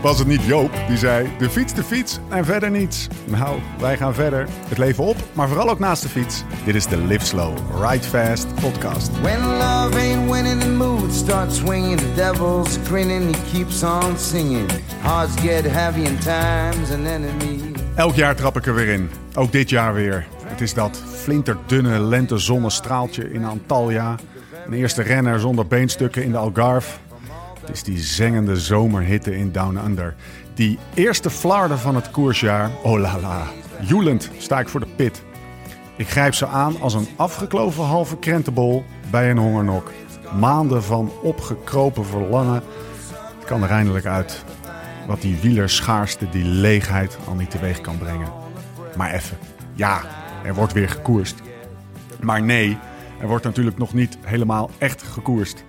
Was het niet Joop die zei: de fiets, de fiets en verder niets? Nou, wij gaan verder. Het leven op, maar vooral ook naast de fiets. Dit is de Live Slow, Ride Fast podcast. When love ain't winning, the mood starts swinging. The devil's grinning, he keeps on singing. Hearts get heavy in time's an enemy. Elk jaar trap ik er weer in. Ook dit jaar weer. Het is dat flinterdunne lentezonnestraaltje in Antalya. Een eerste renner zonder beenstukken in de Algarve. Het is die zengende zomerhitte in Down Under. Die eerste flarden van het koersjaar. Oh la la. Joelend sta ik voor de pit. Ik grijp ze aan als een afgekloven halve krentenbol bij een hongernok. Maanden van opgekropen verlangen. Het kan er eindelijk uit. Wat die wielerschaarste, die leegheid al niet teweeg kan brengen. Maar even. Ja, er wordt weer gekoerst. Maar nee, er wordt natuurlijk nog niet helemaal echt gekoerst.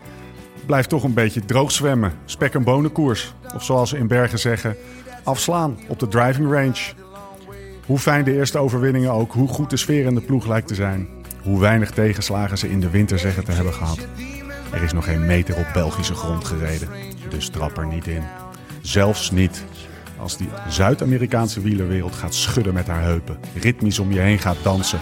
Blijf toch een beetje droog zwemmen. Spek en bonenkoers. Of zoals ze in Bergen zeggen, afslaan op de driving range. Hoe fijn de eerste overwinningen ook, hoe goed de sfeer in de ploeg lijkt te zijn. Hoe weinig tegenslagen ze in de winter zeggen te hebben gehad. Er is nog geen meter op Belgische grond gereden, dus trap er niet in. Zelfs niet als die Zuid-Amerikaanse wielerwereld gaat schudden met haar heupen. Ritmisch om je heen gaat dansen.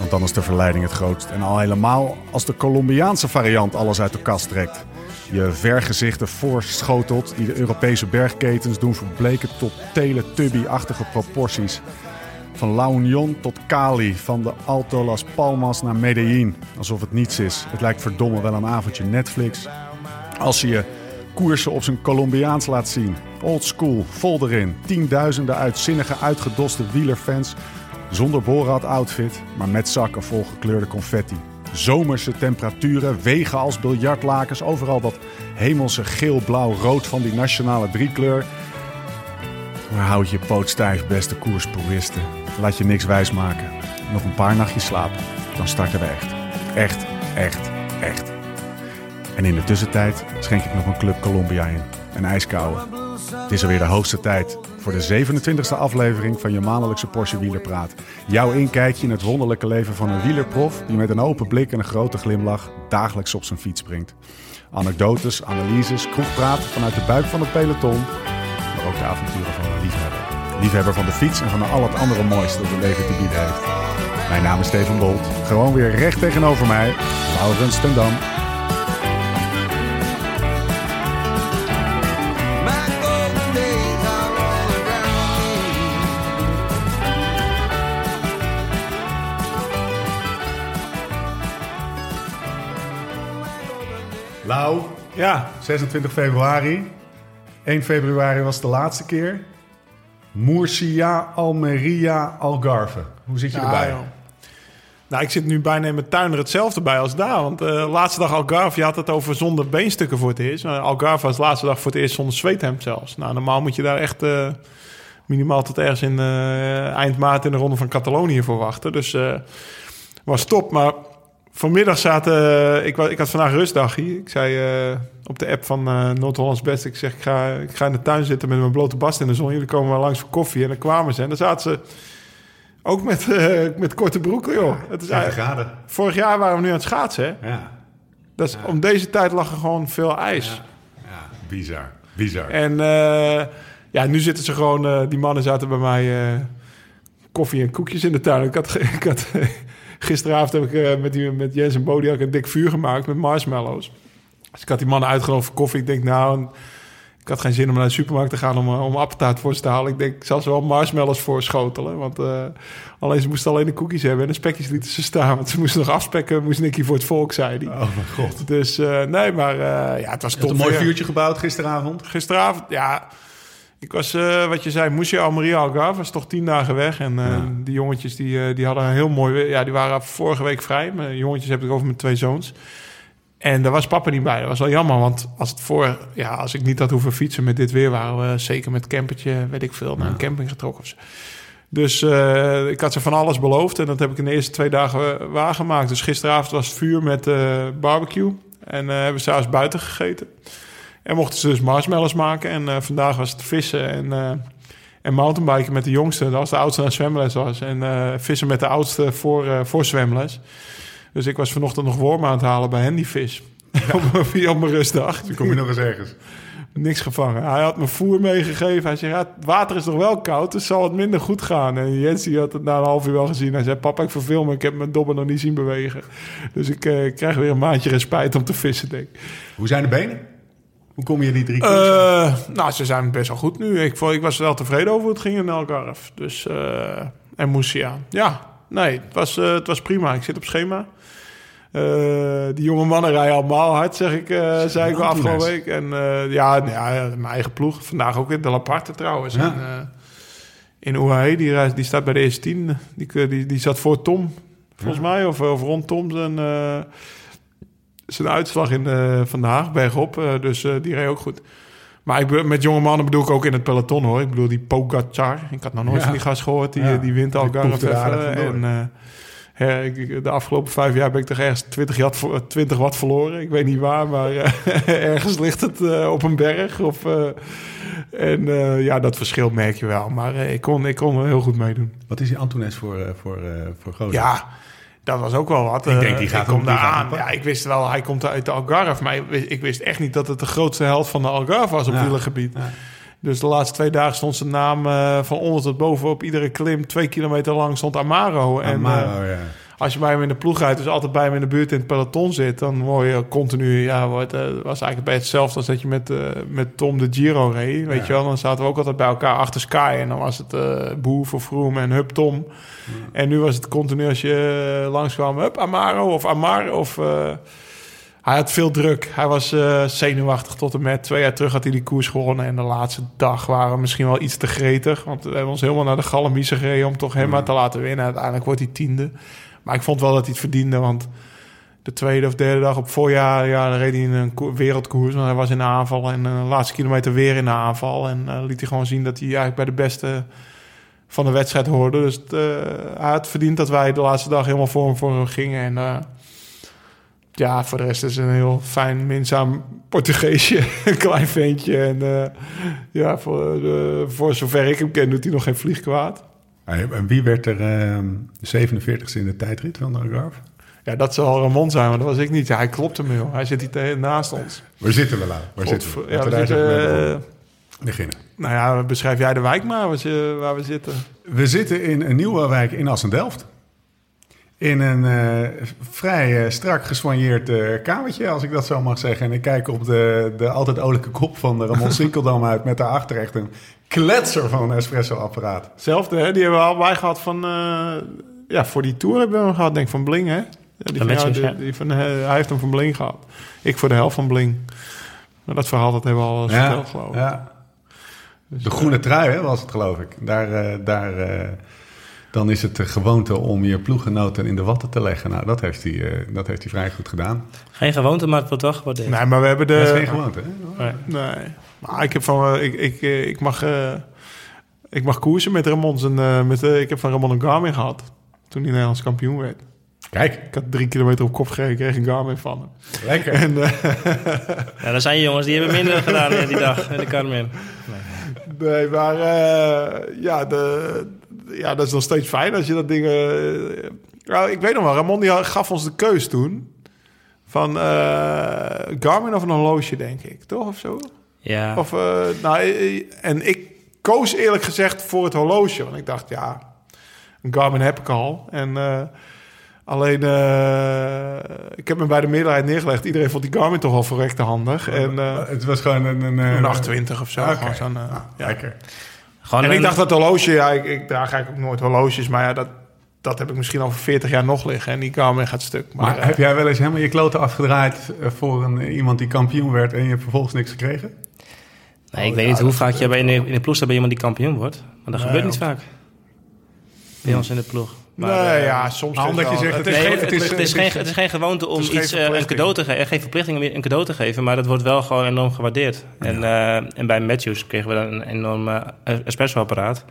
Want dan is de verleiding het grootst. En al helemaal als de Colombiaanse variant alles uit de kast trekt. Je vergezichten voorschotelt die de Europese bergketens doen verbleken tot teletubby-achtige proporties. Van La Union tot Cali, van de Alto Las Palmas naar Medellin. Alsof het niets is. Het lijkt verdomme wel een avondje Netflix. Als je je koersen op zijn Colombiaans laat zien. Old school, vol erin. Tienduizenden uitzinnige, uitgedoste wielerfans. Zonder Borat outfit, maar met zakken vol gekleurde confetti. Zomerse temperaturen, wegen als biljartlakens. Overal dat hemelse geel, blauw, rood van die nationale driekleur. Houd je poot stijf, beste koerspuristen. Laat je niks wijsmaken. Nog een paar nachtjes slapen, dan starten we echt. Echt, echt, echt. En in de tussentijd schenk ik nog een Club Colombia in. Een ijskoude. Het is alweer de hoogste tijd voor de 27e aflevering van je maandelijkse Porsche Wielerpraat. Jouw inkijkje in het wonderlijke leven van een wielerprof die met een open blik en een grote glimlach dagelijks op zijn fiets springt. Anekdotes, analyses, kroegpraat vanuit de buik van het peloton, maar ook de avonturen van een liefhebber. Liefhebber van de fiets en van al het andere mooiste dat het leven te bieden heeft. Mijn naam is Steven Bolt. Gewoon weer recht tegenover mij, Laurens ten Dam. Lau, Ja, 26 februari. 1 februari was de laatste keer. Murcia, Almeria, Algarve. Hoe zit je ja, erbij? joh. Nou, ik zit nu bijna in mijn tuin er hetzelfde bij als daar. Want de laatste dag Algarve, je had het over zonder beenstukken voor het eerst. Maar Algarve was de laatste dag voor het eerst zonder zweethemd zelfs. Nou, normaal moet je daar echt eh, minimaal tot ergens in eh, eind maart in de ronde van Catalonië voor wachten. Dus eh was top. Maar vanmiddag zaten... eh, ik, ik had vandaag rustdagje. Ik zei eh, op de app van eh Noord-Hollands Best... Ik zeg, ik ga, ik ga in de tuin zitten met mijn blote bast in de zon. Jullie komen wel langs voor koffie. En dan kwamen ze. En dan zaten ze... Ook met, met korte broeken, joh. Het is 30 eigenlijk, graden. vorig jaar waren we nu aan het schaatsen, hè? Ja. Dat is, Om deze tijd lag er gewoon veel ijs. ja, bizar. Bizar. En ja, nu zitten ze gewoon... die mannen zaten bij mij koffie en koekjes in de tuin. Ik had, ik had, gisteravond heb ik eh, met, die, met Jens en ik een dik vuur gemaakt met marshmallows. Dus ik had die mannen uitgenodigd voor koffie. Ik denk, nou... Ik had geen zin om naar de supermarkt te gaan om, eh, om appetaat voor ze te halen. Ik denk, ik zal ze wel marshmallows voor schotelen. Want eh, alleen, ze moesten alleen de koekjes hebben en de spekjes lieten ze staan. Want ze moesten nog afspekken, moest Nicky voor het volk, zei hij. Oh mijn god. Dus nee, maar ja, het was top een mooi vuurtje gebouwd gisteravond. Gisteravond, ja. Ik was, eh, wat je zei, Moesje Almeria Algarve was toch tien dagen weg. En eh, Ja. die jongetjes die, eh, die hadden een heel mooi weer. Ja, die waren vorige week vrij. Mijn jongetjes heb ik over mijn twee zoons. En daar was papa niet bij. Dat was wel jammer, want als, het voor, ja, als ik niet had hoeven fietsen met dit weer... waren we zeker met campertje, weet ik veel, naar een camping getrokken. of zo. Dus ik had ze van alles beloofd. En dat heb ik in de eerste twee dagen waargemaakt. Dus gisteravond was het vuur met barbecue. En hebben we s'avonds buiten gegeten. En mochten ze dus marshmallows maken. En eh, vandaag was het vissen en, eh en mountainbiken met de jongste. Dat was de oudste naar zwemles was. En eh, vissen met de oudste voor, voor zwemles. Dus ik was vanochtend nog wormen aan het halen bij Handyfish. op, mijn- op mijn rustdag. Dan kom je nog eens ergens. Niks gevangen. Hij had me voer meegegeven. Hij zei, ja, het water is nog wel koud, dus zal het minder goed gaan. En Jens die had het na een half uur wel gezien. Hij zei, papa, ik verveel me. Ik heb mijn dobber nog niet zien bewegen. Dus ik eh, krijg weer een maandje respijt om te vissen, denk. Hoe zijn de benen? Hoe kom je die drie? Eh, nou, ze zijn best wel goed nu. Ik, ik was wel tevreden over hoe het ging in Algarve. Dus, eh en Moesia. Ja, nee, het was, eh, het was prima. Ik zit op schema. Die jonge mannen rijden allemaal hard, zeg ik, zei ik Antunes. afgelopen week. En ja, nou ja, mijn eigen ploeg. Vandaag ook weer de Laparte trouwens. Ja. En, in UAE, die, die staat bij de eerste tien. Die, die, die zat voor Tom, volgens mij. Of, of rond Tom zijn, zijn uitslag in eh vandaag, bergop. Eh, dus eh, die reed ook goed. Maar ik, met jonge mannen bedoel ik ook in het peloton hoor. Ik bedoel die Pogacar. Ik had nog nooit Ja. van die gast gehoord. Die, Ja. die wint vandoor. En ik- de afgelopen vijf jaar ben ik toch ergens 20, watt, vo- 20 watt verloren. Ik weet niet waar, maar ergens ligt het op een berg. Of, en ja, dat verschil merk je wel. Maar ik, kon, ik kon heel goed meedoen. Wat is die Antunes voor, voor, voor gozer? Ja, dat was ook wel wat. Ik denk, Eh, die gaat die daar aan. Ja, ik wist wel, hij komt uit de Algarve. Maar ik wist, ik wist echt niet dat het de grootste held van de Algarve was op Ja. wielergebied. Ja. Dus de laatste twee dagen stond zijn naam eh, van onder tot boven op iedere klim. Twee kilometer lang stond Amaro. En eh, ja. Als je bij hem in de ploeg rijdt, dus altijd bij hem in de buurt in het peloton zit, dan word je continu, ja, wordt, eh, was eigenlijk bij hetzelfde als dat je met, eh, met Tom de Giro reed. Weet Ja. je wel, dan zaten we ook altijd bij elkaar achter Sky en dan was het eh Boer voor Froome en Hup Tom. En nu was het continu als je langskwam, Hup Amaro of Amar of... hij had veel druk. Hij was zenuwachtig tot en met. Twee jaar terug had hij die koers gewonnen. En de laatste dag waren we misschien wel iets te gretig. Want we hebben ons helemaal naar de Galamiese gereden... om toch hem maar te laten winnen. Uiteindelijk wordt hij tiende. Maar ik vond wel dat hij het verdiende. Want de tweede of derde dag op voorjaar... Ja, dan reed hij in een ko- wereldkoers. Want hij was in de aanval. En eh, de laatste kilometer weer in de aanval. En eh, liet hij gewoon zien dat hij eigenlijk bij de beste van de wedstrijd hoorde. Dus eh, hij had verdiend dat wij de laatste dag helemaal voor hem, voor hem gingen. En eh, ja, voor de rest is het een heel fijn, minzaam Portugeesje. een klein ventje. En eh, ja, voor, eh, voor zover ik hem ken, doet hij nog geen vlieg kwaad. En wie werd er ehm 47ste in de tijdrit van de Algarve? Ja, dat zal Ramon zijn, maar dat was ik niet. Ja, hij klopt hem heel. Hij zit hier naast ons. Waar zitten we, Lau? Waar zitten we? Ja, we zitten, eh, beginnen. nou ja, beschrijf jij de wijk maar waar we zitten. We zitten in een nieuwe wijk in Assendelft. In een eh, vrij eh, strak gesoigneerd eh, kamertje, als ik dat zo mag zeggen. En ik kijk op de, de altijd olijke kop van de Ramon Sinkeldam uit... met daarachter echt een kletser van een espresso-apparaat. Hetzelfde, hè? Die hebben we allebei gehad van... eh, ja, voor die tour hebben we hem gehad, denk ik, van Bling, hè? Ja, die Van van jou, die- van, hij heeft hem van Bling gehad. Ik voor de helft van Bling. Maar dat verhaal dat hebben we al eens verteld, geloof ik. ja. Dus, De groene trui hè, was het, geloof ik. Daar, daar, eh, dan is het de gewoonte om je ploeggenoten in de watten te leggen. Nou, dat heeft hij, eh, dat heeft hij vrij goed gedaan. Geen gewoonte, maar het wordt wel gewaardeerd. Nee, maar we hebben de... dat is geen gewoonte, hè? Nee. Nee. Maar ik heb van... eh, ik, ik, eh, ik mag... eh, ik mag koersen met Ramon. Zijn, eh, met, ik heb van Ramon een Garmin gehad. Toen hij Nederlands kampioen werd. Kijk, Ik had drie kilometer op kop gereden. kreeg een Garmin van hem. lekker. En, eh, Ja, dan zijn je jongens die hebben minder gedaan die dag in de Carmen. Nee, maar eh, ja, de, ja, dat is nog steeds fijn als je dat ding... eh, nou, ik weet nog wel, Ramon die gaf ons de keus toen. Van eh, Garmin of een horloge, denk ik. Toch, of zo? Ja, Of, eh, nou, en ik koos eerlijk gezegd voor het horloge. Want ik dacht, ja, een Garmin heb ik al. En eh, alleen, eh, ik heb me bij de meerderheid neergelegd. Iedereen vond die Garmin toch al verrekte handig. En eh, het was gewoon een... Een, een een 820 of zo. Oké. gewoon zo'n, eh, Ah, ja. Lekker. Gewoon En ik dacht dat horloge, ja, ik, ik draag eigenlijk ook nooit horloges, maar ja, dat, dat heb ik misschien al voor 40 jaar nog liggen en die Garmin gaat stuk. Maar, Maar eh, heb jij wel eens helemaal je kloten afgedraaid eh, voor een, iemand die kampioen werd en je hebt vervolgens niks gekregen? Nee, ik weet niet hoe vaak je bij in de, in de ploeg staat bij iemand die kampioen wordt. Maar dat Nee, gebeurt niet vaak. Bij ons in de ploeg. Maar, nee, eh, ja, soms nou, omdat je zegt, het is Nee, geen- het, is, het, is geen, het is geen gewoonte om iets, eh, een cadeau te geven. Geen verplichting om een cadeau te geven, maar dat wordt wel gewoon enorm gewaardeerd. En, eh, en bij Matthews kregen we dan een enorm espresso-apparaat.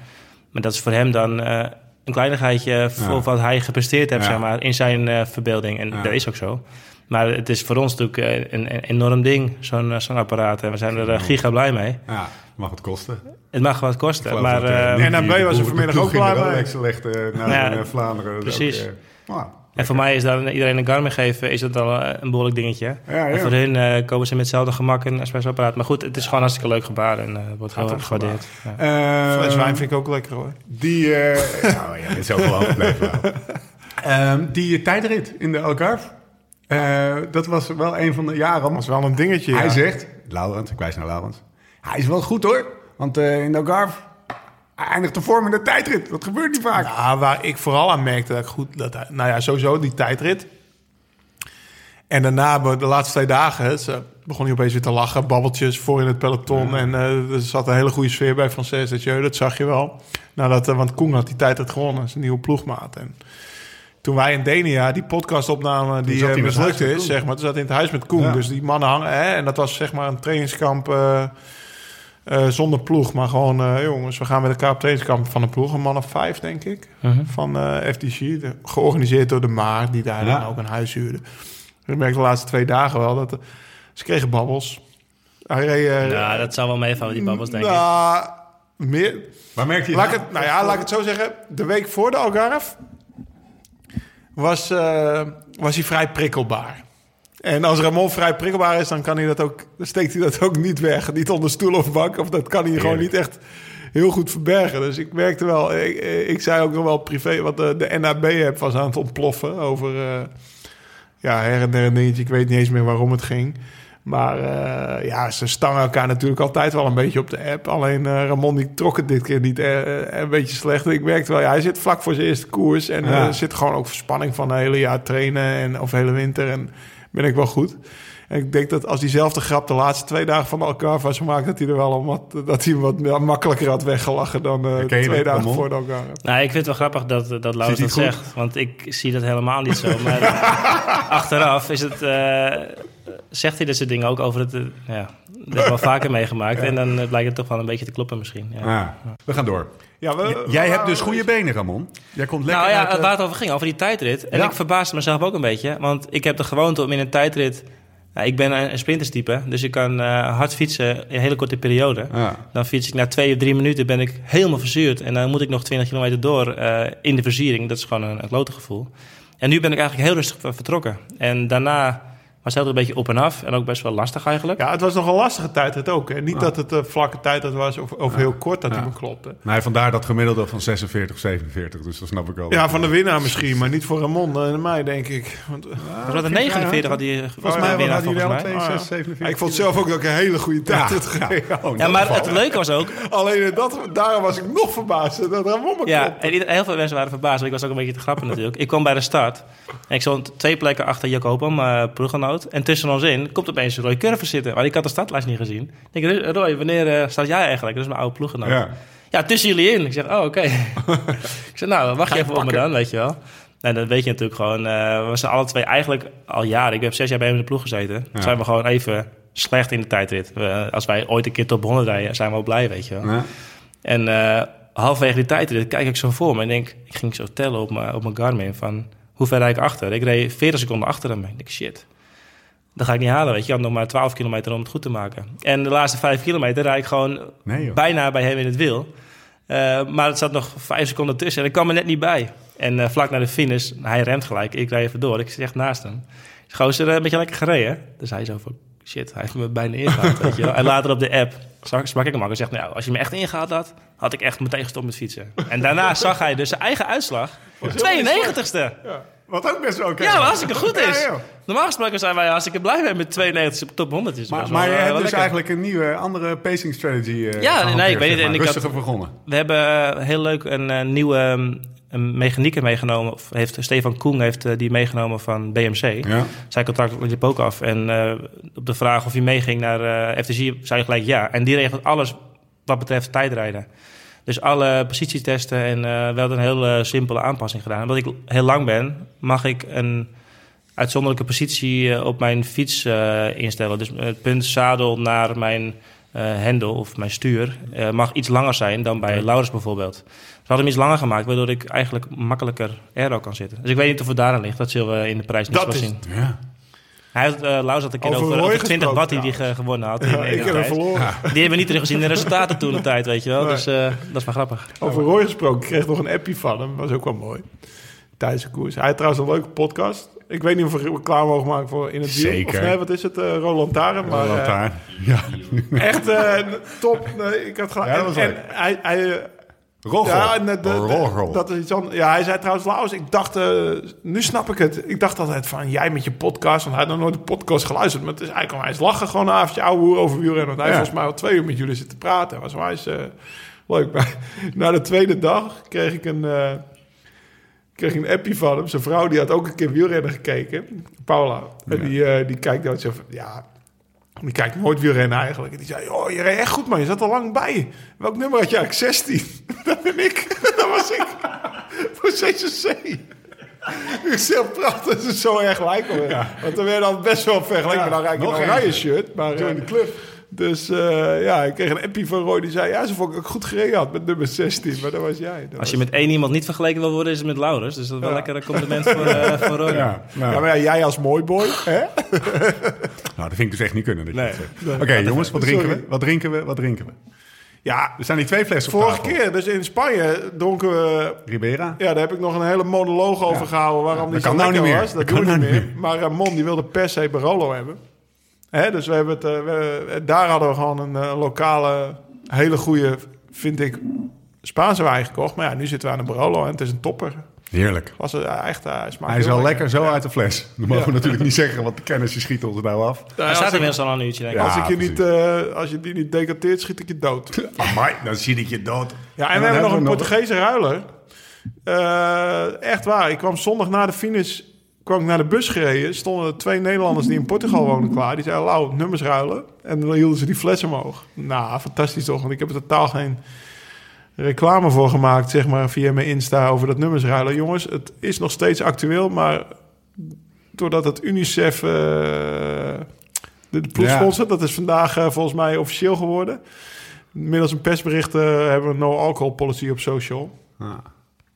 Maar dat is voor hem dan een kleinigheidje voor Ja. wat hij gepresteerd heeft Ja. zeg maar, in zijn verbeelding. En dat is ook zo. Maar het is voor ons natuurlijk een, een enorm ding, zo'n zo'n apparaat. En we zijn er giga blij mee. Ja, mag het kosten. Het mag wat kosten, maar... dat, eh, eh, NAB de was er vanmiddag ook blij mee. Rolex legde naar Ja, eh, Vlaanderen. Dat precies. ook, eh, nou, En voor mij is dan iedereen een Garmin geven, is dat al eh, een behoorlijk dingetje. Ja. En voor hun eh, komen ze met hetzelfde gemak een espresso-apparaat. Maar goed, het is gewoon hartstikke leuk gebaar en eh, wordt heel erg gewaardeerd. Ja. Eh, Fles wijn vind ik ook lekker hoor. Die, eh nou ja, is ook gewoon wel. Ehm, die tijdrit in de Algarve, eh, dat was wel een van de jaren. Dat is wel een dingetje. Hij ja. zegt, Laurens, ik wijs naar Laurens. Hij is wel goed hoor, want eh, in de Algarve hij eindigt de vorm in de tijdrit. Dat gebeurt niet vaak. Ja, waar ik vooral aan merkte dat ik goed... Dat, hij- nou ja, sowieso die tijdrit. En daarna, de laatste twee dagen, ze begon hij opeens weer te lachen. Babbeltjes voor in het peloton. En eh, er zat een hele goede sfeer bij Frances Etieu. Dat zag je wel. Nadat, eh, want Koen had die tijdrit gewonnen. Zijn nieuwe ploegmaat. En toen wij in Denia die podcast opnamen die het mislukt is, zeg maar. Toen zat hij in het huis met Koen. Ja. Dus die mannen hangen. Hè, en dat was zeg maar een trainingskamp... eh, zonder ploeg, maar gewoon, eh, jongens, we gaan met elkaar op trainingskamp van een ploeg. Een man of vijf, denk ik, Mhm. van eh, FDG. de- georganiseerd door de Maar, die daar Ja. dan ook een huis huurde. Ik merkte de laatste twee dagen wel dat ze kregen babbels. Hij reed, Nou, dat zou wel meevallen, die babbels, denk ik. nou, meer, Waar merkte je laat het, nou ja, laat ik het zo zeggen. De week voor de Algarve was, eh, was hij vrij prikkelbaar. En als Ramon vrij prikkelbaar is, dan kan hij dat ook, dan steekt hij dat ook niet weg. Niet onder stoel of bank. Of dat kan hij gewoon niet echt heel goed verbergen. Dus ik merkte wel, ik, ik zei ook nog wel privé, want de, de NAB-app was aan het ontploffen over eh, ja, her en der een dingetje. Ik weet niet eens meer waarom het ging. Maar eh, ja, ze stangen elkaar natuurlijk altijd wel een beetje op de app. Alleen eh, Ramon die trok het dit keer niet een beetje slecht. Ik merkte wel, ja, hij zit vlak voor zijn eerste koers. En Ja. er zit gewoon ook verspanning van een hele jaar trainen en, of hele winter. En ben ik wel goed. En ik denk dat als diezelfde grap de laatste twee dagen van elkaar was gemaakt... dat hij er wel om wat, dat hij wat makkelijker had weggelachen dan eh, je twee dat, dagen Ramon? voor elkaar. Nou, ik vind het wel grappig dat, dat Laurens dat zegt. Want ik zie dat helemaal niet zo. Maar achteraf is het, eh, zegt hij dit soort dingen ook over het... eh, ja, dat heb ik wel vaker meegemaakt. En dan eh, blijkt het toch wel een beetje te kloppen misschien. Ja. Ah, we gaan door. Ja, we- Jij hebt dus goede benen, Ramon. Jij komt lekker Nou ja, uit, eh, waar het over ging, over die tijdrit. En Ja. ik verbaasde mezelf ook een beetje. Want ik heb de gewoonte om in een tijdrit... Nou, ik ben een, sprinterstype, dus ik kan eh, hard fietsen in een hele korte periode. Ja. Dan fiets ik na twee of drie minuten ben ik helemaal verzuurd. En dan moet ik nog 20 kilometer door eh, in de verzuring. Dat is gewoon een, een klote gevoel. En nu ben ik eigenlijk heel rustig ver- vertrokken. En daarna was het altijd een beetje op en af. En ook best wel lastig eigenlijk. Ja, het was nog een lastige tijdrit ook. Hè? Niet dat het een vlakke tijdrit was of, of heel kort dat hij me klopte. Nee, vandaar dat gemiddelde van 46, 47. Dus dat snap ik wel. Ja, van de winnaar misschien, maar niet voor Ramon en mij, denk ik. Want, eh, Was dat een 49 had hij Volgens mij winnaar, hij volgens mij. 62, 47. ik vond zelf ook dat ik een hele goede Ja, tijd had gereden. Oh, Ja, dat maar geval. het leuke was ook... Alleen in dat, daarom was ik nog verbaasd dat Ramon me Ja, klopte. en heel veel mensen waren verbaasd. Ik was ook een beetje te grappen natuurlijk. Ik kwam bij de start. En ik stond twee plekken achter Jacobo, mijn En tussen ons in komt opeens Roy Curver zitten. Maar ik had de startlijst niet gezien. Ik denk, Roy, wanneer eh, start jij eigenlijk? Dat is mijn oude ploeggenoot. Ja. Ja, tussen jullie in. Ik zeg, oh, oké. ik zeg, nou, wacht je even op me dan, weet je wel. En dat weet je natuurlijk gewoon. eh, we zijn alle twee eigenlijk al jaren. Ik heb zes jaar bij hem in de ploeg gezeten. Ja. Zijn we gewoon even slecht in de tijdrit. We- als wij ooit een keer top 100 rijden, zijn we wel blij, weet je wel. Ja. En eh halverwege die tijdrit kijk ik zo voor me en denk, ik ging zo tellen op mijn, op mijn Garmin van hoe ver rijd ik achter. Ik reed 40 seconden achter hem. Ik denk, shit, dat ga ik niet halen, weet je. Ik had nog maar 12 kilometer om het goed te maken. En de laatste 5 kilometer rijd ik gewoon Nee, bijna bij hem in het wiel. Eh, maar het zat nog 5 seconden tussen en ik kwam er net niet bij. En eh, vlak naar de finish, hij remt gelijk, ik rijd even door. Ik zit echt naast hem. Gozer, eh, een beetje lekker gereden. Dus hij zo van, shit, hij heeft me bijna ingehaald, weet je wel. En later op de app sprak, ik hem ook en zegt, nou, als je me echt ingehaald had, had ik echt meteen gestopt met fietsen. En daarna zag hij dus zijn eigen uitslag. 92ste. Wat ook best wel oké. Ja, wat hartstikke goed is. Normaal gesproken zijn wij hartstikke blij mee met 92 op top 100. Is Maar, maar je eh, hebt dus lekker. eigenlijk een nieuwe, andere pacing strategy eh, Ja, nee, ik weet het. En maar. ik Rustiger begonnen. We hebben eh, heel leuk een nieuwe um, een mechanieker meegenomen. Of heeft, Stefan Koen heeft die meegenomen van BMC. Ja. Zijn contract liep ook af. En op de vraag of hij meeging naar FTC, zei je gelijk ja. En die regelt alles wat betreft tijdrijden. Dus alle positietesten en eh we hadden een hele simpele aanpassing gedaan. Omdat ik heel lang ben, mag ik een uitzonderlijke positie eh, op mijn fiets eh, instellen. Dus het punt zadel naar mijn hendel of mijn stuur mag iets langer zijn dan bij Laurens bijvoorbeeld. We hadden hem iets langer gemaakt, waardoor ik eigenlijk makkelijker aero kan zitten. Dus ik weet niet of het daaraan ligt. Dat zullen we in de prijs niet Dat wel is- zien. Ja. Hij had, eh Laurens had een keer Over over, Roy over 20 gesproken watt die hij ge- gewonnen had. Ja, ik heb hem. Die hebben we niet teruggezien in de resultaten toen de tijd, weet je wel. Nee. Dus eh, dat is wel grappig. Over Roy gesproken, ik kreeg nog een appje van hem. was ook wel mooi. tijdens de koers. Hij had trouwens een leuke podcast. Ik weet niet of we reclame mogen maken voor in het wiel. Zeker. Of nee, wat is het? eh Roland Taren. Maar, Roland eh, Taarn. Ja. echt top. Nee, ik had gelijk. Ja, dat was en, hij, hij, Roggel. ja, en de- de- Roggel. dat is iets anders. Ja, hij zei trouwens, Laus, ik dacht, eh, nu snap ik het. Ik dacht altijd van, jij met je podcast, want hij had nog nooit de podcast geluisterd. Maar het is eigenlijk, hij is lachen gewoon een avondje ouwe hoer over wielrennen. Want hij heeft Ja. volgens mij al twee uur met jullie zitten praten. was wijs eh, leuk. Maar na de tweede dag kreeg ik een, eh, kreeg een appje van hem. Zijn vrouw, die had ook een keer wielrennen gekeken. Paula. En Ja. die, eh, die kijkt dan zo van, ja... Die kijkt nooit wielrennen eigenlijk. En die zei, oh, je reed echt goed man, je zat er lang bij. Welk nummer had je eigenlijk? 16. Dat ben ik. Dat was ik. Voor CCC. Ik is heel prachtig. Dat is zo erg lijken. Want dan werd dan best wel vergeleken. Ja, dan rijd ik nog een eentje. shirt. Maar, eh, the club. Dus eh, ja, ik kreeg een appie van Roy. Die zei, ja, ze vond ik ook goed gereden had met nummer 16. Maar dat was jij. Dat Als je was- met één iemand niet vergeleken wil worden, is het met Laurens. Dus dat is wel Ja. lekker een compliment voor, eh voor Ronnie. Ja, nou, Ja, maar ja, jij als mooi boy. Hè? nou, dat vind ik dus echt niet kunnen. Nee. Oké, jongens, wat drinken Sorry. we? Wat drinken we? Wat drinken we? Ja, Er staan die twee flessen vorige tafel. keer, dus in Spanje, dronken we Ribera? Ja, daar heb ik nog een hele monoloog over gehouden waarom die dat zo kan nou lekker niet meer. was. Dat Dat kan niet nou meer. niet Maar Ramon die wilde per se Barolo hebben. Hè, dus we hebben het, eh, we- daar hadden we gewoon een eh, lokale, hele goede, vind ik, Spaanse wijn gekocht. Maar ja, nu zitten we aan een Barolo en het is een topper. Heerlijk. Was het, eh, echt, eh, hij smaakt Hij is wel lekker zo uit de fles. Dat mogen we natuurlijk niet zeggen, want de kennis schiet ons nou af. Hij staat inmiddels al een uurtje, denk ik. Ja. Als, ik je precies. niet, eh, als je die niet decanteert, schiet ik je dood. Amai, dan zie ik je dood. Ja, en, dan we hebben nog een Portugese ruiler. Eh, echt waar. Ik kwam zondag na de finish kwam ik naar de bus gereden. Stonden er twee Nederlanders die in Portugal wonen klaar. Die zeiden, Lau, nummers ruilen. En dan hielden ze die fles omhoog. Nou, fantastisch toch. Want ik heb er totaal geen reclame voor gemaakt, zeg maar, via mijn Insta over dat nummers ruilen. Jongens, het is nog steeds actueel, maar doordat het UNICEF eh, de, ploegsponsor, dat is vandaag eh, volgens mij officieel geworden. Middels een persbericht eh, hebben we een no-alcohol policy op social.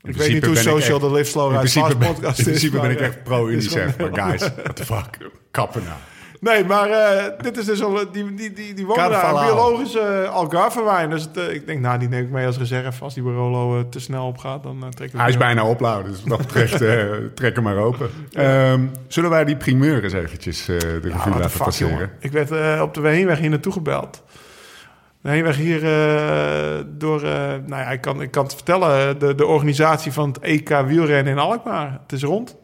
In Ik weet niet hoe social echt- de Live Slow In Fast podcast in is. principe ben ik eh, echt pro-UNICEF. gewoon- Maar guys, what the fuck. Kappen nou. Nee, maar eh, dit is dus al, die, die, die, die wonen daar een biologische uh, Algarve wijn. Dus het, eh, ik denk, nou, die neem ik mee als reserve. Als die Barolo eh, te snel opgaat, dan trek ik Hij is bijna opladen, dus wat dat betreft eh, trek hem maar open. Ehm, zullen wij die primeur eens eventjes eh, de revue laten fuck, passeren? jongen. Ik werd eh, op de heenweg hier naartoe gebeld. De heenweg hier eh, door, eh, nou ja, ik kan, ik kan het vertellen, de, de organisatie van het EK wielrennen in Alkmaar. Het is rond.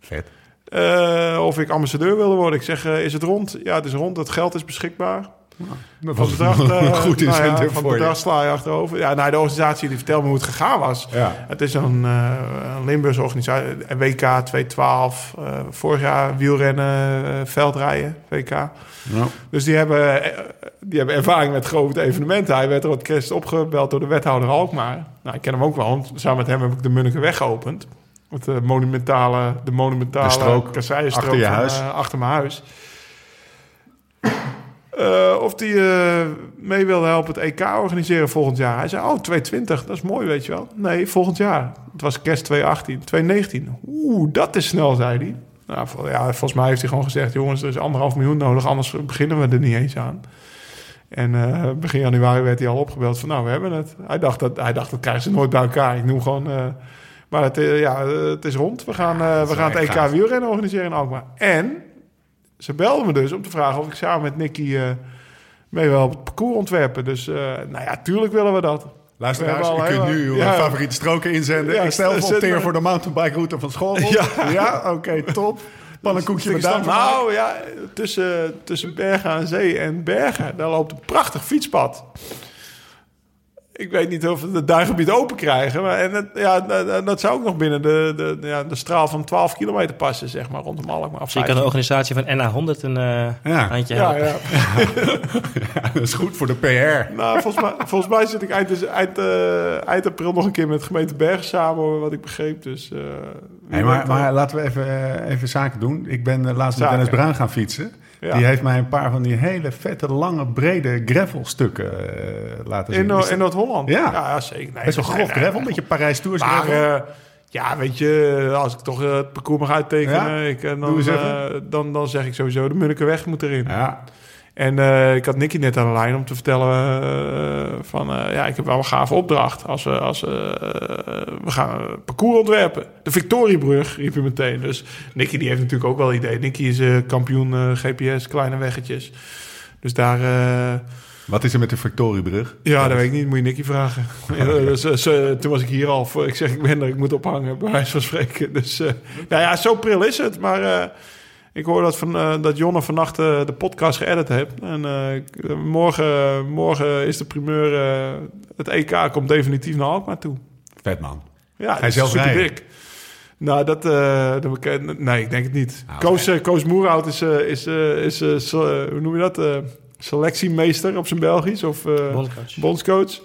Vet. Eh, of ik ambassadeur wilde worden. Ik zeg, eh, is het rond? Ja, het is rond. Het geld is beschikbaar. Dat Van het bedrag, eh, goed nou ja, van sla je achterover. Ja, nou, de organisatie die vertelde me hoe het gegaan was. Ja. Het is een, uh, een Limburgse organisatie, een WK 212. Uh, vorig jaar wielrennen, veldrijden, WK. Ja. Dus die hebben, die hebben ervaring met grote evenementen. Hij werd er wat kerst opgebeld door de wethouder Alkmaar. Nou, ik ken hem ook wel, want samen met hem heb ik de Munnikenweg geopend. Met de monumentale, de monumentale De strook kasseienstrook achter je huis. achter mijn huis. Uh, of die uh, mee wilde helpen het EK organiseren volgend jaar. Hij zei, oh, 220, dat is mooi, weet je wel. Nee, volgend jaar. Het was kerst 2018, 2019. Oeh, dat is snel, zei hij. Nou, ja, volgens mij heeft hij gewoon gezegd... jongens, er is anderhalf miljoen nodig, anders beginnen we er niet eens aan. En uh, begin januari werd hij al opgebeld van... nou, we hebben het. Hij dacht, dat, hij dacht, dat krijgen ze nooit bij elkaar. Ik noem gewoon... Maar het, ja, het is rond. We gaan, we gaan het EK gaaf. wielrennen organiseren in Alkmaar. En ze belden me dus om te vragen of ik samen met Nicky uh, mee wil op het parcours ontwerpen. Dus uh, nou ja, tuurlijk willen we dat. Luisteraars, u kunt nu uw ja. favoriete stroken inzenden. Ja, ik stel volteer voor de mountainbike-route van school. Ja, ja oké, okay, top. Pannenkoekje met duim. Nou ja, tussen, tussen Bergen aan Zee en Bergen, daar loopt een prachtig fietspad. Ik weet niet of we het duingebied open krijgen. Maar en het, ja, dat, dat zou ook nog binnen de, de, ja, de straal van 12 kilometer passen, zeg maar, rondom Alkmaar. Dus je kan de organisatie van NA100 een uh, ja. handje ja, helpen. Ja. ja, dat is goed voor de PR. Nou, volgens mij, volgens mij zit ik eind, eind, uh, eind april nog een keer met gemeente Bergen samen, wat ik begreep. Dus, uh, hey, maar, maar laten we even, uh, even zaken doen. Ik ben laatst met Dennis Bruin gaan fietsen. Ja. Die heeft mij een paar van die hele vette, lange, brede gravelstukken uh, laten zien. In, in Noord-Holland? Ja. ja, zeker. Nee, Best wel grof gravel, een beetje Parijs-Tours maar, gravel. Uh, ja, weet je, als ik toch het parcours mag uittekenen, ja? ik, dan, dan, dan zeg ik sowieso de Munnikenweg moet erin. Ja. En eh, ik had Nicky net aan de lijn om te vertellen eh, van... eh, ja, ik heb wel een gave opdracht. Als we, als, we, we gaan een parcours ontwerpen. De Victoriebrug, riep hij meteen. Dus Nicky die heeft natuurlijk ook wel idee. Nicky is kampioen GPS, kleine weggetjes. Dus daar... Wat is er met de Victoriebrug? ja, dat weet ik niet. Moet je Nicky vragen. Ja, dus, toen was ik hier al. voor- Ik zeg, ik ben er. Ik moet ophangen, bij wijze van spreken. Dus nou ja, zo pril is het. Maar ik hoor dat, van, eh, dat Jonne vannacht eh, de podcast geëdit heeft. En eh, morgen, morgen is de primeur... eh, het EK komt definitief naar Alkmaar toe. Vet man. Ja, Ga je zelf super dik. Nou, dat... eh, dat nee, ik denk het niet. Nou, Koos, eh, Koos Moerhout is... eh, is, eh, is so- hoe noem je dat? Eh, selectiemeester op zijn Belgisch. Of eh, Bondscoach. bondscoach.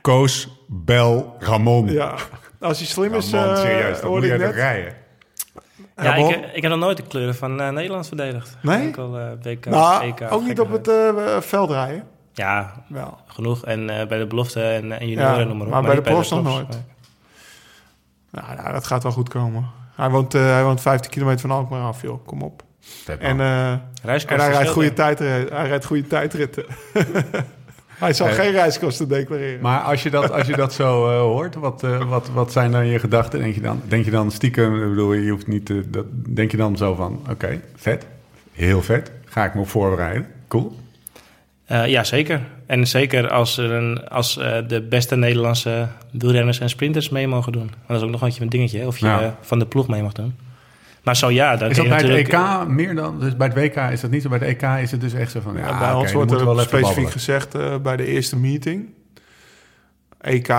Koos, Bel, Ramon. Ja, als hij slim is, Ramon, eh, serieus. Dat moet hoorde je ik uit net. rijden. Ja, ik, ik heb nog nooit de kleuren van eh, Nederland verdedigd. Nee? Enkel, eh, WK, Nou, EK, ook niet op het eh, veld rijden. Ja, Wel. genoeg. En eh, bij de belofte en, en junioren Ja, noem maar op. maar bij de profs nog nooit. Nou, nou, dat gaat wel goed komen. Hij woont, eh, hij woont 15 kilometer van Alkmaar af, joh. Kom op. En, eh, en hij rijdt goede, tijdritten. hij rijdt goede tijdritten. Hij zal geen reiskosten declareren. Maar als je dat, als je dat zo eh, hoort, wat, eh, wat, wat zijn dan je gedachten? Denk je dan, denk je dan stiekem, ik bedoel, je hoeft niet, te- dat, denk je dan zo van, oké, vet, heel vet, ga ik me op voorbereiden, cool. Eh, ja, zeker. En zeker als, er een, als eh, de beste Nederlandse wielrenners en sprinters mee mogen doen. Want dat is ook nog een beetje een dingetje, hè, of je Ja. van de ploeg mee mag doen. Maar zo ja, dan Is dat je bij het natuurlijk... EK meer dan, dus bij het WK is dat niet zo, bij het EK is het dus echt zo van, ja, Ja, bij ons wordt er wel specifiek babbelen. gezegd eh, bij de eerste meeting... EK,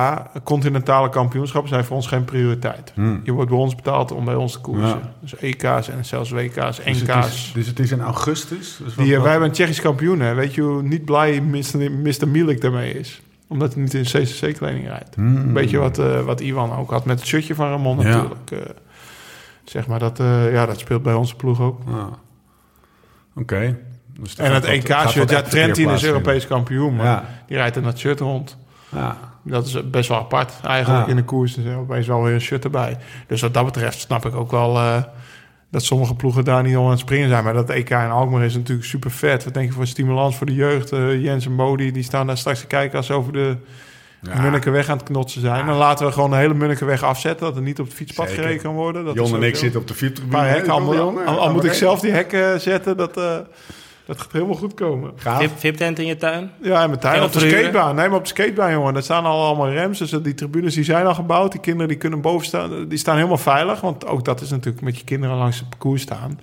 continentale kampioenschappen zijn voor ons geen prioriteit. Hmm. Je wordt bij ons betaald om bij ons te koersen. Ja. Dus EK's en zelfs WK's, Dus het, NK's. is, dus het is in augustus? Dus wat- Die, eh, wat- wij hebben een Tsjechisch kampioen. Hè. Weet je hoe niet blij Mr. Mr. Milik daarmee is? Omdat hij niet in CCC-kleding rijdt. Hmm. Een beetje wat, eh, wat Ivan ook had met het shirtje van Ramon Ja. natuurlijk. eh. Zeg maar, dat, eh, ja, dat speelt bij onze ploeg ook. Ah. Oké. Dus En het EK-shirt, wat ja, Trentin is. Europees kampioen. Maar Ja. die rijdt in dat shirt rond. Ja. Dat is best wel apart eigenlijk Ja. in de koers. Er is opeens wel weer een shirt erbij. Dus wat dat betreft snap ik ook wel eh, dat sommige ploegen daar niet om aan het springen zijn. Maar dat EK in Alkmaar is natuurlijk super vet. Wat denk je voor stimulans voor de jeugd? Eh, Jens en Modi die staan daar straks te kijken als ze over de Ja. Munnikenweg aan het knotsen zijn. Dan laten we gewoon de hele Munnikenweg afzetten. Dat er niet op het fietspad Zeker. gereden kan worden. Dat Jon en ik zitten op de fietstribune. hekken. Al, al, al- al moet ik zelf die hekken zetten. Dat, eh, dat gaat helemaal goed komen. VIP-tent in je tuin? Ja, en met tuin op de skatebaan. Nee, maar op de skatebaan, jongen. Daar staan al allemaal rems. Dus die tribunes die zijn al gebouwd. Die kinderen die kunnen boven staan. Die staan helemaal veilig. Want ook dat is natuurlijk met je kinderen langs het parcours staan.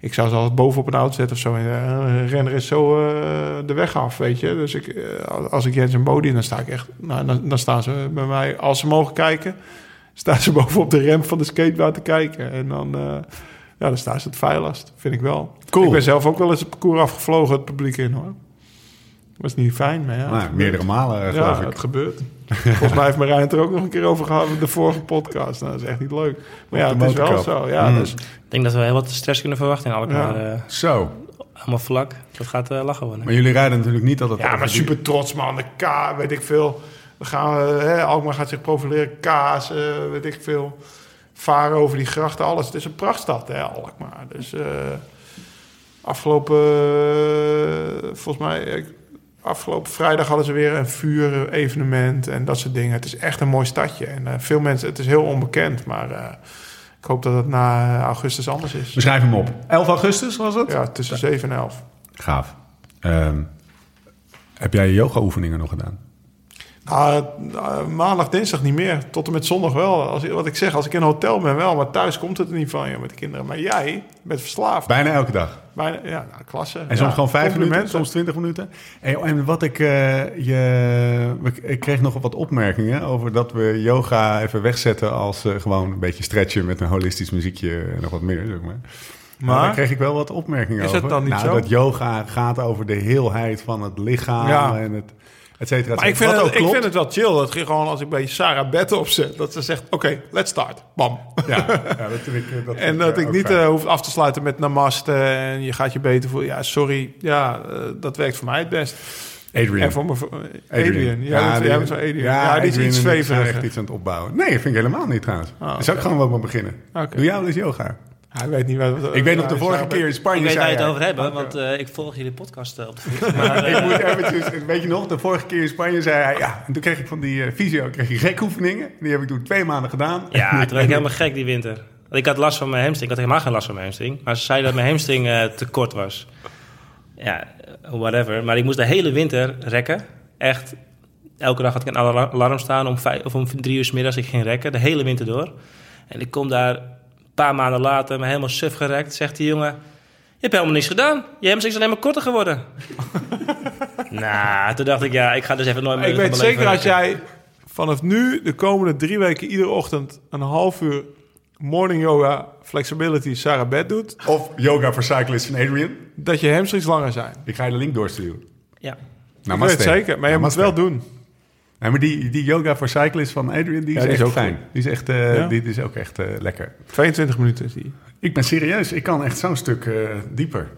Ik zou ze altijd boven op een auto zetten of zo. En, eh, Een renner is zo eh, de weg af, weet je. Dus ik, eh, als ik Jens en Bodie, dan sta ik echt... Nou, dan, dan staan ze bij mij, als ze mogen kijken... staan ze boven op de rem van de skatebaan te kijken. En dan, ja, dan staan ze het veiligst, vind ik wel. Cool. Ik ben zelf ook wel eens het parcours afgevlogen, het publiek in, hoor. Was niet fijn, maar ja. Nou, meerdere malen, eh, Ja, geloof ik. het gebeurt. Volgens mij heeft Marijn het er ook nog een keer over gehad in de vorige podcast. Nou, dat is echt niet leuk. Maar ja, het is wel zo. Ja, Mm. dus, Ik denk dat we heel wat stress kunnen verwachten in Alkmaar. Ja. eh, Zo. allemaal vlak. Dat gaat eh, lachen worden. Maar jullie rijden natuurlijk niet altijd... ja, maar super trots, man. De K, weet ik veel. We gaan, hè, Alkmaar gaat zich profileren. Kaas, weet ik veel. Varen over die grachten, alles. Het is een prachtstad, hè, Alkmaar. Dus eh, afgelopen... volgens mij... eh, Afgelopen vrijdag hadden ze weer een vuur-evenement en dat soort dingen. Het is echt een mooi stadje. En eh, veel mensen, het is heel onbekend, maar eh, ik hoop dat het na augustus anders is. Beschrijf hem op. 11 augustus was het? Ja, tussen 7 en 11. Gaaf. Ehm, heb jij yoga oefeningen nog gedaan? Nou, eh, maandag, dinsdag niet meer. Tot en met zondag wel. Als, wat ik zeg, als ik in een hotel ben wel. Maar thuis komt het er niet van, joh, met de kinderen. Maar jij bent verslaafd. Bijna elke dag. Bijna, ja, nou, klasse. En soms gewoon vijf minuten, soms twintig minuten. En, en wat ik, eh, je, ik kreeg nog wat opmerkingen over dat we yoga even wegzetten als eh, gewoon een beetje stretchen met een holistisch muziekje en nog wat meer. Zeg maar. Maar daar kreeg ik wel wat opmerkingen Is over. het dan niet nou, zo? dat yoga gaat over de heelheid van het lichaam Ja. en het et cetera. et maar ik, vind het, ook ik klopt. vind het wel chill. Dat je gewoon als ik bij Sarah Bette opzet. Dat ze zegt, oké, let's start. Bam. Ja, ja, dat vind ik, dat En dat eh, ik niet eh, hoef af te sluiten met namaste en je gaat je beter voelen. Ja, sorry. Ja, eh, dat werkt voor mij het best. Adrian. En voor me, Adrian. Ja, bent zo Adrian. Ja, die is iets zweverig. echt iets aan het opbouwen. Nee, dat vind ik helemaal niet trouwens. Ah, Daar zou ik gewoon wel beginnen. Oké. Doe jij wel eens yoga? Hij weet niet wat... Ik weet nog de vorige keer in Spanje Ik weet waar je het over hebben, want eh, ik volg jullie podcast eh, op de voet. Maar, eh, Ik moet eventjes, weet je nog, de vorige keer in Spanje zei hij... Ja, en toen kreeg ik van die eh fysio kreeg ik rekoefeningen. Die heb ik toen twee maanden gedaan. ja, toen werd ik helemaal gek die winter. Want ik had last van mijn hamstring. Ik had helemaal geen last van mijn hamstring. Maar ze zeiden dat mijn hamstring te kort was. Ja, whatever. Maar ik moest de hele winter rekken. Echt, elke dag had ik een alarm staan om, vijf, of om drie uur 's middags. Ik ging rekken, de hele winter door. En ik kom daar paar maanden later, me helemaal suf gerekt. Zegt die jongen, je hebt helemaal niks gedaan. Je hamstring is alleen maar korter geworden. nou, toen dacht ik, ja, ik ga dus even nooit meer Ik weet zeker als rekken. jij vanaf nu de komende drie weken iedere ochtend een half uur morning yoga flexibility Sarah Bed doet, Of yoga voor cyclists van Adrian. dat je hamstrings langer zijn. Ik ga je de link doorsturen. Ja. ik weet het zeker, maar je moet het wel doen. Nee, maar die, die yoga voor cyclists van Adrian, die is Ja, die is echt ook fijn. Die is echt, eh, Ja? die, die is ook echt eh, lekker. 22 minuten is die. Ik ben serieus, ik kan echt zo'n stuk eh, dieper.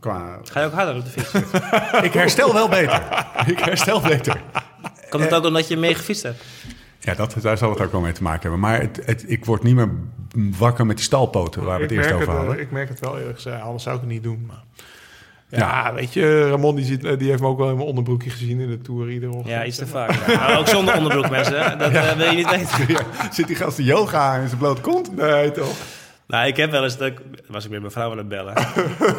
Qua... Ga je ook harder op de fiets? Ik herstel wel beter. ik herstel beter. Komt het ook omdat je mee gefietst hebt? Ja, dat, daar zal het ook wel mee te maken hebben. Maar het, het, ik word niet meer wakker met die stalpoten waar we het ik, eerst over het, hadden. ik merk het wel eerlijk gezegd, anders zou ik het niet doen. Maar... Ja, weet je, Ramon die, ziet, die heeft me ook wel in mijn onderbroekje gezien in de Tour iedere ochtend. Ja, iets te vaak. Ja. Ook zonder onderbroek, mensen. Dat eh, wil je niet weten. Ja, zit die gast de yoga in zijn blote kont? Nee, toch? Nou, ik heb wel eens... Dat ik, was ik met mijn vrouw aan het bellen.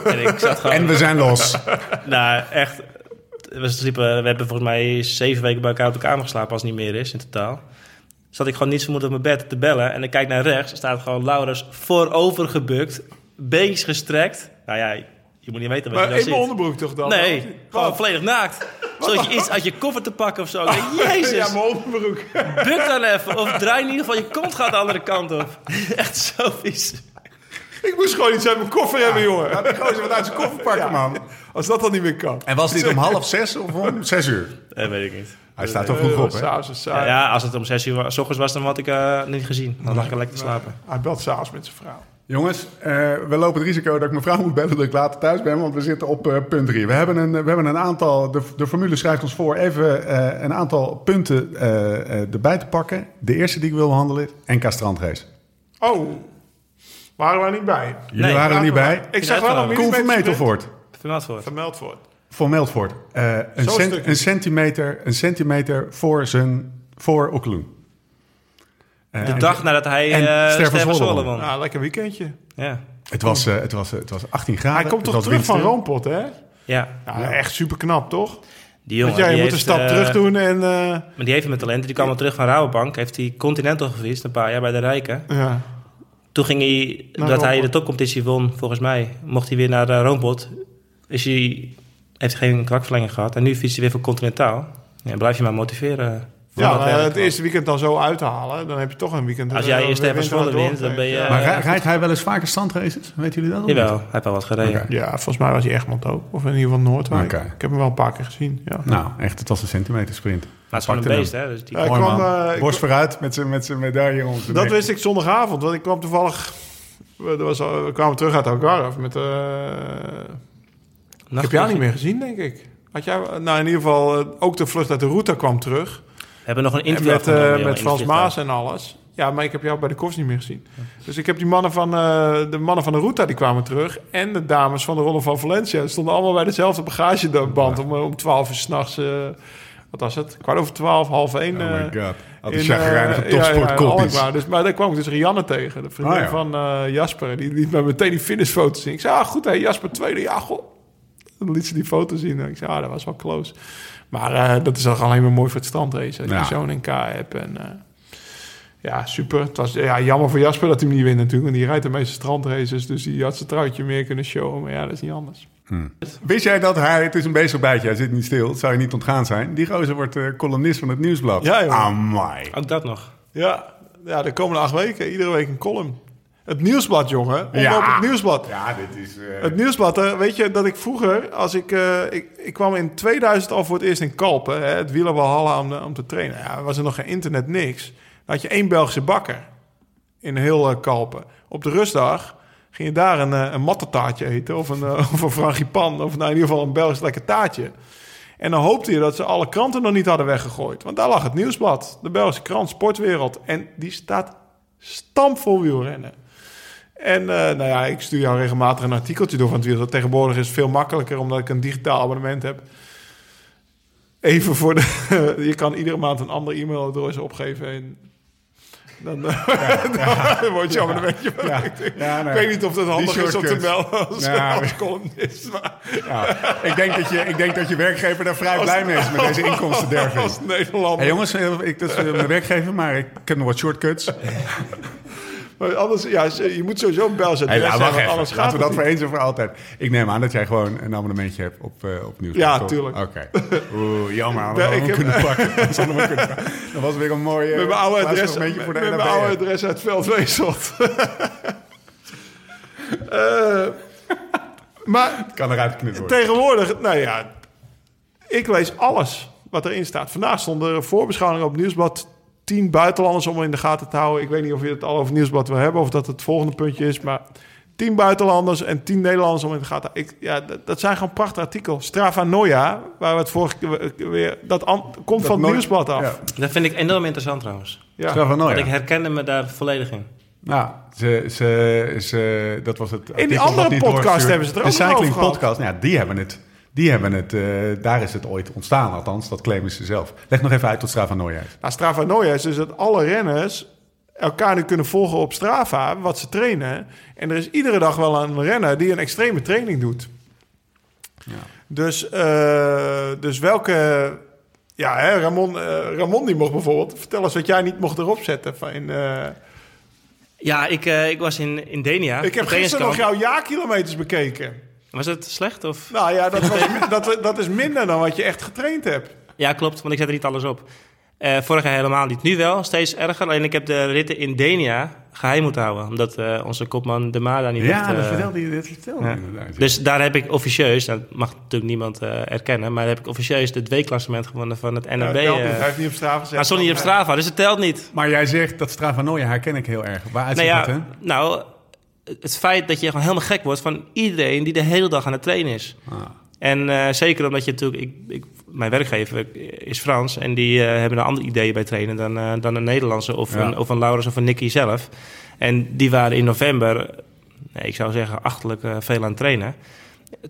en ik zat gewoon... En we zijn los. Nou, echt... We, sliepen, we hebben volgens mij zeven weken bij elkaar op de kamer geslapen... als het niet meer is, in totaal. Zat ik gewoon niet vermoed op mijn bed te bellen. En ik kijk naar rechts. staat gewoon Laurens voorover gebukt. Beentjes gestrekt. Nou ja, je moet niet weten wat Maar je in dan mijn ziet. onderbroek toch dan? Nee, gewoon Wat? volledig naakt. Zodat je iets uit je koffer te pakken of zo. Denk, Jezus. Ja, mijn onderbroek. Buk dan even. Of draai in ieder geval je kont gaat de andere kant op. Echt zo vies. ik moest gewoon iets uit mijn koffer hebben, jongen. Laat die gozer wat uit zijn koffer pakken, man. Als dat dan niet meer kan. En was dit om half zes of om zes uur? Dat weet ik niet. Hij staat er vroeg op, hè? Is saai. Ja, als het om zes uur s ochtends was, dan had ik eh niet gezien. Dan lag ik lekker te slapen. Hij belt s'avonds met zijn vrouw. Jongens, eh, we lopen het risico dat ik mijn vrouw moet bellen dat ik later thuis ben, want we zitten op eh, punt 3. We hebben een, we hebben een aantal, de, de formule schrijft ons voor even eh, een aantal punten eh, eh, erbij te pakken. De eerste die ik wil behandelen is NK Strandrace. Oh, waren we er niet bij? Jullie Nee, waren er niet bij. Ik zag wel een Koen van Metelvoort. Vermeld voor. vermeld Meldvoort. Eh, een, cent- een, centimeter, een centimeter voor zijn voor Okkeloen. Eh, De en- dag nadat hij en eh Ster van Ster van Zwolle won. Nou, lekker weekendje. Ja. Het was, eh, het, was, het was 18 graden. Hij komt toch terug van. Roompot, hè? Ja. Ja, echt super knap, toch? Die jongen, Want jij die moet een stap terug doen en... eh, Maar die heeft met talent. Die kwam al terug van Rabobank. Heeft hij Continental gefietst, een paar jaar bij de Rijken. ja. Toen ging hij, Naar dat hij de topcompetitie won, volgens mij, mocht hij weer naar uh, Roompot. Is hij, heeft hij geen kwakverlenging gehad. En nu fietst hij weer voor Continentaal. Ja, blijf je maar motiveren. Ja, het eerste weekend dan zo uithalen, dan heb je toch een weekend... Als jij eh, eerst even Zwolle wint, dan ben je- Ja. Maar rij- rijdt hij wel eens vaker strandraces? Weten jullie dat? Jawel, hij heeft al wat gereden. Ja, volgens mij was hij Egmond ook. Of in ieder geval Noordwijk. Oké. Ik heb hem wel een paar keer gezien, ja. Nou, echt, het was een centimeter sprint. Maar het is gewoon een beest, hè. Dus die, Ja, kwam, eh, Borst vooruit met zijn met zijn medaille om zijn Dat nek. wist ik zondagavond, want ik kwam toevallig... We, er was, we kwamen terug uit Algarve met... eh, ik heb jou niet meer gezien, denk ik. Had jij, nou, in ieder geval, ook de vlucht uit de route kwam terug. We hebben nog een En interview met, eh, met Frans Maas en alles. Ja, maar ik heb jou bij de koffie niet meer gezien. Dus ik heb die mannen van, eh, de mannen van de Ruta, die kwamen terug. En de dames van de Ronde van Valencia. Die stonden allemaal bij dezelfde bagageband om, eh, om 12 uur s'nachts. eh wat was het? Kwart over 12, half 1. Oh my god. Al die in, chagrijnige eh, ja, dus, maar daar kwam ik dus Rianne tegen. De vriendin Ah, ja. van eh, Jasper. Die liet mij meteen die finishfoto zien. Ik zei, ah goed hè, Jasper tweede. Ja, goh. Dan liet ze die foto zien. En ik zei, ah, dat was wel close. Maar eh, dat is toch alleen maar mooi voor het strandrace. Dat Ja. je zo'n NK hebt. En, eh, ja, super. Het was ja, jammer voor Jasper dat hij hem niet wint natuurlijk. Want die rijdt de meeste strandraces. Dus die had zijn truitje meer kunnen showen. Maar ja, dat is niet anders. Wist jij dat hij, het is een bezig bijtje, hij zit niet stil, het zou je niet ontgaan zijn. Die gozer wordt eh, columnist van het nieuwsblad. Ja, joh. Amai. Ook dat nog. Ja, ja, de komende acht weken. Iedere week een column. Het nieuwsblad, jongen. Omloop Ja. het nieuwsblad. Ja, dit is... eh, Het nieuwsblad, hè, weet je dat ik vroeger, als ik, eh, ik, ik kwam in 2000 al voor het eerst in Kalpen, hè, het wielerbalhalla om, om te trainen. Ja, was er nog geen internet, niks. Dan had je één Belgische bakker in heel eh, Kalpen. Op de rustdag ging je daar een, een mattetaartje eten of een, of een frangipan of nou, in ieder geval een Belgisch lekker taartje. En dan hoopte je dat ze alle kranten nog niet hadden weggegooid. Want daar lag het nieuwsblad, de Belgische krant Sportwereld. En die staat stampvol wielrennen. En eh, nou ja, ik stuur jou regelmatig een artikeltje door van het wiel. Tegenwoordig is veel makkelijker omdat ik een digitaal abonnement heb. Even voor de... je kan iedere maand een ander e-mailadres opgeven en dan, eh, dan wordt je abonnementje verwerkt. Ja, Ik nou, weet niet of dat handig is om te melden als, Ja, als columnist. Maar Ja, ik, denk dat je, ik denk dat je werkgever daar vrij blij mee is met deze inkomstenderving. als Nederlander. Hey jongens, eh, ik, dat is mijn werkgever, maar ik ken nog wat shortcuts. Maar anders, ja, je moet sowieso een bel zetten. Hey, nou, wacht even. alles gaat Laten we dat voor eens en voor altijd. Ik neem aan dat jij gewoon een abonnementje hebt op, uh, op Nieuwsblad, Ja, tuurlijk. Oké. Oeh, jammer. Hadden Ja, we ik hem kunnen pakken. Dat was weer een mooie... Met mijn oude adres, met, voor de met mijn oude adres uit Veldweesselt. Eh, maar Kan eruit worden. tegenwoordig, nou ja, ik lees alles wat erin staat. Vandaag stond er een voorbeschouwing op Nieuwsblad. 10 buitenlanders om in de gaten te houden. Ik weet niet of je het al over Nieuwsblad wil hebben of dat het volgende puntje is. Maar 10 buitenlanders en 10 Nederlanders om in de gaten te houden. Ik, ja, dat, dat zijn gewoon prachtige artikels. Strava Noia, waar we het vorige keer weer... Dat an- komt van het Nieuwsblad af. Ja. Dat vind ik enorm interessant trouwens. Ja. Strava Noia. Want ik herkende me daar volledig in. Nou, ze, ze, ze, dat was het. artikel andere wat niet podcast hebben ze het er De ook nog Cycling over gehad. Podcast, nou ja, die hebben het. Die hebben het, eh, daar is het ooit ontstaan, althans. Dat claimen ze zelf. Leg nog even uit tot Strava Noia is. Nou, Strava Noia is dus dat alle renners elkaar nu kunnen volgen op Strava, wat ze trainen. En er is iedere dag wel een renner die een extreme training doet. Dus, eh, dus welke... Ja, hè, Ramon, eh, Ramon die mocht bijvoorbeeld... Vertel eens wat jij niet mocht erop zetten. Van, in, eh, Ja, ik, eh, ik was in, in Denia. ik heb gisteren nog jouw jaarkilometers bekeken. Was het slecht? Of? Nou ja, dat, was, dat, dat is minder dan wat je echt getraind hebt. Ja, klopt, want ik zet er niet alles op. Eh, vorig jaar helemaal niet. Nu wel, steeds erger. Alleen ik heb de ritten in Denia geheim moeten houden. Omdat eh, onze kopman De Mada niet Ja, mocht, dat eh, vertelde je, dat vertelde je ja. inderdaad. Dus daar heb ik officieus, dat mag natuurlijk niemand eh, erkennen, maar daar heb ik officieus het W-klassement gewonnen van het Ja, NRB. telt eh. niet. Hij heeft niet op Strava gezet. maar stond niet op Strava, dus het telt niet. Maar jij zegt dat Strava Noia herken ik heel erg. Waaruit Nou ziet ja, dat, hè? nou, het feit dat je gewoon helemaal gek wordt van iedereen die de hele dag aan het trainen is. Ah. En eh, zeker omdat je natuurlijk, ik, ik, mijn werkgever is Frans en die eh, hebben een ander idee bij trainen dan, eh, dan een Nederlandse of, Ja. een, of een Laurens of een Nicky zelf. En die waren in november, nee, ik zou zeggen, achterlijk veel aan het trainen.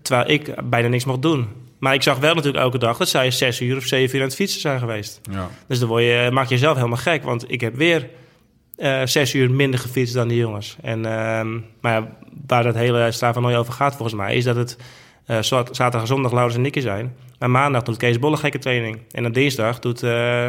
Terwijl ik bijna niks mocht doen. Maar ik zag wel natuurlijk elke dag dat zij zes uur of zeven uur aan het fietsen zijn geweest. Ja. Dus dan word je, maak je jezelf helemaal gek. Want ik heb weer zes uur minder gefietst dan die jongens. En, ehm, maar ja, waar dat hele Strava nooit over gaat volgens mij... is dat het eh, zat- zaterdag en zondag Laurens en Nicky zijn. Maar maandag doet Kees Bolle gekke training. En dan dinsdag doet eh,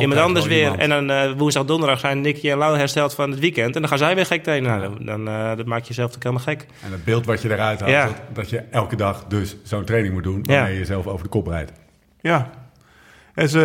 iemand anders weer. iemand. En dan eh, woensdag, donderdag zijn Nicky en Lau hersteld van het weekend. En dan gaan zij weer gek trainen. Nou, dan, eh, dat maak je jezelf natuurlijk helemaal gek. En het beeld wat je eruit haalt, Ja. dat, dat je elke dag dus zo'n training moet doen... Ja. waarmee je jezelf over de kop rijdt. Ja. En ze,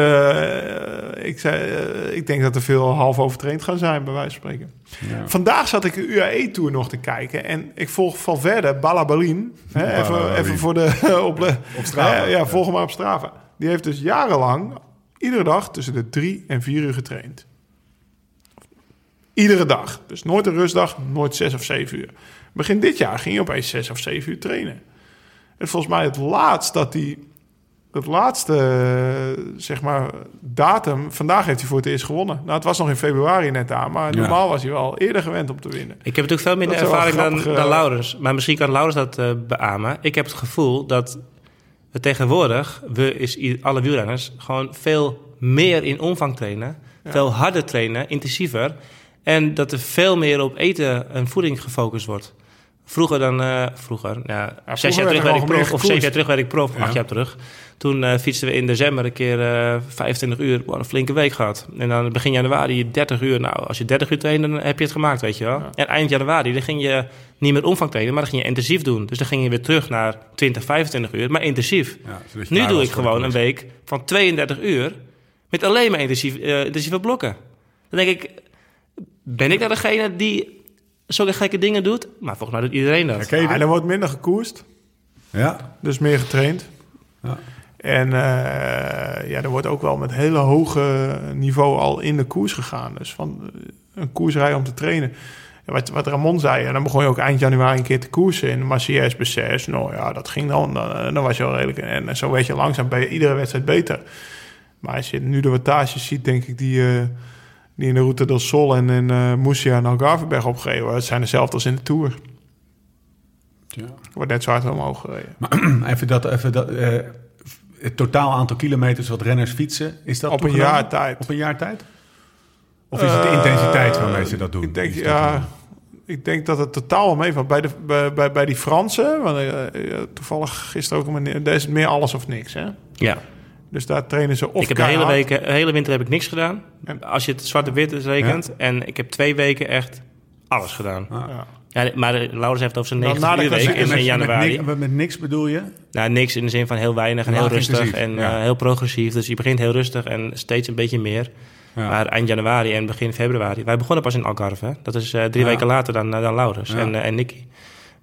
eh, ik, zei, eh, ik denk dat er veel half overtraind gaan zijn, bij wijze van spreken. Ja. Vandaag zat ik de UAE-tour nog te kijken. En ik volg Valverde, Balabalin. Hè, even, even voor de... op, de- Op Strava. ja, volg hem maar op Strava. Die heeft dus jarenlang, iedere dag, tussen de drie en vier uur getraind. Iedere dag. Dus nooit een rustdag, nooit zes of zeven uur. Begin dit jaar ging hij opeens zes of zeven uur trainen. En volgens mij het laatst dat hij... Het laatste, eh, zeg maar, datum... Vandaag heeft hij voor het eerst gewonnen. Nou, het was nog in februari net aan. Maar Ja. normaal was hij wel eerder gewend om te winnen. Ik heb natuurlijk veel minder Dat ervaring dan, grappig, dan eh. Laurens. Maar misschien kan Laurens dat eh beamen. Ik heb het gevoel dat we tegenwoordig, we is alle wielrenners, gewoon veel meer in omvang trainen. Veel harder trainen, intensiever. En dat er veel meer op eten en voeding gefocust wordt. Vroeger dan, eh, vroeger, ja, zes jaar er terug werd ik prof, of zeven jaar terug werd ik prof, Ja. acht jaar terug. Toen eh, fietsten we in december een keer eh 25 uur, Wow, een flinke week gehad. En dan begin januari 30 uur. Nou, als je 30 uur traint, dan heb je het gemaakt, weet je wel. En eind januari, dan ging je niet meer omvang trainen, maar dan ging je intensief doen. Dus dan ging je weer terug naar 20, 25 uur, maar intensief. Ja, Nu doe ik gewoon een week van 32 uur met alleen maar intensief, eh, intensieve blokken. Dan denk ik, ben ik nou degene die zulke gekke dingen doet? Maar volgens mij doet iedereen dat. Ja, dit? er wordt minder gekoerst. Ja. Dus meer getraind. Ja. En eh, ja, er wordt ook wel met hele hoge niveau al in de koers gegaan. Dus van eh, een koersrij om te trainen. Wat, wat Ramon zei, en dan begon je ook eind januari een keer te koersen in Maciès, Besses. Nou ja, dat ging dan. Dan, dan was je wel redelijk. En zo weet je langzaam bij iedere wedstrijd beter. Maar als je nu de wattages ziet, denk ik die, eh, die in de Route del Sol en in uh, Murcia en Algarveberg worden. Het zijn dezelfde als in de Tour. Ja. Wordt net zo hard omhoog gereden. Maar even dat, even dat eh, het totaal aantal kilometers wat renners fietsen, is dat Op een jaar tijd. Op een jaar tijd? Of is het de intensiteit waarmee ze dat doen? Ik denk, ja, ik denk dat het totaal wel meevalt. Bij, de, bij, bij, bij die Fransen, want, eh, eh, toevallig gisteren ook, een daar is het meer alles of niks. Hè? Ja, Dus daar trainen ze of ik heb de hele, week, de hele winter heb ik niks gedaan. En- Als je het zwart-wit rekent. En ik heb twee weken echt alles gedaan. Ah. Ja. Ja, maar Laurens heeft over zijn Dan 90 na de uur week in, januari. Met, niks- met niks bedoel je? Nou, niks in de zin van heel weinig en heel rustig intensief, en ja. eh, heel progressief. Dus je begint heel rustig en steeds een beetje meer. Ja. Maar eind januari en begin februari. Wij begonnen pas in Algarve. hè. Dat is eh, drie Ja. weken later dan, eh, dan Laurens en, en Nicky.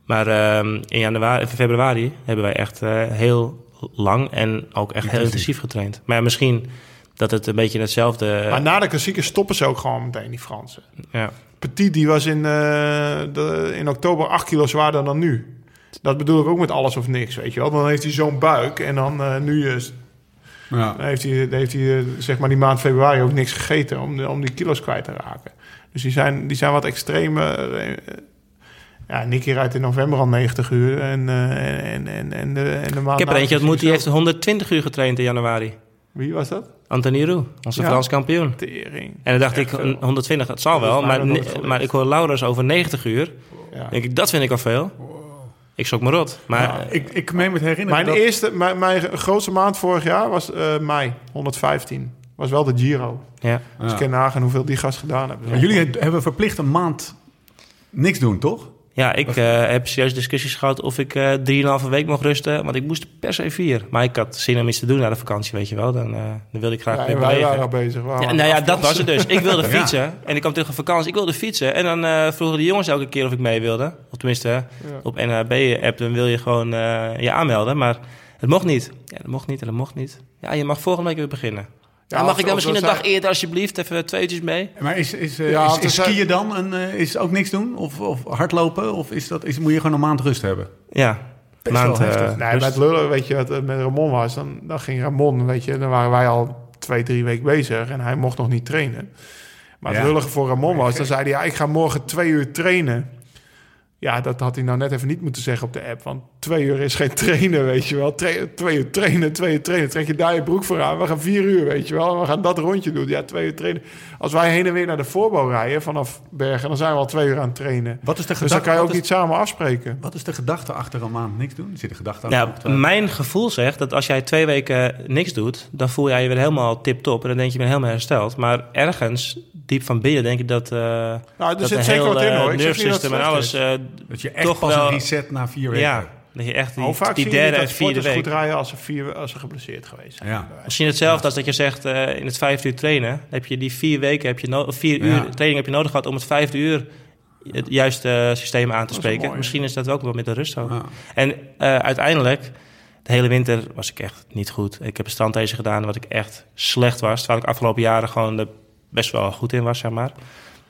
Maar ehm, in januari, februari hebben wij echt heel lang en ook echt heel Intensief. getraind. Maar misschien dat het een beetje hetzelfde... Maar na de klassieke stoppen ze ook gewoon meteen, die Fransen. ja. Petit, die was in, eh, de, in oktober 8 kilo zwaarder dan nu. Dat bedoel ik ook met alles of niks, weet je wel. Dan heeft hij zo'n buik en dan eh, nu is, Ja. dan heeft hij, dan heeft hij eh, zeg maar die maand februari ook niks gegeten om, om die kilo's kwijt te raken. Dus die zijn, die zijn wat extreme. ja, Nicky rijdt in november al 90 uur en, eh, en, en, en, de, en de maand Ik heb er eentje is ontmoet, die hij heeft 120 uur getraind in januari. Wie was dat? Anthony Roux, onze Ja. Frans kampioen. Tering. En dan dacht Echt ik, veel. 120, het zal Dat is wel. Maar, maar ik hoor Laurens over 90 uur. Ja. denk ik, dat vind ik al veel. Ik schrok me rot. Maar Ja, Ik, ik meen me te herinneren Mijn, dat... eerste, mijn, mijn grootste maand vorig jaar was eh, mei, 115. Was wel de Giro. ja, Dus Ja. ik kan nagaan hoeveel die gast gedaan hebben. Jullie he- hebben verplicht een maand niks doen, toch? Ja ik eh, heb serieus discussies gehad of ik eh 3,5 week mocht rusten. Want ik moest per se vier. Maar ik had zin om iets te doen na de vakantie, weet je wel. Dan, eh, dan wilde ik graag Ja, weer wij waren al bezig. Ja, nou ja, dat was het dus. Ik wilde Ja. fietsen en ik kwam terug van vakantie. Ik wilde fietsen en dan vroegen de jongens elke keer of ik mee wilde. Of tenminste, op NHB-app dan wil je gewoon je aanmelden. Maar het mocht niet. Ja, dat mocht niet en dat mocht niet. Ja, je mag volgende week weer beginnen. Ja, mag of- ik dan misschien een dag eerder alsjeblieft? Even twee uurtjes mee? Maar is, is, eh, Ja, is, is zijn- skiën dan een, eh, is ook niks doen? Of, of hardlopen? Of is dat, is, moet je gewoon een maand rust hebben? Ja, Best maand. wel heftig. eh, Nee, met lullen, weet je, wat het met Ramon was. Dan, dan ging Ramon, weet je, dan waren wij al twee, drie weken bezig. En hij mocht nog niet trainen. Maar het Ja. lullige voor Ramon was, dan zei hij, ja, ik ga morgen twee uur trainen. Ja, dat had hij nou net even niet moeten zeggen op de app. Want twee uur is geen trainen, weet je wel. Tra- twee uur trainen, twee uur trainen. Trek je daar je broek voor aan. We gaan vier uur, weet je wel. En we gaan dat rondje doen. Ja, twee uur trainen. Als wij heen en weer naar de voorbouw rijden vanaf Bergen... dan zijn we al twee uur aan het trainen. Wat is de Dus dan gedachte, kan je ook is, niet samen afspreken. wat is de gedachte achter een maand niks doen? Zit de gedachte achter? Nou, mijn gevoel zegt dat als jij twee weken niks doet, dan voel jij je weer helemaal tip-top. En dan denk je, ben helemaal hersteld. Maar ergens, diep van binnen, denk ik dat. eh Nou, er dat zit een zeker heel, wat in, eh, hoor. Ik zeg niet dat het nervesystem en slecht alles. is. eh, dat je echt toch pas wel- een reset na vier weken. ja, dat je echt die, Hoe vaak die zie je derde en vierde week. goed rijden als ze, vier, als ze geblesseerd geweest zijn? Ja. Misschien hetzelfde als dat je zegt eh, in het vijfde uur trainen. Heb je die vier weken, heb je no- vier Ja. uur training heb je nodig gehad om het vijfde uur het juiste eh, systeem aan te spreken. mooi, Misschien is dat ook wel met de rust. Ja. En eh, uiteindelijk, de hele winter was ik echt niet goed. Ik heb een strandtezen gedaan wat ik echt slecht was. Terwijl ik afgelopen jaren gewoon er best wel goed in was, zeg maar.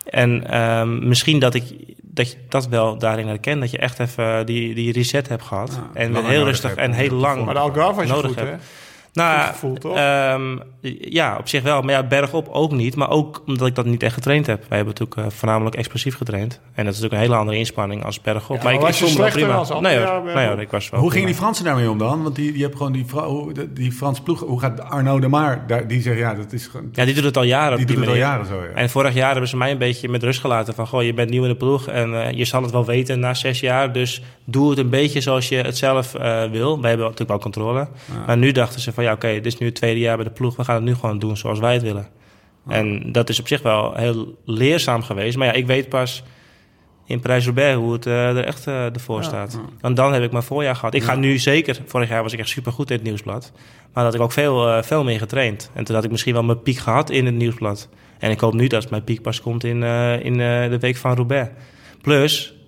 En ehm, misschien dat ik dat je dat wel daarin herkent. Dat je echt even die, die reset hebt gehad. Ja, en heel rustig hebt en heel lang. Maar de Algarve was je Nodig goed, heb. hè? Nou, Goed gevoel, toch? ehm, ja, op zich wel. Maar ja, bergop ook niet. Maar ook omdat ik dat niet echt getraind heb. Wij hebben natuurlijk eh, voornamelijk explosief getraind. En dat is natuurlijk een hele andere inspanning als bergop. Ja, maar ik, maar ik was je wel prima. als nee, hoor, nee hoor, ik was wel Hoe gingen die. Fransen daarmee om dan? Want die, die hebben gewoon die, de- die Franse ploeg. Hoe gaat Arnaud de Maar? Daar, die zegt ja, dat is gewoon. Ja, die doet het al jaren. die op doet het al jaren zo. Ja. En vorig jaar hebben ze mij een beetje met rust gelaten. Van, goh, je bent nieuw in de ploeg en eh, je zal het wel weten na zes jaar. Dus doe het een beetje zoals je het zelf eh, wil. Wij hebben natuurlijk wel controle. Maar nu dachten ze van, ja, oké, dit is nu het tweede jaar bij de ploeg. We gaan het nu gewoon doen zoals wij het willen. En dat is op zich wel heel leerzaam geweest. Maar ja, ik weet pas in Parijs-Roubaix hoe het eh, er echt eh, ervoor staat. Want dan heb ik mijn voorjaar gehad. Ik ga nu zeker... Vorig jaar was ik echt supergoed in het nieuwsblad. Maar dat ik ook veel, veel meer getraind. En toen had ik misschien wel mijn piek gehad in het nieuwsblad. En ik hoop nu dat mijn piek pas komt in, in de week van Roubaix. Plus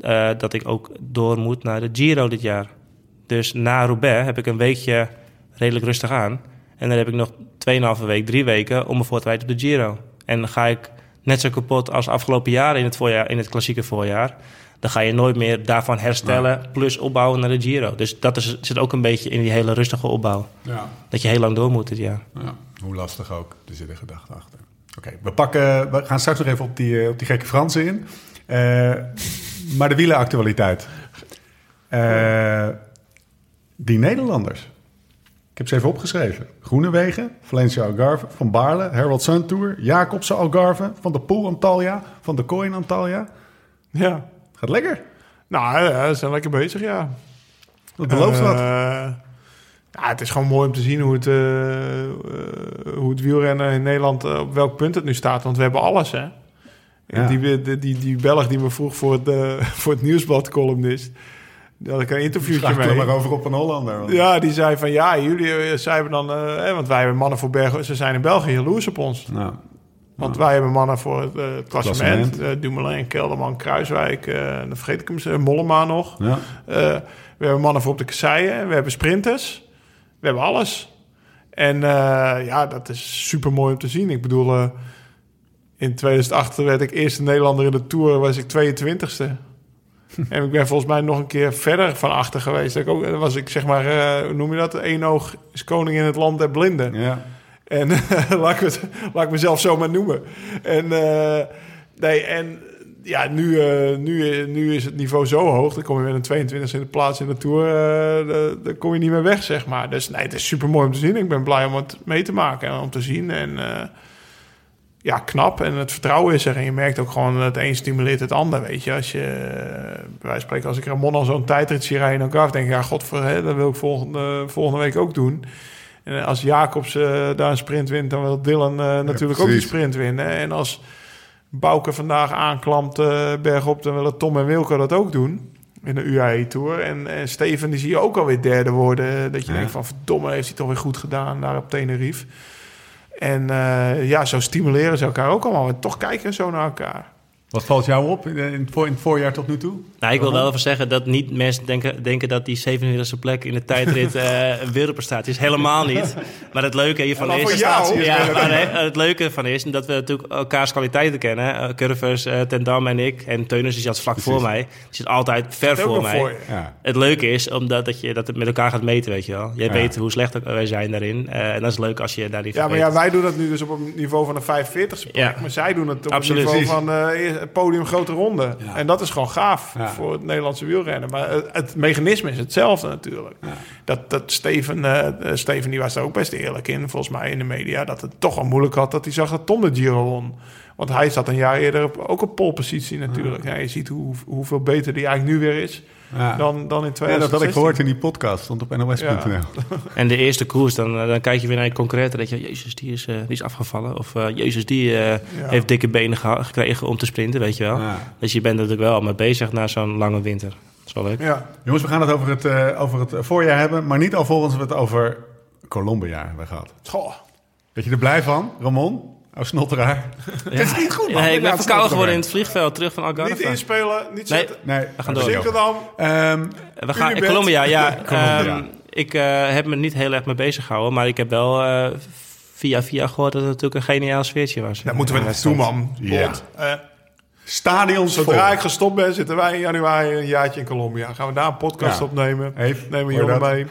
eh, dat ik ook door moet naar de Giro dit jaar. Dus na Roubaix heb ik een weekje redelijk rustig aan. En dan heb ik nog 2,5 week, drie weken om me voor te bereiden op de Giro. En dan ga ik net zo kapot als afgelopen jaar in het, voorjaar, in het klassieke voorjaar. Dan ga je nooit meer daarvan herstellen, plus opbouwen naar de Giro. Dus dat is, zit ook een beetje in die hele rustige opbouw. Ja. Dat je heel lang door moet dit jaar. Ja. Hoe lastig ook. Er zit een gedachte achter. Oké, we, pakken, we gaan straks nog even op die, eh, op die gekke Fransen in. Eh, maar de wielenactualiteit. Eh die Nederlanders. Ik heb ze even opgeschreven. Groenewegen, Valencia Algarve, Van Baarle, Herald Sun Tour, Jacobsen Algarve, Van de Poel Antalya, Van de Kooi Antalya. Ja. Gaat lekker. Nou, ja, ze zijn lekker bezig, ja. Dat belooft Eh, wat. ja, het is gewoon mooi om te zien hoe het, eh, eh, hoe het wielrennen in Nederland, eh, op welk punt het nu staat. Want we hebben alles, hè. Ja. Die, die, die, die Belg die me vroeg voor het, eh, voor het nieuwsblad columnist, daar had ik een interviewtje mee. maar over op een Hollander. want- Ja, die zei van ja, jullie eh, zij hebben dan, eh, hè, want wij hebben mannen voor Bergen, ze zijn in België jaloers op ons. Nou, Want wij hebben mannen voor het, het klassement, Klassement. Dumoulin, Kelderman, Kruiswijk, dan vergeet ik hem, eh, Mollema nog. ja. We hebben mannen voor op de kasseien, we hebben sprinters, we hebben alles. En ja, dat is super mooi om te zien. Ik bedoel, in 2008 werd ik eerste Nederlander in de Tour, was ik 22ste. en ik ben volgens mij nog een keer verder van achter geweest. Dat ik ook, was ik zeg maar, eh, hoe noem je dat? Eén oog is koning in het land der blinden. ja. En laat, ik het, laat ik mezelf zo maar noemen. En, eh, nee, en ja, nu, eh, nu, nu is het niveau zo hoog. Dan kom je met een 22 in de plaats in de Tour. dan- dan kom je niet meer weg, zeg maar. Dus nee, het is super mooi om te zien. Ik ben blij om het mee te maken en om te zien. En ja, knap. En het vertrouwen is er. En je merkt ook gewoon dat het een stimuleert het ander, weet je. Als je, eh, van spreken, als ik Ramon al zo'n tijdrit zie rijden in elkaar, denk ik, ja, god, voor, hè, dat wil ik volgende, volgende week ook doen. En als Jacobs eh, daar een sprint wint, dan wil Dylan eh, natuurlijk ook die sprint winnen. En als Bouke vandaag aanklampt bergop, dan willen Tom en Wilco dat ook doen. In de UAE Tour. En, en Steven, die zie je ook alweer derde worden. Dat je Ja. denkt van, verdomme, heeft hij toch weer goed gedaan daar op Tenerife. En eh, ja, zo stimuleren ze elkaar ook allemaal. En toch kijken zo naar elkaar. Wat valt jou op in, in, het voor- in het voorjaar tot nu toe? Nou, ik wil wel even zeggen dat niet mensen denken, denken dat die 27e plek in de tijdrit eh, een wereldprestatie is. Helemaal niet. Maar het leuke hiervan is... jou. Ja, maar het leuke van is dat we natuurlijk elkaars kwaliteiten kennen. Uh, Curvers, eh, Ten Dam en ik. En Teunus die zat vlak voor mij. Die zit altijd ver voor mij. voor je. Ja. Het leuke is omdat dat je dat het met elkaar gaat meten, weet je wel. Jij Ja. weet hoe slecht wij zijn daarin. Eh, en dat is leuk als je daar niet Ja, maar ja, wij doen dat nu dus op een niveau van een 45ste plek. Ja. Maar zij doen het op Absoluut. een niveau van eh, podium grote ronde. Ja. En dat is gewoon gaaf Ja. voor het Nederlandse wielrennen. Maar het, het mechanisme is hetzelfde natuurlijk. Dat, dat Steven, eh, eh, Steven die was er ook best eerlijk in, volgens mij in de media, dat het toch wel moeilijk had dat hij zag dat Tom de Giro won. Want hij zat een jaar eerder op, ook op polepositie natuurlijk. Ja, je ziet hoe, hoeveel beter die eigenlijk nu weer is Ja. dan, dan in Ja, 2016. dat had ik gehoord in die podcast, stond op nos.nl. Ja. En de eerste koers, dan, eh, dan kijk je weer naar je concurrent. En denk je, jezus, die is, eh, die is afgevallen. Of eh, jezus, die heeft dikke benen gekregen om te sprinten, weet je wel. Ja. Dus je bent natuurlijk wel al mee bezig na zo'n lange winter. Dat is wel leuk. Ja, Jongens, we gaan het over het, eh, over het voorjaar hebben, maar niet alvorens we het over Colombia hebben gehad. Goh. Ben je er blij van, Ramon? Oh, snotteraar. Het is niet goed, man. Nee, ik ben Ja, verkouden geworden in het vliegveld terug van Algarve. Niet inspelen, niet Nee. zetten. Nee, We gaan door. Rotterdam. Ehm, We gaan in. Colombia, ja. Colombia. ehm, ik eh, heb me niet heel erg mee bezig gehouden, maar ik heb wel eh, via via gehoord dat het natuurlijk een geniaal sfeertje was. Daar moeten we naartoe, man. Ja. Eh, stadions zodra vol. ik gestopt ben, zitten wij in januari een jaartje in Colombia. Gaan we daar een podcast Ja. opnemen. Heeft- Nemen we je jongen dat? mee.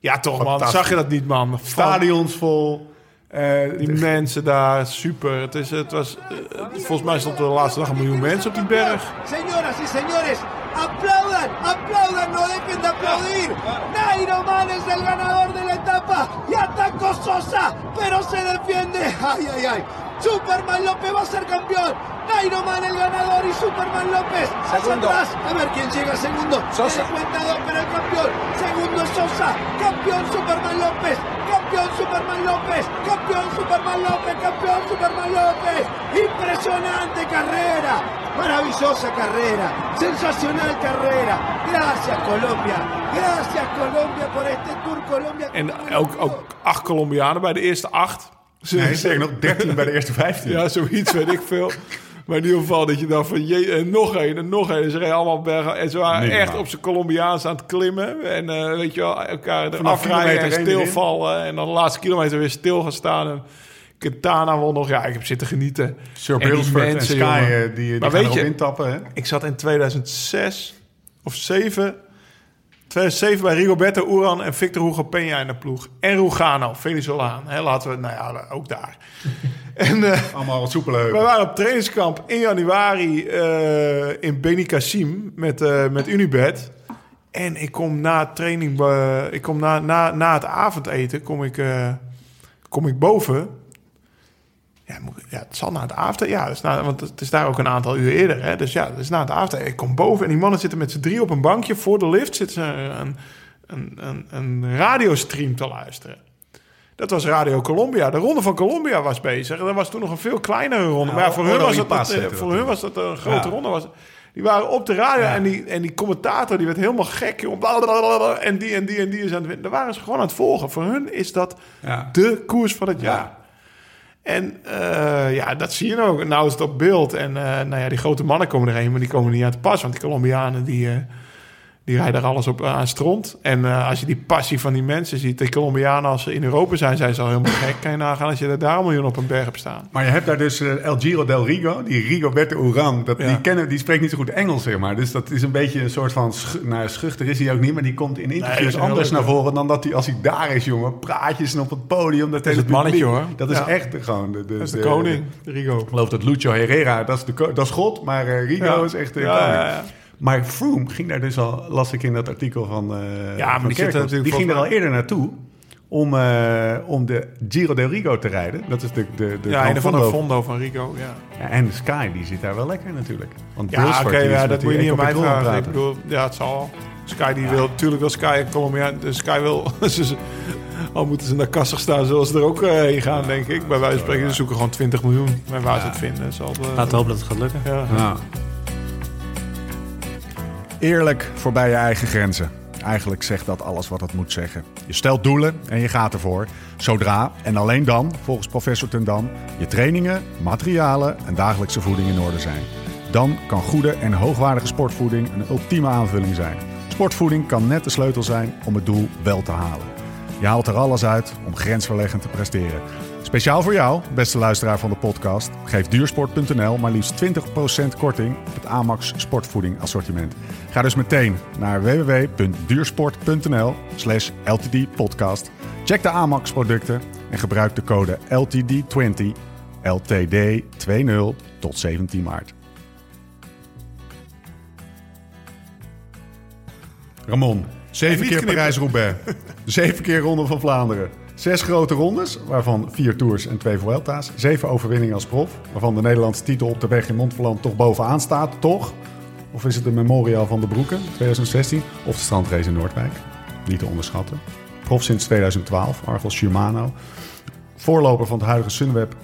Ja, toch man. Zag je dat niet, man? Stadions vol. eh, Die mensen daar, super. Het, is, het was, eh, volgens mij stond er de laatste dag een miljoen mensen op die berg. Señoras y señores, aplaudan, aplaudan, no dejen de aplaudir. Nairo Man es el ganador de la etapa y atacó Sosa, pero se defiende. Ay, ay, ay. Superman López va a ser campeón. Nairo Man el ganador y Superman López Segundo. atrás. A ver quién llega segundo. Sosa. Se cuenta dos, pero el campeón. Segundo es Sosa. Campeón Superman López. Campeón Superman López. Campeón Superman López. Campeón Superman López. Impresionante carrera. Maravillosa carrera. Sensacional carrera. Gracias Colombia. Gracias Colombia por este Tour Colombia. En ook, ook acht Colombianen bij de eerste acht. Nee, zeker nog 13 bij de eerste 15. Ja, zoiets weet ik veel. Maar in ieder geval dat je dan van je, en nog één en nog één. Ze reden allemaal bergen. En ze waren echt op zijn Colombiaans aan het klimmen. En eh, weet je wel, elkaar eraf rijden en stilvallen. En dan de laatste kilometer weer stil gaan staan. En Quintana won nog. Ja, ik heb zitten genieten. Sir En Brailsford Sky, jongen. eh, die, die Maar gaan weet je- intappen. Hè? Ik zat in 2006 of 7... 2007 bij Rigoberto Uran en Victor Hugo Peña in de ploeg. En Rugano, Venezolaan. Hè, laten we, nou ja, ook daar. En eh, Allemaal soepele wij heupen. waren op trainingskamp in januari eh, in Beni Kassim met, eh, met Unibed. En ik kom na training, ik kom na, na, na het avondeten, kom ik, kom ik boven. Ja, moet ik- ja, het zal na het avondeten, ja, is na, want het is daar ook een aantal uur eerder. Hè? Dus ja, het is na het avondeten. Ik kom boven en die mannen zitten met z'n drie op een bankje voor de lift. Zitten ze een, een, een, een radiostream te luisteren. Dat was Radio Colombia. De ronde van Colombia was bezig. En dat was toen nog een veel kleinere ronde. maar ja, voor, hun was, dat voor hun was dat een grote Ja. ronde. Was, die waren op de radio en, die, en die commentator die werd helemaal gek. Joh, blablabla, en die en die en die is aan het winnen. Daar waren ze gewoon aan het volgen. Voor hun is dat de koers van het Ja. jaar. En eh, ja, dat zie je ook. Nou is het op beeld. En eh, nou ja, die grote mannen komen erheen, maar die komen niet aan te pas. Want die Colombianen, die, eh, die rijden er alles op aan stront. En eh, als je die passie van die mensen ziet... De Colombianen, als ze in Europa zijn, zijn ze al helemaal gek. Kan je nagaan als je er daar een miljoen op een berg hebt staan. Maar je hebt daar dus eh, El Giro del Rigo, die Rigoberto Uran. Dat, Ja. die, kennen, die spreekt niet zo goed Engels, zeg maar. Dus dat is een beetje een soort van... Schu nou, schuchter is hij ook niet, maar die komt in dat interviews is anders naar voren... dan dat hij als hij daar is, jongen. Praatjes en op het podium. Dat, is hele het mannetje, hoor. Dat is Ja. echt gewoon... De, de, Dat is de, koning, Rigo. Ik geloof dat Lucio Herrera, dat is, de, dat is God, maar eh, Rigo Ja. is echt de Ja, koning. Ja, ja. Maar Froome ging daar dus al, las ik in dat artikel van eh Ja, maar van die Kerkhoff. Die ging er al eerder naartoe om, eh, om de Giro del Rigo te rijden. Dat is de, de, de Ja, van de Fondo. Van Rigo, ja. Ja, en Sky, die zit daar wel lekker natuurlijk. Want Ja, oké, ja, dat moet je niet aan mij vragen. Ik bedoel, ja, het zal. Sky die wil, natuurlijk wil Sky en Colombia. De Sky wil, ze- al moeten ze naar Kassig staan, zullen ze er ook eh, heen gaan, denk ik. Bij wijze van spreken, ze zoeken gewoon 20 miljoen. Maar waar ze het vinden, zal het, Laten we hopen dat het gaat lukken. ja. Eerlijk voorbij je eigen grenzen. Eigenlijk zegt dat alles wat het moet zeggen. Je stelt doelen en je gaat ervoor. Zodra en alleen dan, volgens professor Ten Dam, je trainingen, materialen en dagelijkse voeding in orde zijn. Dan kan goede en hoogwaardige sportvoeding een ultieme aanvulling zijn. Sportvoeding kan net de sleutel zijn om het doel wel te halen. Je haalt er alles uit om grensverleggend te presteren. Speciaal voor jou, beste luisteraar van de podcast, geeft duursport.nl maar liefst 20% korting op het Amax sportvoeding assortiment. Ga dus meteen naar www.duursport.nl slash ltdpodcast. Check de Amax producten en gebruik de code LTD20 LTD20 tot 17 maart. Ramon, zeven keer. Parijs-Roubaix, zeven keer Ronde van Vlaanderen. Zes grote rondes, waarvan vier tours en twee Vuelta's. Zeven overwinningen als prof, waarvan de Nederlandse titel op de weg in Montferland toch bovenaan staat, toch? Of is het de Memorial van de Broeken, 2016? Of de strandrace in Noordwijk? Niet te onderschatten. Prof sinds 2012, Argos Shimano. Voorloper van het huidige Sunweb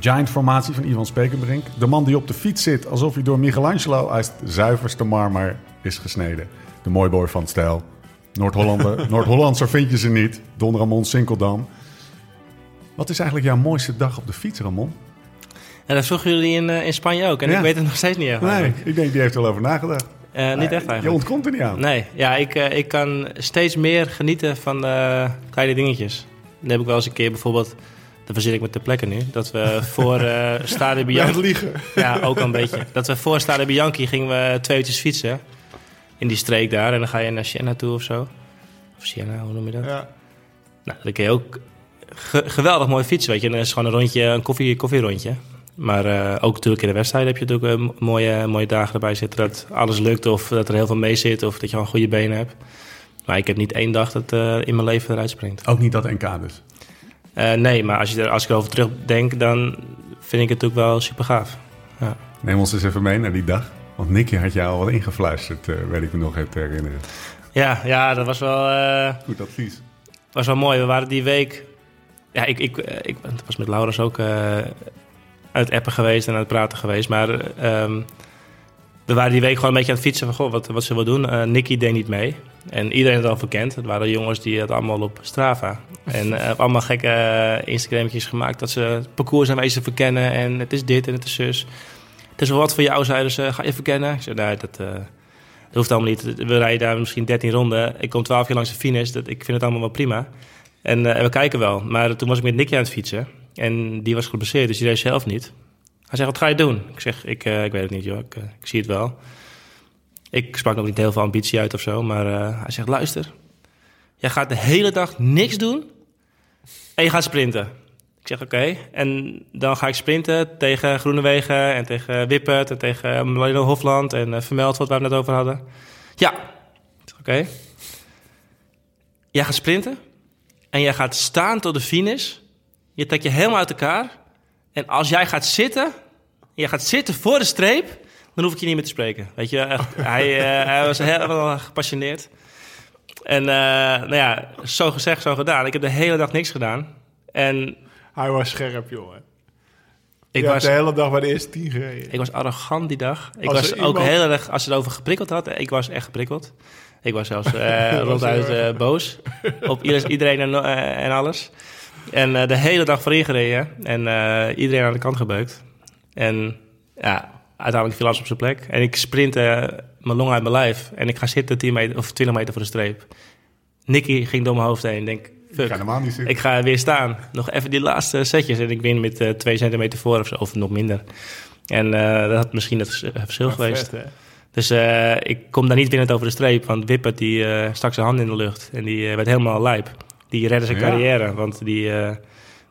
Giant-formatie van Ivan Spekenbrink. De man die op de fiets zit alsof hij door Michelangelo uit de zuiverste marmer is gesneden. De mooiboy van het stijl. Noord-Hollander, Noord-Hollandser vind je ze niet. Don Ramon Sinkeldam. Wat is eigenlijk jouw mooiste dag op de fiets, Ramon? En dat vroegen jullie in, eh, in Spanje ook. En Ja. ik weet het nog steeds niet echt. Nee, eigenlijk. ik denk die heeft er wel over nagedacht. Eh, niet echt Je eigenlijk. ontkomt er niet aan. Nee, ja, ik, eh, ik kan steeds meer genieten van kleine dingetjes. Dan heb ik wel eens een keer bijvoorbeeld, dat verzin ik met de plekken nu, dat we voor eh Stade Bianchi, liegen. ja, ook al een beetje, dat we voor Stade Bianchi gingen we twee uurtjes fietsen in die streek daar en dan ga je naar Siena toe of zo. Of Siena, hoe noem je dat? Ja. Nou, dan kun je ook ge- geweldig mooi fietsen, weet je. En dan is gewoon een rondje, een koffie, koffierondje. Maar eh, ook natuurlijk in de wedstrijd heb je natuurlijk eh, mooie, mooie dagen erbij zitten. Dat alles lukt of dat er heel veel mee zit of dat je gewoon goede benen hebt. Maar ik heb niet één dag dat eh, in mijn leven eruit springt. Ook niet dat NK dus. Nee, maar als, je er, als ik erover terugdenk, dan vind ik het ook wel super gaaf. Ja. Neem ons eens even mee naar die dag. Want Nicky had jou al wat ingefluisterd, weet ik me nog even te herinneren. Ja, ja, dat was wel, Goed advies. was wel mooi. We waren die week... Ja, ik, ik, ik was met Laurens ook uit appen geweest en aan het praten geweest. Maar ehm, we waren die week gewoon een beetje aan het fietsen van... Goh, wat, wat zullen we doen? Eh Nicky deed niet mee. En iedereen het al verkend. Het waren jongens die het allemaal op Strava. En eh, allemaal gekke eh, Instagrammetjes gemaakt... dat ze het parcours aanwezig verkennen. En het is dit en het is zus. Het is wel wat voor jou, zeiden ze. Ga je verkennen? Ik zei, nee, dat... dat hoeft allemaal niet. We rijden daar misschien 13 ronden. Ik kom 12 keer langs de finish. Dat, ik vind het allemaal wel prima. En, en we kijken wel. Maar toen was ik met Nicky aan het fietsen. En die was geblesseerd, dus die reed zelf niet. Hij zegt, wat ga je doen? Ik zeg, ik, eh, ik weet het niet, joh. Ik, eh, ik zie het wel. Ik sprak nog niet heel veel ambitie uit of zo. Maar eh, hij zegt, luister. Jij gaat de hele dag niks doen. En je gaat sprinten. Ik zeg oké. En dan ga ik sprinten tegen Groenewegen en tegen Wippert en tegen Marino Hofland en Vermeld, wat we net over hadden. Ja. Oké. Jij gaat sprinten en jij gaat staan tot de finish. Je trekt je helemaal uit elkaar. En als jij gaat zitten, je gaat zitten voor de streep, dan hoef ik je niet meer te spreken. Weet je, echt, hij, eh, hij was heel gepassioneerd. En uh, nou ja, zo gezegd, zo gedaan. Ik heb de hele dag niks gedaan. En Hij was scherp, jongen. ik was de hele dag bij de eerste tien gereden. ik was arrogant die dag. Ik Als was ook iemand- heel erg, als ze het over geprikkeld had, ik was echt geprikkeld. Ik was zelfs eh, ronduit eh, boos op ieder- iedereen en, eh, en alles. En eh, de hele dag voorin gereden en eh, iedereen aan de kant gebeukt. En ja, uiteindelijk viel alles op zijn plek. En ik sprint eh, mijn long uit mijn lijf en ik ga zitten 10 meter, of 20 meter voor de streep. Nicky ging door mijn hoofd heen. Ik denk, Ik fuck, ga helemaal niet zitten. ik ga weer staan. Nog even die laatste setjes. En ik win met eh 2 centimeter voor of, zo, of nog minder. En dat had misschien het vers- verschil geweest. Vet? Dus ik kom daar niet winnend over de streep. Want Wippert die stak zijn hand in de lucht. En die werd helemaal lijp. Die redde zijn carrière. Want die, eh,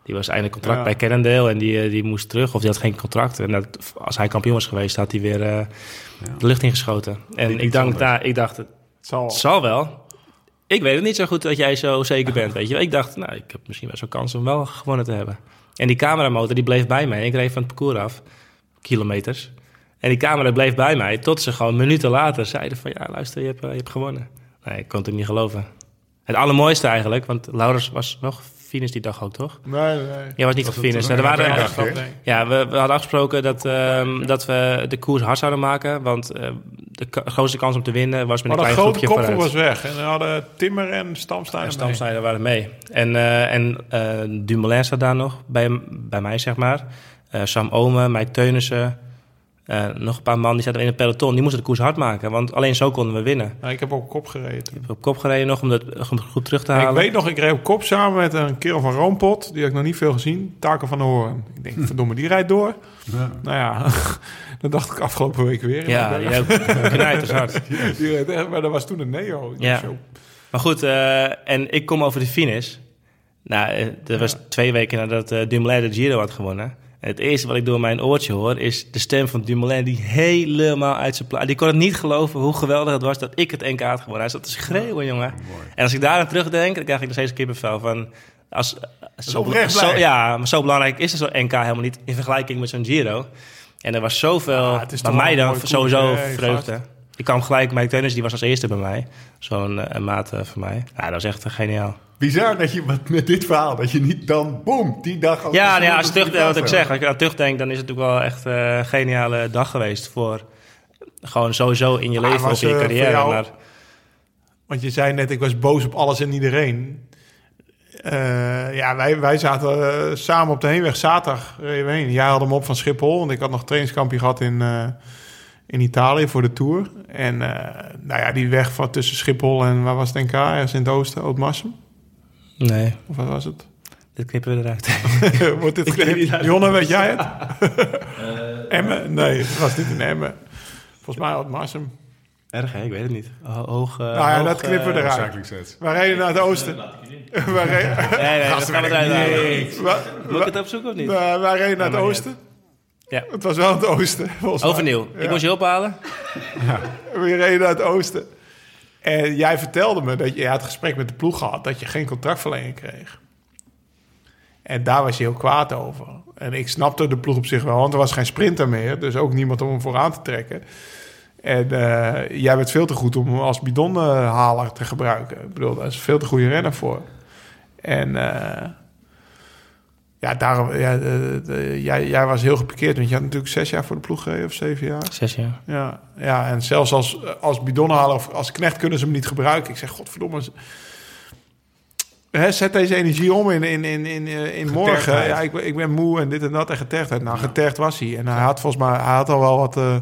die was eindelijk contract bij Cannondale. En die, eh, die moest terug. Of die had geen contract. En dat, als hij kampioen was geweest, had hij weer eh, de lucht ingeschoten. En ik dacht, daar, ik dacht, het Het zal. zal wel. Ik weet het niet zo goed dat jij zo zeker bent, weet je. Ik dacht, nou, ik heb misschien wel zo'n kans om wel gewonnen te hebben. En die cameramotor, die bleef bij mij. Ik reed van het parcours af, kilometers. En die camera bleef bij mij, tot ze gewoon minuten later zeiden van... Ja, luister, je hebt, je hebt gewonnen. Nee, ik kon het niet geloven. Het allermooiste eigenlijk, want Laurens was nog finish die dag ook, toch? Nee, nee. Jij was niet een Er waren, nee. ja, we, we hadden afgesproken dat, ehm, dat we de koers hard zouden maken. Want eh, de grootste kans om te winnen was met een Maar de klein grote groepje koppel vooruit. was weg. En dan hadden Timmer en Stamstein En waren mee. En, eh en eh, Dumoulin zat daar nog, bij, bij mij zeg maar. Eh, Sam Omen, Mike Teunissen. Eh, nog een paar man die zaten in het peloton. Die moesten de koers hard maken, want alleen zo konden we winnen. Ja, ik heb op kop gereden. Ik heb op kop gereden nog om dat goed terug te Ik halen. weet nog, ik reed op kop samen met een kerel van Roompot. Die had ik nog niet veel gezien. Taken van de Hoorn. Ik denk, verdomme, die rijdt door. Ja. Nou ja, dat dacht ik afgelopen week weer. ja, die ook knijters hard. Die reed echt, maar dat was toen een Neo. Ik Ja. Maar goed, eh, en ik kom over de finish. Nou, eh, dat was twee weken nadat eh, Dumoulin de Giro had gewonnen. Het eerste wat ik door mijn oortje hoor is de stem van Dumoulin die helemaal uit zijn plaat. Die kon het niet geloven hoe geweldig het was dat ik het NK had gewonnen. Hij zat te schreeuwen, jongen. En als ik daar aan terugdenk, dan krijg ik nog steeds kippenvel van. Als, zo, zo, ja, maar zo belangrijk is zo'n NK helemaal niet in vergelijking met zo'n Giro. En er was zoveel is bij mij dan sowieso vreugde. Ik kwam gelijk, Mike Teunis, die was als eerste bij mij. Zo'n eh, een maat eh, van mij. Ja, dat was echt eh, geniaal. Bizar dat je met, met dit verhaal, dat je niet dan, boom, die dag... al- Ja, nou ja, als ik dat terug, wat ik zeg, als ik aan terugdenk, dan is het natuurlijk wel echt eh, een geniale dag geweest voor gewoon sowieso in je Maar leven of in je eh, carrière. jou- Maar Want je zei net, ik was boos op alles en iedereen. Eh, ja, wij, wij zaten samen op de heenweg zaterdag heen. Jij had hem op van Schiphol, want ik had nog trainingskampje gehad in, eh, in Italië voor de Tour. En eh, nou ja, die weg van tussen Schiphol en waar was het NK? Ergens in het oosten, Oudmarsum? Nee, Of wat was het? dit knippen we eruit. Wordt dit geknipt? Jonne, weet jij het? Emmen? Nee, het was niet in Emmen. Volgens mij Oudmarsum. Erg, hè? Ik weet het niet. Ho- Hoog, eh, Nou ja, hoog, dat knippen we eh, eruit. We reden naar het oosten. We reden, Nee, nee, dat gaan we eruit halen. we- Moet ik het opzoeken of niet? we- wij reden naar het oosten. Ja. Het was wel het oosten. volgens mij. Overnieuw. Ik moest je ophalen. We reden naar het oosten. En jij vertelde me dat je, had het gesprek met de ploeg gehad... dat je geen contractverlenging kreeg. En daar was je heel kwaad over. En ik snapte de ploeg op zich wel, want er was geen sprinter meer. Dus ook niemand om hem vooraan te trekken. En eh, jij bent veel te goed om hem als bidonhaler te gebruiken. Ik bedoel, daar is veel te goede renner voor. En eh, ja, daarom, ja, de- de- jij, jij was heel gepikeerd. Want je had natuurlijk zes jaar voor de ploeg gereden, of zeven jaar. Zes jaar. Ja, ja en zelfs als, als bidonhaler of als knecht kunnen ze hem niet gebruiken. Ik zeg, godverdomme. ze- Hè, zet deze energie om in, in, in, in, eh, in morgen. Ja, ik, ben- ik ben moe en dit en dat en getergdheid. Nou, getergd was hij. En hij had volgens mij hij had al wel wat eh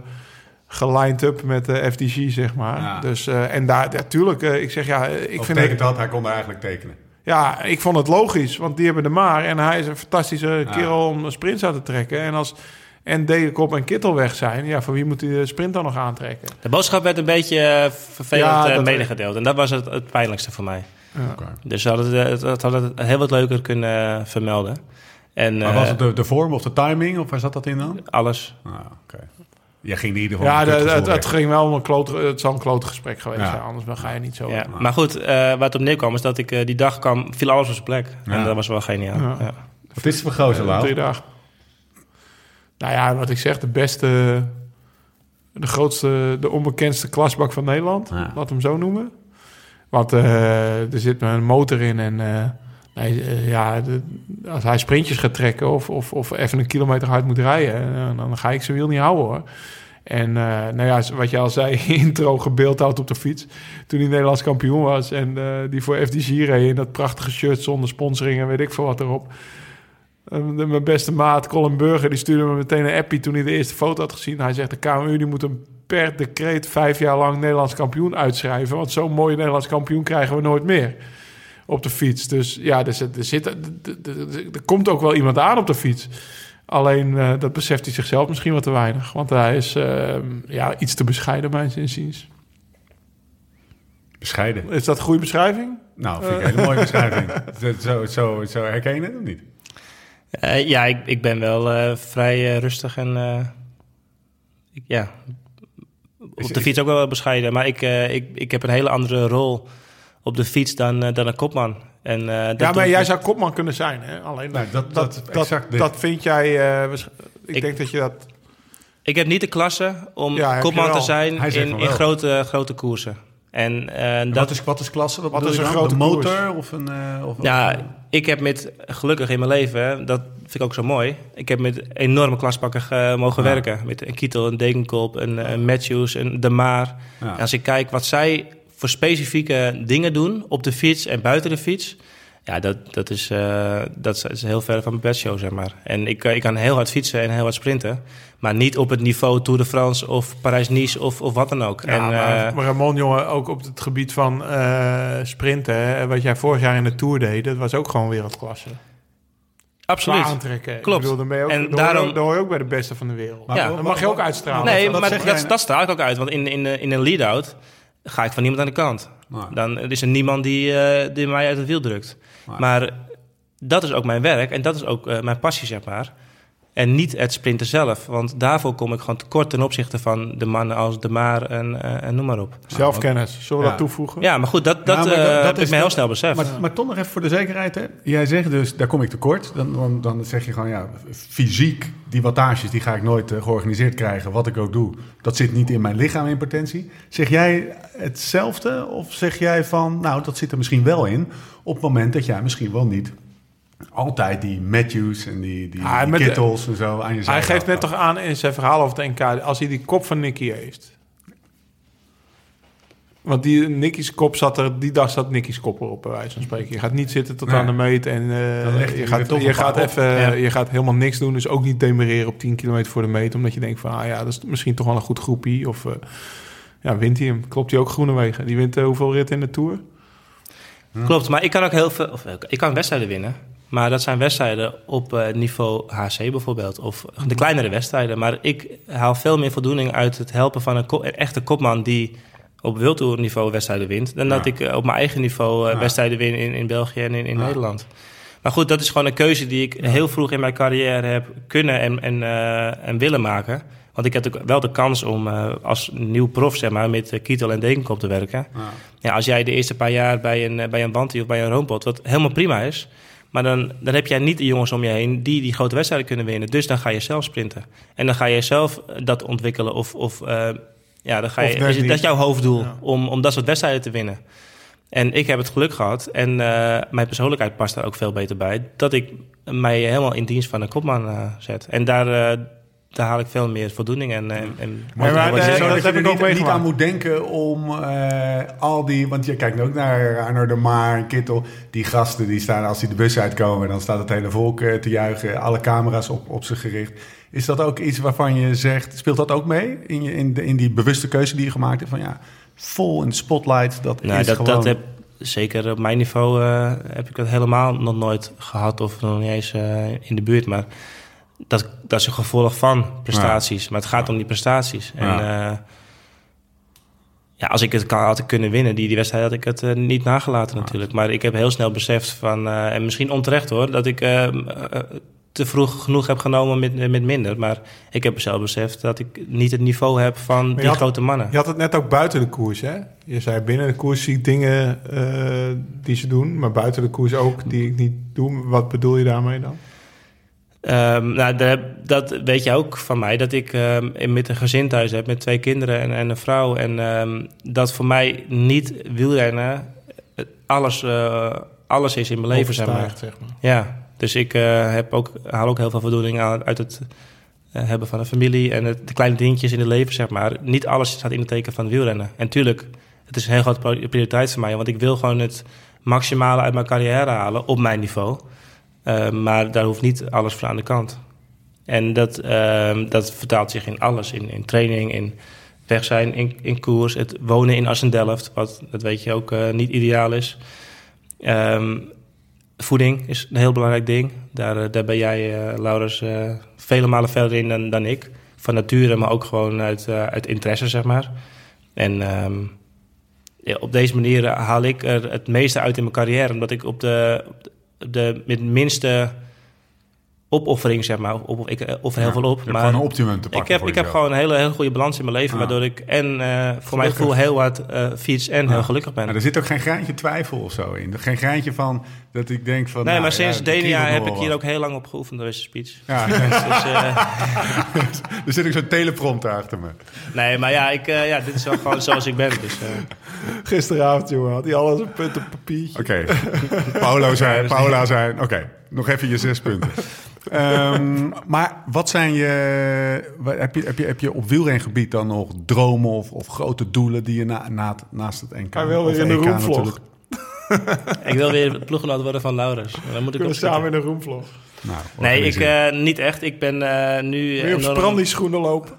gelined up met de FDG, zeg maar. Ja. Dus, eh, en daar, natuurlijk, eh, ik zeg, ja, ik Of vind betekent het, dat, hij kon daar eigenlijk tekenen. Ja, ik vond het logisch, want die hebben de maar. En hij is een fantastische kerel om een sprint aan te trekken. En als en Degenkop en Kittel weg zijn, ja, voor wie moet hij de sprint dan nog aantrekken? De boodschap werd een beetje eh, vervelend Ja, eh, dat- medegedeeld. En dat was het, het pijnlijkste voor mij. Ja. Oké. Dus ze hadden het, het hadden het heel wat leuker kunnen eh, vermelden. En, Maar eh, was het de, de vorm of de timing, of waar zat dat in dan? alles. Ah, oké. Jij ging in ieder geval... Ja, de- het, het ging wel om een kloot, het zal een kloot gesprek geweest Ja. zijn. Anders dan ga je niet zo. Ja. Maar goed, eh, waar het op neerkwam is dat ik eh, die dag kwam, viel alles op zijn plek. Ja. En dat was wel geniaal. Ja. Ja. Wat is het voor gozer, Eh, Lau? drie dagen. Nou ja, wat ik zeg, de beste, de grootste, de onbekendste klasbak van Nederland. Ja. Laat hem zo noemen. Want eh, er zit een motor in en eh, eh, ja, als hij sprintjes gaat trekken of, of, of even een kilometer hard moet rijden, eh, dan ga ik zijn wiel niet houden hoor. En eh, nou ja, wat je al zei, intro gebeeld houdt op de fiets. Toen hij Nederlands kampioen was en die voor FDG reed in dat prachtige shirt zonder sponsoring en weet ik veel wat erop. Eh, de- mijn beste maat, Colin Burger, die stuurde me meteen een appie toen hij de eerste foto had gezien. Hij zegt, de KMU die moet hem per decreet vijf jaar lang Nederlands kampioen uitschrijven. Want zo'n mooie Nederlands kampioen krijgen we nooit meer op de fiets. Dus ja, er, zit, er, zit, er, er- komt ook wel iemand aan op de fiets. Alleen, eh, dat beseft hij zichzelf misschien wat te weinig. Want hij is eh, ja, iets te bescheiden, mijns inziens. Bescheiden. Is dat een goede beschrijving? Nou, vind ik een hele mooie beschrijving. Zo, zo, zo herken je het of niet? Eh, ja, ik, ik ben wel eh, vrij eh, rustig en eh, ik, ja, Is- op de is- fiets ook wel bescheiden. Maar ik, eh, ik, ik heb een hele andere rol op de fiets dan, eh, dan een kopman. En, eh, dat ja, maar jij zou kopman kunnen zijn. Hè? Alleen Nou, dat- dat, dat- vind jij... eh, ik, Ik- denk dat je dat... Ik heb niet de klasse om Ja, kopman te zijn in, in grote, grote koersen. En eh, Dat dat is, wat is klasse? Wat, Wat is een grote motor koers? of een... of Ja, ik heb met, gelukkig in mijn leven, dat vind ik ook zo mooi. Ik heb met enorme klaspakken ge- mogen Ja. werken. Met een Kietel, een Dekenkop, een, een Matthews, een De Maar. Ja. En als ik kijk wat zij voor specifieke dingen doen op de fiets en buiten de fiets. Ja, dat, dat, is, eh, dat is- heel ver van mijn bedshow, zeg maar. En ik, eh, ik kan heel hard fietsen en heel hard sprinten. Maar niet op het niveau Tour de France of Parijs-Nice of, of wat dan ook. Ja, en, maar, eh, maar Ramon, jongen, ook op het gebied van eh, sprinten... hè, wat jij vorig jaar in de Tour deed... dat was ook gewoon wereldklasse. absoluut. Aantrekken. Klopt. Ik bedoel, dan ben je ook, En dan, hoor je daarom- hoor je ook bij de beste van de wereld. Maar Ja. dan mag je ook uitstralen. Nee, wat maar zeg dat, dat straal ik ook uit. Want in, in, in een lead-out ga ik van niemand aan de kant. Dan is er niemand die, eh, die mij uit het wiel drukt. Maar- Maar dat is ook mijn werk en dat is ook eh, mijn passie, zeg maar. En niet het sprinten zelf. Want daarvoor kom ik gewoon tekort ten opzichte van de mannen als De Maar en, eh, en noem maar op. Zelfkennis, zullen we Ja. dat toevoegen? Ja, maar goed, dat, dat, Ja, maar eh, dat- dat heb is ik me heel snel beseft. Maar, maar toch nog even voor de zekerheid. Hè? Jij zegt dus, daar kom ik tekort. Dan, dan, dan zeg je gewoon, ja, fysiek, die wattages, die ga ik nooit eh, georganiseerd krijgen. Wat ik ook doe, dat zit niet in mijn lichaam in potentie. Zeg jij hetzelfde? Of zeg jij van, nou, dat zit er misschien wel in. Op het moment dat jij misschien wel niet altijd die Matthews en die, die, Ja, die met de- Kittels en zo aan je zijde Hij geeft net toch aan in zijn verhaal over het NK... als hij die kop van Nicky heeft. Want die Nicky's kop zat er... Die dag zat Nicky's kop erop, bij wijze van spreken. Je gaat niet zitten tot Nee. aan de meet en eh, je, gaat, toch je, gaat op. even, Ja. je gaat helemaal niks doen. Dus ook niet demereren op 10 kilometer voor de meet. Omdat je denkt van, ah ja, dat is misschien toch wel een goed groepie. Of eh, ja, wint hij hem. Klopt hij ook Groenewegen. Die wint eh, hoeveel ritten in de Tour? Klopt, maar ik kan ook heel veel. Of, ik kan wedstrijden winnen. Maar dat zijn wedstrijden op eh, niveau HC bijvoorbeeld. Of de kleinere wedstrijden. Maar ik haal veel meer voldoening uit het helpen van een, ko- een echte kopman die op wildtour niveau wedstrijden wint. Dan dat ik eh, op mijn eigen niveau eh, Ja. wedstrijden win in, in België en in, in Ja. Nederland. Maar goed, dat is gewoon een keuze die ik heel vroeg in mijn carrière heb kunnen en, en, en willen maken. Want ik heb ook wel de kans om als nieuw prof zeg maar, met Kietel en Dekenkop te werken. Ja. Als jij de eerste paar jaar bij een, bij een Banti of bij een Roompot, wat helemaal prima is... maar dan, dan heb jij niet de jongens om je heen die die grote wedstrijden kunnen winnen. Dus dan ga je zelf sprinten. En dan ga je zelf eh, dat ontwikkelen of... of eh, ja, dan ga je, net is dat is jouw hoofddoel, Ja. om, om dat soort wedstrijden te winnen. En ik heb het geluk gehad, en eh, mijn persoonlijkheid past daar ook veel beter bij... dat ik mij helemaal in dienst van een kopman zet. En daar, daar haal ik veel meer voldoening en... en, en Maar- maar, dat heb ik ook niet, niet aan moet denken om eh, al die... Want je kijkt ook naar Arno de Maar en Kittel. Die gasten die staan als die de bus uitkomen... dan staat het hele volk eh, te juichen. Alle camera's op, op ze gericht. Is dat ook iets waarvan je zegt... Speelt dat ook mee in, je, in, de, in die bewuste keuze die je gemaakt hebt? Van ja, vol in de spotlight. Dat Nou, is dat, gewoon... dat heb, zeker op mijn niveau eh, heb ik dat helemaal nog nooit gehad of nog niet eens in de buurt. Maar dat, dat is een gevolg van prestaties. Maar het gaat om die prestaties. En Ja. ja. ja, als ik het kan, had ik kunnen winnen, die, die wedstrijd had ik het eh, niet nagelaten natuurlijk. Maar ik heb heel snel beseft van, eh, en misschien onterecht hoor, dat ik eh, eh, te vroeg genoeg heb genomen met, met minder. Maar ik heb zelf beseft dat ik niet het niveau heb van die had- grote mannen. Je had het net ook buiten de koers, hè? Je zei binnen de koers zie ik dingen eh, die ze doen, maar buiten de koers ook die ik niet doe. Wat bedoel je daarmee dan? Ehm, nou, de- dat weet je ook van mij, dat ik in- met een gezin thuis heb, met twee kinderen en, en een vrouw. En ehm, dat voor mij niet wielrennen alles, eh, alles is in mijn leven, zeg maar. Zeg maar. Ja, dus ik eh, heb ook, haal ook heel veel voldoening uit het eh, hebben van een familie en het, de kleine dingetjes in het leven, zeg maar. Niet alles staat in het teken van wielrennen. En tuurlijk, het is een heel grote pri- prioriteit voor mij, want ik wil gewoon het maximale uit mijn carrière halen op mijn niveau. Eh, maar daar hoeft niet alles voor aan de kant. En dat, ehm, dat vertaalt zich in alles. In, in training, in weg zijn, in, in koers. Het wonen in Assendelft, wat dat weet je ook eh, niet ideaal is. Ehm, voeding is een heel belangrijk ding. Daar, eh, daar ben jij, Laurens, vele malen verder in dan, dan ik. Van nature, maar ook gewoon uit, uit interesse, zeg maar. En ehm, ja, op deze manier haal ik er het meeste uit in mijn carrière. Omdat ik op de, de met minste opoffering, zeg maar. Op, ik eh, offer heel veel op. Je maar gewoon een optimum te pakken ik heb, ik heb gewoon een hele, hele goede balans in mijn leven. Ah. Waardoor ik en eh, voor mijn gevoel heel hard eh fiets en heel gelukkig ben. Maar er zit ook geen graantje twijfel of zo in. Geen graantje van dat ik denk van... nee, nou, maar sinds ja, Denia heb ik hier ook heel lang op geoefend, deze speech. Ja, Dus, er zit ook zo'n teleprompter achter me. nee, maar ja, ik, ja, dit is wel gewoon zoals ik ben. Dus, Gisteravond, jongen, had hij alles een punt op papiertje. Oké, Paolo zei, Paula zei... Oké, nog even je zes punten. Ehm, maar wat zijn je... wat- Heb je, heb, je, heb je op wielrengebied dan nog dromen of, of grote doelen... die je na, na, naast het NK... Hij wil weer in de roemvlog. ik wil weer ploeggenoot worden van Laurens. Dan moet We ik kunnen samen in een roomvlog. Nou, Nee, ik eh, niet echt. Ik ben eh, nu... Wil je op enorm- Sprandi schoenen lopen?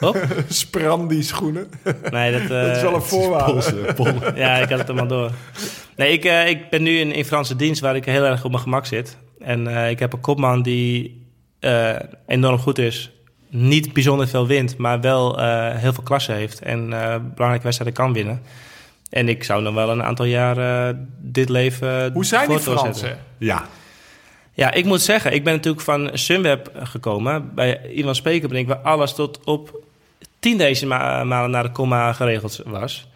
Op? Sprandi schoenen. Nee, dat, eh, dat is wel een voorwaarde. Polsen, pollen. Ja, ik had het allemaal door. Nee, ik, eh, ik ben nu in, in Franse dienst waar ik heel erg op mijn gemak zit. En eh, ik heb een kopman die eh, enorm goed is. Niet bijzonder veel wint, maar wel eh, heel veel klasse heeft. En eh, belangrijke wedstrijden kan winnen. En ik zou nog wel een aantal jaar eh, dit leven Hoe zijn die. Fransen? Ja, Ja, ik moet zeggen, ik ben natuurlijk van Sunweb gekomen. Bij Ivan Spekerbrink, waar alles tot op tien decimalen naar de komma geregeld was.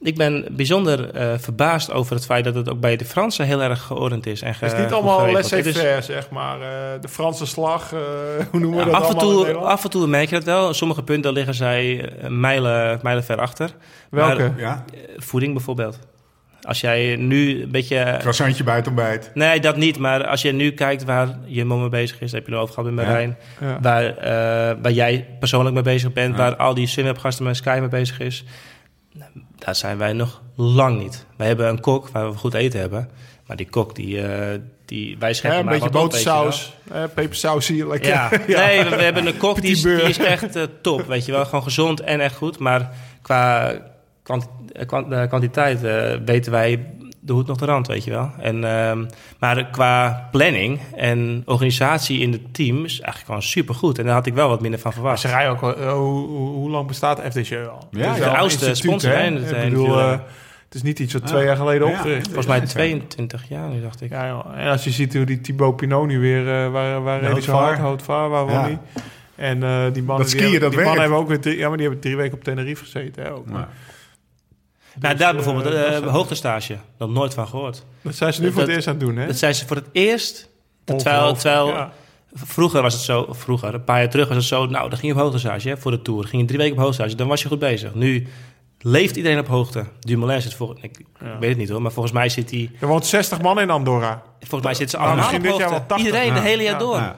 Ik ben bijzonder eh, verbaasd over het feit dat het ook bij de Fransen heel erg geordend is. En ge- Het is niet allemaal laissez-faire, zeg maar. eh, de Franse slag, eh, hoe noemen we Ja, dat af, en toe, af en toe merk je dat wel. Sommige punten liggen zij mijlen, mijlen ver achter. Welke? Maar, ja. voeding bijvoorbeeld. Als jij nu een beetje... croissantje bij het ontbijt. Nee, dat niet. Maar als je nu kijkt waar je mee bezig is, daar heb je erover gehad met Marijn. Ja. Waar, eh, waar jij persoonlijk mee bezig bent, Ja. waar al die Sunweb-gasten met Sky mee bezig is. Nou, Daar zijn wij nog lang niet. Wij hebben een kok waar we goed eten hebben. Maar die kok, die, eh, die wij Ja, scheppen een maar beetje botersaus, eh, pepersaus zie je lekker. Ja. nee, we, we hebben een kok die is, die echt eh, top, weet je wel. Gewoon gezond en echt goed. Maar qua kwant- eh, kwant- eh, kwantiteit eh, weten wij de hoed nog de rand, weet je wel. En, ehm, maar qua planning en organisatie in het team is eigenlijk gewoon supergoed. En daar had ik wel wat minder van Maar verwacht. ze rijden ook al, hoe, hoe, hoe lang bestaat FDG al? Ja, Het is de oudste sponsor, hè? het- Ik bedoel, het is niet iets wat twee jaar geleden Ja. opgericht. Volgens mij Ja, 22 jaar nu, dacht ik. Ja, joh. En als je ziet hoe die Thibaut Pinot nu weer, eh waar, waar hij zo hard, Houtvaar, waar Ja. hij? En eh, die mannen, Dat die, skiën, hebben, dat die mannen hebben ook weer drie, ja, maar die hebben drie weken op Tenerife gezeten. Hè, ook. Ja. Nou, daar bijvoorbeeld, dat is- hoogtestage. Nog nooit van gehoord. Dat zijn ze nu voor dat- het eerst aan het doen, hè? Dat zijn ze voor het eerst. Terwijl, terwijl ja. Vroeger was het zo, vroeger, een paar jaar terug was het zo, nou, dan ging je op hoogtestage hè, voor de Tour. Ging je drie weken op hoogtestage, dan was je goed bezig. Nu leeft iedereen op hoogte. Dumoulin zit voor, ik, ik weet het niet hoor, maar volgens mij zit hij, Er woont 60 man in Andorra. volgens mij zitten ze Nou, allemaal misschien op dit jaar hoogte. wel 80. Iedereen, de hele jaar Ja. door.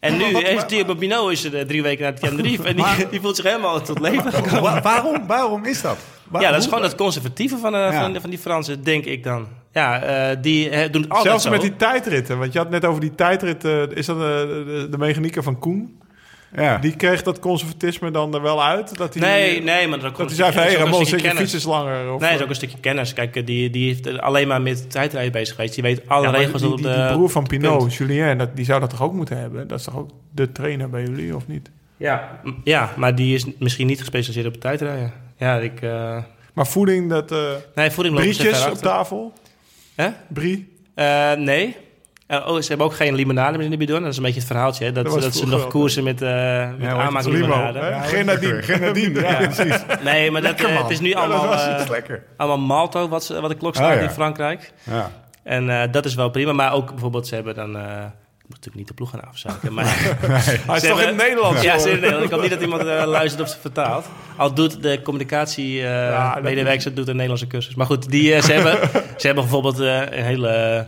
En nu heeft Thibaut Pinot is er eh, drie weken naar het Tenerife en die, die voelt zich helemaal tot leven gekomen. Wa- waarom, waarom is dat? Waar- Ja, dat is gewoon het conservatieve van, eh, van, van die Fransen, denk ik dan. Ja, eh, die doen het altijd Zelfs zo. met die tijdritten. Want je had net over die tijdritten. Is dat de, de van Koen? Ja. Die kreeg dat conservatisme dan er wel uit? Dat hij, Nee, nee, maar dat, ook Dat hij zei van, een Ramon, zit je fiets is langer? Of, Nee, dat is eh, ook een stukje kennis. Kijk, eh, die, die heeft alleen maar met tijdrijden bezig geweest. Die weet alle ja, regels die, op die, de... die broer van Pinot, punt. Julien, dat, die zou dat toch ook moeten hebben? Dat is toch ook de trainer bij jullie, of niet? Ja, ja, maar die is misschien niet gespecialiseerd op tijdrijden. Ja, ik... eh Maar voeding, dat... eh nee, voeding brietjes ver op tafel? Hè? Brie? Eh, nee. Oh, ze hebben ook geen limonade meer in de bidon. Dat is een beetje het verhaaltje. Hè? Dat, Dat dat, was ze nog koersen met, uh, met het? aanmaaklimonade. Ja, Grenadine. Grenadine, ja, precies. Nee, maar dat, Lekker, eh, het is nu Ja, dat allemaal, was eh, allemaal malto wat, ze- wat de klok staat Oh, ja. in Frankrijk. Ja. En eh, dat is wel prima. Maar ook bijvoorbeeld, ze hebben dan... eh, ik moet natuurlijk niet de ploeg gaan afzaken. Maar Hij is toch in het Nederlands? Ja, ze in het Nederlands. Ik hoop niet dat iemand luistert of ze vertaalt. Al doet de communicatie eh Ja, doet een Nederlandse cursus. Maar goed, die, ze, hebben, ze hebben bijvoorbeeld eh, een hele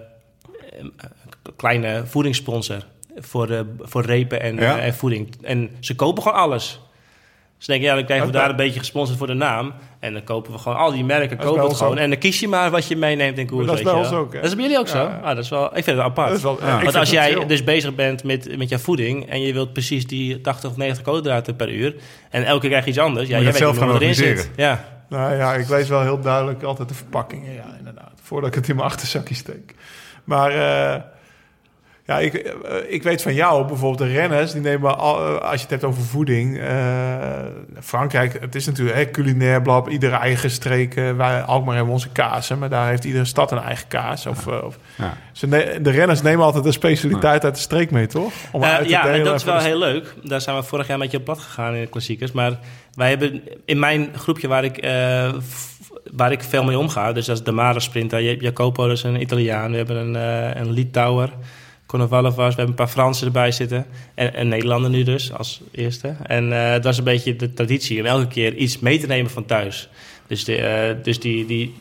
kleine voedingssponsor voor, eh, voor repen en, Ja. eh, en voeding. En ze kopen gewoon alles. Ze denken, ja, dan krijgen we daar een beetje gesponsord voor de naam. En dan kopen we gewoon al die merken, kopen gewoon. ook. En dan kies je maar wat je meeneemt in koers. dat is bij ons wel. ook, hè? Dat is bij jullie ook zo? Ja. Ah, dat is wel, ik vind het apart. Dat is wel, ik Want als jij chill. dus bezig bent met, met jouw voeding en je wilt precies die 80 of 90 koolhydraten per uur en elke keer krijg je iets anders, ja, jij weet zelf niet gaan erin zit. Ja. Nou ja, ik lees wel heel duidelijk altijd de verpakkingen. Ja, inderdaad. Voordat ik het in mijn achterzakje steek. Maar eh, ja, ik, eh, ik weet van jou bijvoorbeeld de renners. Die nemen al, eh, als je het hebt over voeding. eh, Frankrijk, het is natuurlijk hè, culinair blab. Iedere eigen streek. eh, wij Alkmaar hebben onze kazen. Maar daar heeft iedere stad een eigen kaas. Of, of, Ja. ze ne- de renners nemen altijd een specialiteit uit de streek mee, toch? Om Eh, uit te ja, en delen dat is wel de- heel leuk. Daar zijn we vorig jaar een beetje op pad gegaan in de klassiekers. Maar wij hebben in mijn groepje waar ik, eh, waar ik veel mee omga, dus dat is de Mara Sprinter. Je- Jacopo dat is een Italiaan. We hebben een, eh een Litouwer. Konovalov was. We hebben een paar Fransen erbij zitten. En een Nederlander nu dus, als eerste. En eh dat is een beetje de traditie om elke keer iets mee te nemen van thuis. Dus, de, eh, dus die, die,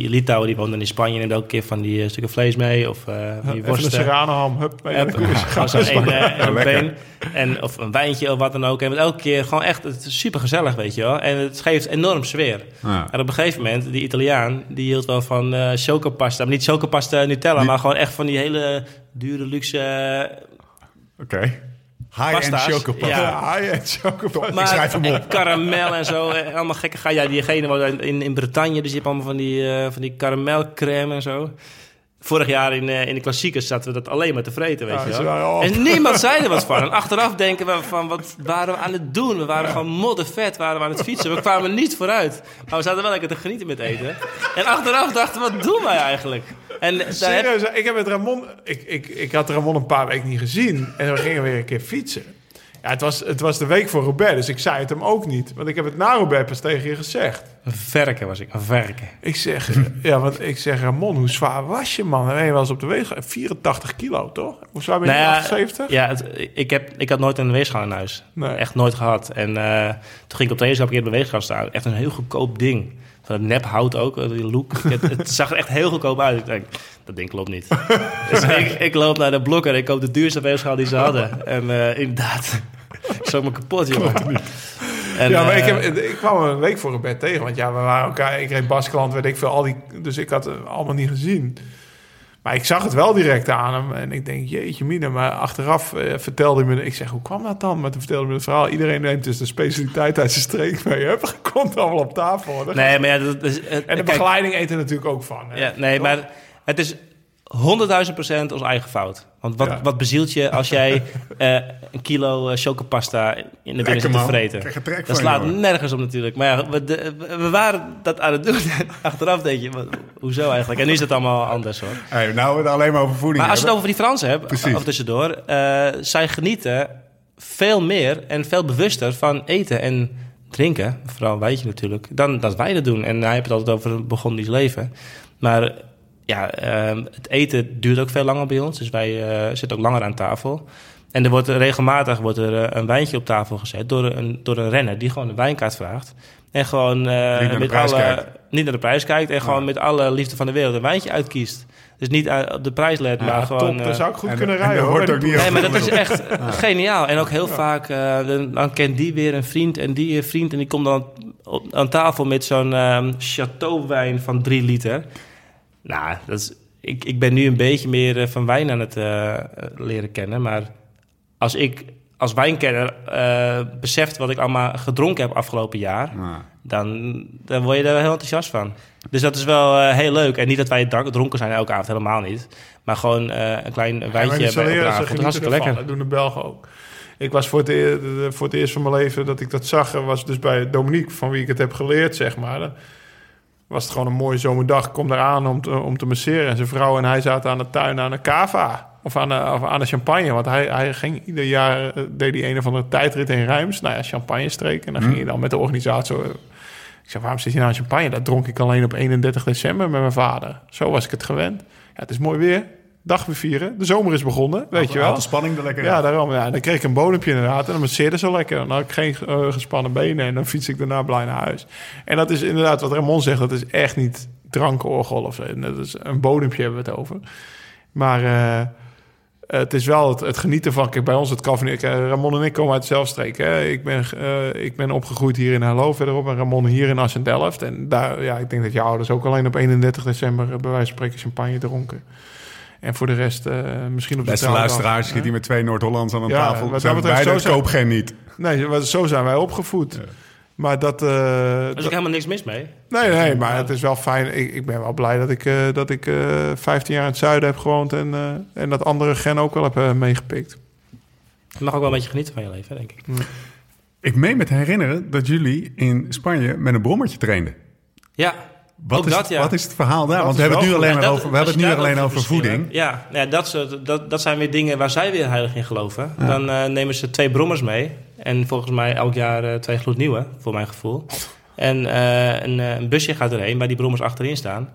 die Litouwer die woont dan in Spanje en neemt elke keer van die eh, stukken vlees mee. Of eh, van die Even een worsten. Hup, mee Heb, koers. gewoon zo'n één, eh, een been. En, of een wijntje of wat dan ook. En elke keer gewoon echt, het is super gezellig, weet je wel. En het geeft enorm sfeer. Ja. En op een gegeven moment, die Italiaan, die hield wel van eh chocopasta. Maar niet chocopasta Nutella, Die- maar gewoon echt van die hele dure luxe Oké. High-end chocopasta. Ja. Ja, chocobo. maar, schrijf hem op. karamel en zo. allemaal gekke ga Ja, diegene woont in, in Bretagne, dus je hebt allemaal van die, eh, van die karamelcrème en zo. Vorig jaar in, eh, in de klassiekers zaten we dat alleen maar te vreten, weet Ja, je wel. En niemand zei er wat van. En achteraf denken we van, wat waren we aan het doen? We waren gewoon moddervet, waren we aan het fietsen. We kwamen niet vooruit. Maar we zaten wel lekker te genieten met eten. En achteraf dachten we, wat doen wij eigenlijk? En heb- Serieus, ik heb met Ramon... Ik, ik, ik had Ramon een paar weken niet gezien. En we gingen weer een keer fietsen. Ja, het was, het was de week voor Robert, dus ik zei het hem ook niet. Want ik heb het na Robert pas tegen je gezegd. Verken was ik, een verken. Ik zeg, ja, want ik zeg, Ramon, hoe zwaar was je, man? En je was op de weeg 84 kilo, toch? Hoe zwaar ben je? Nou ja, 78? Ja, het- ik, heb, ik had nooit een weegschaal in huis. Nee. Echt nooit gehad. En eh, toen ging ik op trainingskamp een keer op de weegschaal staan. Echt een heel goedkoop ding. Van het nep hout ook, eh, die look. het, het zag er echt heel goedkoop uit. Ik denk, dat ding klopt niet. dus ik, ik loop naar de blokker en ik koop de duurste weegschaal die ze hadden. En eh, inderdaad, ik zag me kapot, jongen. En, ja, maar ik, eh, heb, ik kwam een week voor Robert tegen. Want ja, we waren elkaar... Ik reed Baskeland, weet ik veel, al die... Dus ik had het allemaal niet gezien. Maar ik zag het wel direct aan hem. En ik denk, jeetje mine. Maar achteraf eh, vertelde hij me... Ik zeg, hoe kwam dat dan? Maar toen vertelde hij me het verhaal. Iedereen neemt dus de specialiteit uit zijn streek mee. Hup, komt allemaal op tafel. Nee, maar ja, dat is... En de kijk, begeleiding eet er natuurlijk ook van. Hè? Ja, nee, Toch? maar het is honderdduizend procent ons eigen fout. Want wat, Ja. wat bezielt je als jij eh, een kilo eh, chocopasta in de binnen zit te vreten? Krijg Dat slaat jongen. nergens op natuurlijk. Maar ja, we, de- we waren dat aan het doen. Achteraf denk je, wat- hoezo eigenlijk? En nu is het allemaal anders hoor. Hey, nou, we het alleen maar over voeding Maar als je het over die Fransen hebt, Precies. of tussendoor, eh, zij genieten veel meer en veel bewuster van eten en drinken, vooral wijtje natuurlijk, dan dat wij dat doen. En hij heeft het altijd over een begonnisch leven. Maar ja, ehm, het eten duurt ook veel langer bij ons, dus wij eh, zitten ook langer aan tafel. En er wordt regelmatig wordt er, eh, een wijntje op tafel gezet door een, door een renner die gewoon een wijnkaart vraagt. En gewoon eh, Niet naar de met prijs alle, kijkt. niet naar de prijs kijkt en gewoon met alle liefde van de wereld een wijntje uitkiest. Dus niet op de prijs let, maar Ja, gewoon... top, daar zou ik goed en- kunnen en rijden. hoor, wordt bij ook niet. Nee, maar dat is echt geniaal. En ook heel vaak, eh, dan, dan kent die weer een vriend en die een vriend. En die komt dan op, aan tafel met zo'n ehm chateauwijn van drie liter. Nou, dat is, ik, ik ben nu een beetje meer eh, van wijn aan het eh, leren kennen. Maar als ik als wijnkenner eh, beseft wat ik allemaal gedronken heb afgelopen jaar... Ja. Dan, dan word je er wel heel enthousiast van. Dus dat is wel eh, heel leuk. En niet dat wij dronken zijn elke avond, helemaal niet. Maar gewoon eh, een klein Ja, wijntje die hebben op de Saleren, ze avond. Dat is hartstikke lekker. Dat doen de Belgen ook. Ik was voor het, eer- voor het eerst van mijn leven dat ik dat zag, was dus bij Dominique, van wie ik het heb geleerd, zeg maar. Was het gewoon een mooie zomerdag. Kom daar aan om te, om te masseren. En zijn vrouw en hij zaten aan de tuin aan een cava. Of aan de, of aan de champagne. Want hij, hij ging ieder jaar, eh, deed hij een of andere tijdrit in Rijms. Nou ja, champagne streek. En dan ging je dan met de organisator... Ik zei, waarom zit je nou aan champagne? Dat dronk ik alleen op 31 december met mijn vader. Zo was ik het gewend. Ja, het is mooi weer. Dag vieren. De zomer is begonnen, weet je wel. De spanning er lekker Ja, daarom. Ja, dan kreeg ik een bodempje inderdaad. En dan masseerde zo lekker. Dan had ik geen eh, gespannen benen. En dan fiets ik daarna blij naar huis. En dat is inderdaad wat Ramon zegt. Dat is echt niet drankorgel of zo. Dat is een bodempje hebben we het over. Maar eh, het is wel het, het genieten van... Kijk, bij ons het eh, Ramon en ik komen uit dezelfde streek. Hè? Ik, ben, eh, ik ben opgegroeid hier in Hallo verderop. En Ramon hier in Assendelft. En daar, ja, ik denk dat je ouders ook alleen op 31 december... bij wijze van spreken champagne dronken. En voor de rest eh, misschien op de Beste trouwdag, luisteraars, zit hier met twee Noord-Hollands aan een Ja, tafel. wat Zijn dat beide zo zijn- koop geen niet. Nee, zo zijn wij opgevoed. Maar dat... eh, Er is dat- ook helemaal niks mis mee. nee, nee, maar het is wel fijn. Ik, ik ben wel blij dat ik, eh, dat ik eh 15 jaar in het zuiden heb gewoond... en, eh, en dat andere gen ook wel heb meegepikt. Je mag ook wel een beetje genieten van je leven, denk ik. Ik meen me te herinneren dat jullie in Spanje met een brommertje trainden. Ja, Wat, ook is, dat, het- ja. wat is het verhaal daar? Dat Want we hebben het nu alleen maar over, we hebben het nu alleen over voeding. Ja, ja dat, dat, dat zijn weer dingen waar zij weer heilig in geloven. Dan eh, nemen ze twee brommers mee. En volgens mij elk jaar eh, twee gloednieuwe, voor mijn gevoel. En eh, een, een busje gaat erheen waar die brommers achterin staan.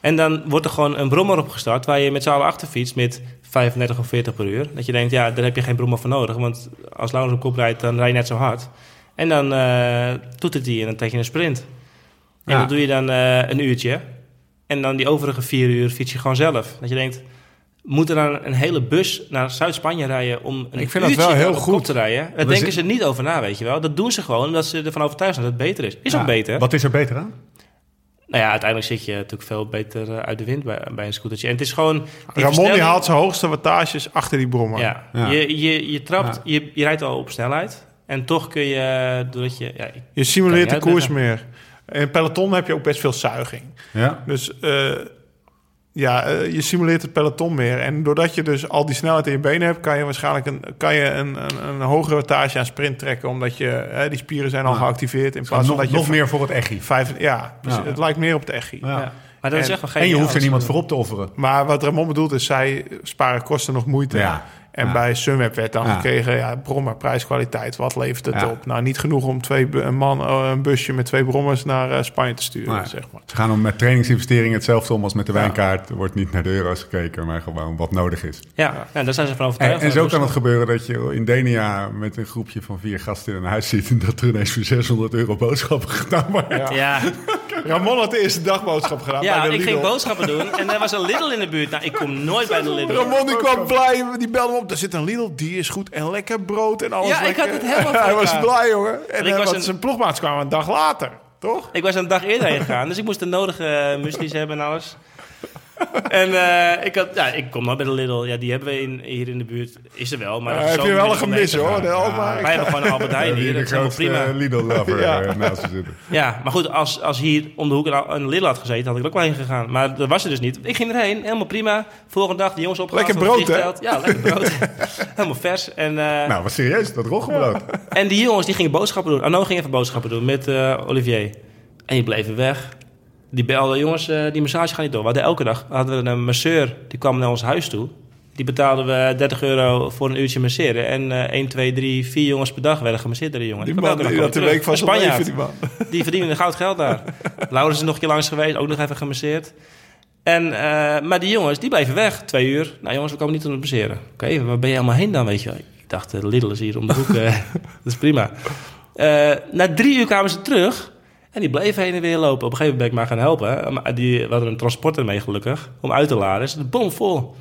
En dan wordt er gewoon een brommer opgestart waar je met z'n allen achter fietst met 35 of 40 per uur. Dat je denkt, ja, daar heb je geen brommer voor nodig. Want als Laurens op kop rijdt, dan rij je net zo hard. En dan eh toetert hij en dan trek je een sprint. En Ja. dat doe je dan eh, een uurtje. En dan die overige vier uur fiets je gewoon zelf. Dat je denkt, moet er dan een hele bus naar Zuid-Spanje rijden om een Ik vind dat uurtje wel heel goed. te rijden? Daar denken ze niet over na, weet je wel. Dat doen ze gewoon omdat ze ervan overtuigd zijn dat het beter is. Is Ja, ook beter. Wat is er beter aan? Nou ja, uiteindelijk zit je natuurlijk veel beter eh, uit de wind bij, bij een scootertje. En het is gewoon... die Ramon die haalt zijn hoogste wattages achter die brommer. Ja, Ja. Je, je, je trapt, Ja. je, je rijdt al op snelheid. En toch kun je, doordat je... Ja, Je simuleert de koers meer. In peloton heb je ook best veel zuiging. Ja. Dus eh, ja, eh, je simuleert het peloton meer. En doordat je dus al die snelheid in je benen hebt... kan je waarschijnlijk een, kan je een, een, een hogere wattage aan sprint trekken... omdat je, hè, die spieren zijn al Ja. geactiveerd... in plaats van Nog, dat je nog meer voor het echi. Vijf, ja, dus Ja. het lijkt meer op het echi. Ja. ja. Maar dat is En- echt wel En je hoeft er niemand voor op te offeren. Maar wat Ramon bedoelt is, zij sparen kosten nog moeite. Ja. En Ja. bij Sunweb werd dan Ja. gekregen, ja, brommer, prijskwaliteit, wat levert het Ja. op? Nou, niet genoeg om twee, een, man, eh, een busje met twee brommers naar eh, Spanje te sturen, Nee. zeg maar. Ze gaan om met trainingsinvesteringen hetzelfde om als met de Ja. wijnkaart. Er wordt niet naar de euro's gekeken, maar gewoon wat nodig is. Ja, nou, daar zijn ze van En, overtuigd. en zo Dat kan het gebeuren dat je in Denia met een groepje van vier gasten in een huis zit... en dat er ineens voor 600 euro boodschappen gedaan worden. Ja. Ja, Ramon had de eerste dagboodschap gedaan ja bij de ik Lidl. ging boodschappen doen en er was een Lidl in de buurt. Nou, ik kom nooit bij de Lidl. Ramon die kwam blij, die belde me op. Er zit een Lidl, die is goed. En lekker brood en alles Ja, ik lekker. had het helemaal Hij was blij, jongen. En, ik eh, was een- zijn ploegmaats kwamen een dag later, toch? Ik was een dag eerder heen gegaan, dus ik moest de nodige uh, muesli's hebben en alles. En eh, ik, had, ja, ik kom nog bij de Lidl. Ja, die hebben we in, hier in de buurt. Is er wel, maar... Ja, heb je wel een gemis, hoor. De. Wij hebben gewoon een Albert Heijn hier, Hier dat is helemaal prima. Lidl-lover Ja. eh, naast je zitten. Ja, maar goed, als, als hier om de hoek een, Lidl had gezeten, had ik er ook wel heen gegaan. Maar dat was er dus niet. Ik ging erheen, helemaal prima. Volgende dag, de jongens opgehaald. Lekker brood, hè? Ja, lekker brood. helemaal vers. En, eh, Nou, wat serieus, dat roggebrood. en die jongens die gingen boodschappen doen. Arno ging even boodschappen doen met eh, Olivier. En die bleven weg. Die belden, jongens, eh, die massage gaat niet door. We hadden elke dag hadden we een masseur, die kwam naar ons huis toe. Die betaalden we 30 euro voor een uurtje masseren. En eh 1, 2, 3, 4 jongens per dag werden gemasseerd door die jongen. Die man die had de week van Spanjaard. die man. Die verdienen goud geld daar. Laurens is nog een keer langs geweest, ook nog even gemasseerd. En, eh, maar die jongens, die bleven weg. Twee uur. Nou jongens, we komen niet om te masseren. Oké, waar ben je allemaal heen dan, weet je? Ik dacht, de Lidl is hier om de hoek. eh, dat is prima. Eh, na drie uur kwamen ze terug. En die bleven heen en weer lopen. Op een gegeven moment ben ik maar gaan helpen. Maar Die, we hadden een transporter mee gelukkig. Om uit te laden. Is de bom vol.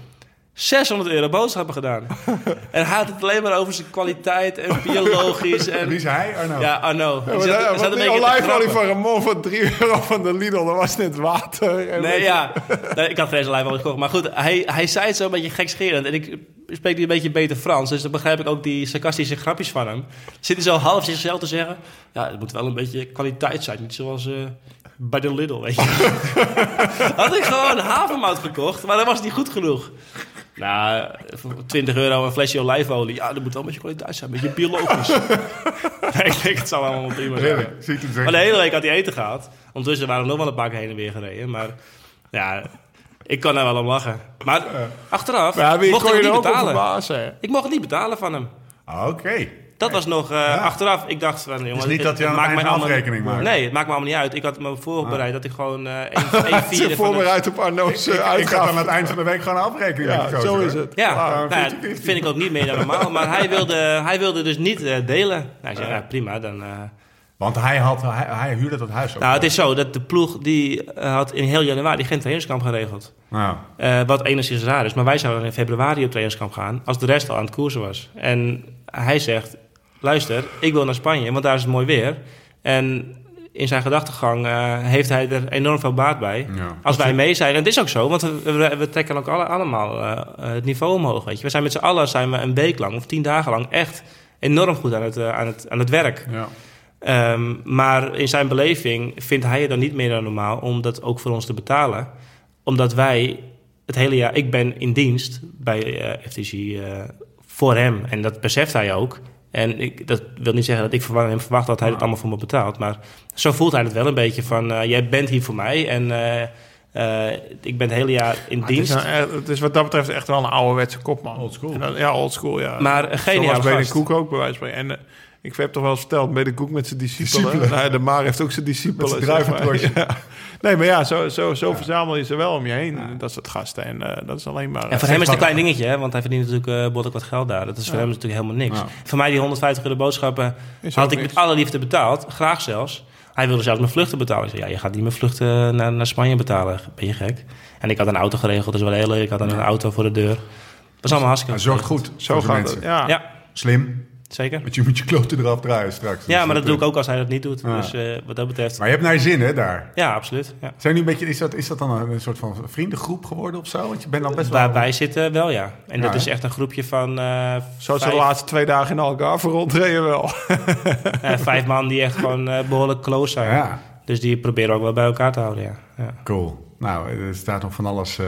600 euro boodschappen gedaan. en hij had het alleen maar over zijn kwaliteit en biologisch. En, Wie is hij, Arno? ja, Arno. Ja, zat- een die olijfolie van Ramon voor 3 euro van de Lidl, dat was net water. En Nee, ja. Nee, ik had geen lijf al gekocht. Maar goed, hij, hij zei het zo een beetje gekscherend. En ik spreek nu een beetje beter Frans. Dus dan begrijp ik ook die sarcastische grapjes van hem. Zit hij zo half zichzelf te zeggen... Ja, het moet wel een beetje kwaliteit zijn. Niet zoals eh, bij de Lidl, weet je. had ik gewoon havermout gekocht. Maar dat was niet goed genoeg. Nou, voor 20 euro een flesje olijfolie. Ja, dat moet wel een beetje kwaliteit zijn. Een beetje biologisch. nee, ik denk, het zal allemaal prima zijn. Maar de hele week had hij eten gehad. Ondertussen waren we nog wel een paar keer heen en weer gereden. Maar ja, Ik kan daar wel om lachen. Maar achteraf Ja, mocht ik het niet betalen. Ik mocht het niet betalen van hem. Oké. Dat was nog eh, achteraf. Ik dacht van, jongen, Dus niet dat je aan maakt eind mij een allemaal- afrekening maakt? Nee, het maakt me allemaal niet uit. Ik had me voorbereid dat ik gewoon eh één één Ze vierde de... voorbereid op Arno's Ik, eh, ik had aan uitgaven. het eind van de week gewoon een afrekening Ja, gekozen, zo is het. Ja, Ah, nou ja, 50-50. dat vind ik ook niet meer dan normaal. Maar hij wilde, hij wilde dus niet eh, delen. Nou, ik zei, ja, prima, dan... Want hij, had, hij, hij huurde dat huis ook. Nou, het is zo dat de ploeg die eh, had in heel januari geen trainingskamp geregeld. Nou, Eh, wat enigszins raar is. Maar wij zouden in februari op trainingskamp gaan als de rest al aan het koersen was. En hij zegt, luister, ik wil naar Spanje, want daar is het mooi weer. En in zijn gedachtegang eh, heeft hij er enorm veel baat bij. Ja. Als wij mee zijn, en het is ook zo, want we, we, we trekken ook alle, allemaal het niveau omhoog. Weet je. We zijn met z'n allen zijn we een week lang of tien dagen lang echt enorm goed aan het, aan het, aan het werk. ja. Ehm, maar in zijn beleving vindt hij het dan niet meer dan normaal om dat ook voor ons te betalen. Omdat wij het hele jaar... Ik ben in dienst bij eh, FTC eh, voor hem. En dat beseft hij ook. En ik, dat wil niet zeggen dat ik van hem verwacht dat hij het allemaal voor me betaalt. Maar zo voelt hij het wel een beetje van... eh, jij bent hier voor mij en eh, eh, ik ben het hele jaar in Het is, dienst. een- eh, het is wat dat betreft echt wel een ouderwetse kopman. Old school. En dat- Ja, old school, ja. Maar een Zo geniale was Bede gast. Koek ook bij wijze van spreken. En ik heb toch wel eens verteld, Bede Koek met zijn discipelen. Nou, de Maar heeft ook zijn discipelen. Zijn zeg maar. Ja. Nee, maar ja, zo, zo, zo verzamel je ze wel om je heen. Dat soort gasten. En eh, dat is alleen maar... En voor hem is het een klein dingetje, hè? want hij verdient natuurlijk uh, behoorlijk wat geld daar. Dat is voor hem natuurlijk helemaal niks. Ja. Voor mij die 150 euro boodschappen Is had ik niks. met alle liefde betaald. Graag zelfs. Hij wilde zelfs mijn vluchten betalen. Ik zei, ja, je gaat niet mijn vluchten naar, naar Spanje betalen. Ben je gek? En ik had een auto geregeld, dat is wel heel leuk. Ik had dan een auto voor de deur. Dat is allemaal hartstikke Hij zorgt goed Zo gaat het. Ja. Ja, Slim. Zeker. Want je moet je kloten eraf draaien straks. Ja, Dus maar dat doe ik eh, ook als hij dat niet doet. Ja. Dus eh, wat dat betreft... Maar je hebt naar je zin, hè, daar. Ja, absoluut. Ja. Zijn nu een beetje, is, dat, is dat dan een, een soort van vriendengroep geworden of zo? Want je bent dan best wel... Waar wij zitten wel, ja. En Ja, dat is echt een groepje van eh, Zoals vijf, de laatste twee dagen in Algarve rondreden wel. vijf man die echt gewoon eh, behoorlijk close zijn. Ja, Dus die proberen ook wel bij elkaar te houden, ja. ja. cool. Nou, er staat nog van alles eh,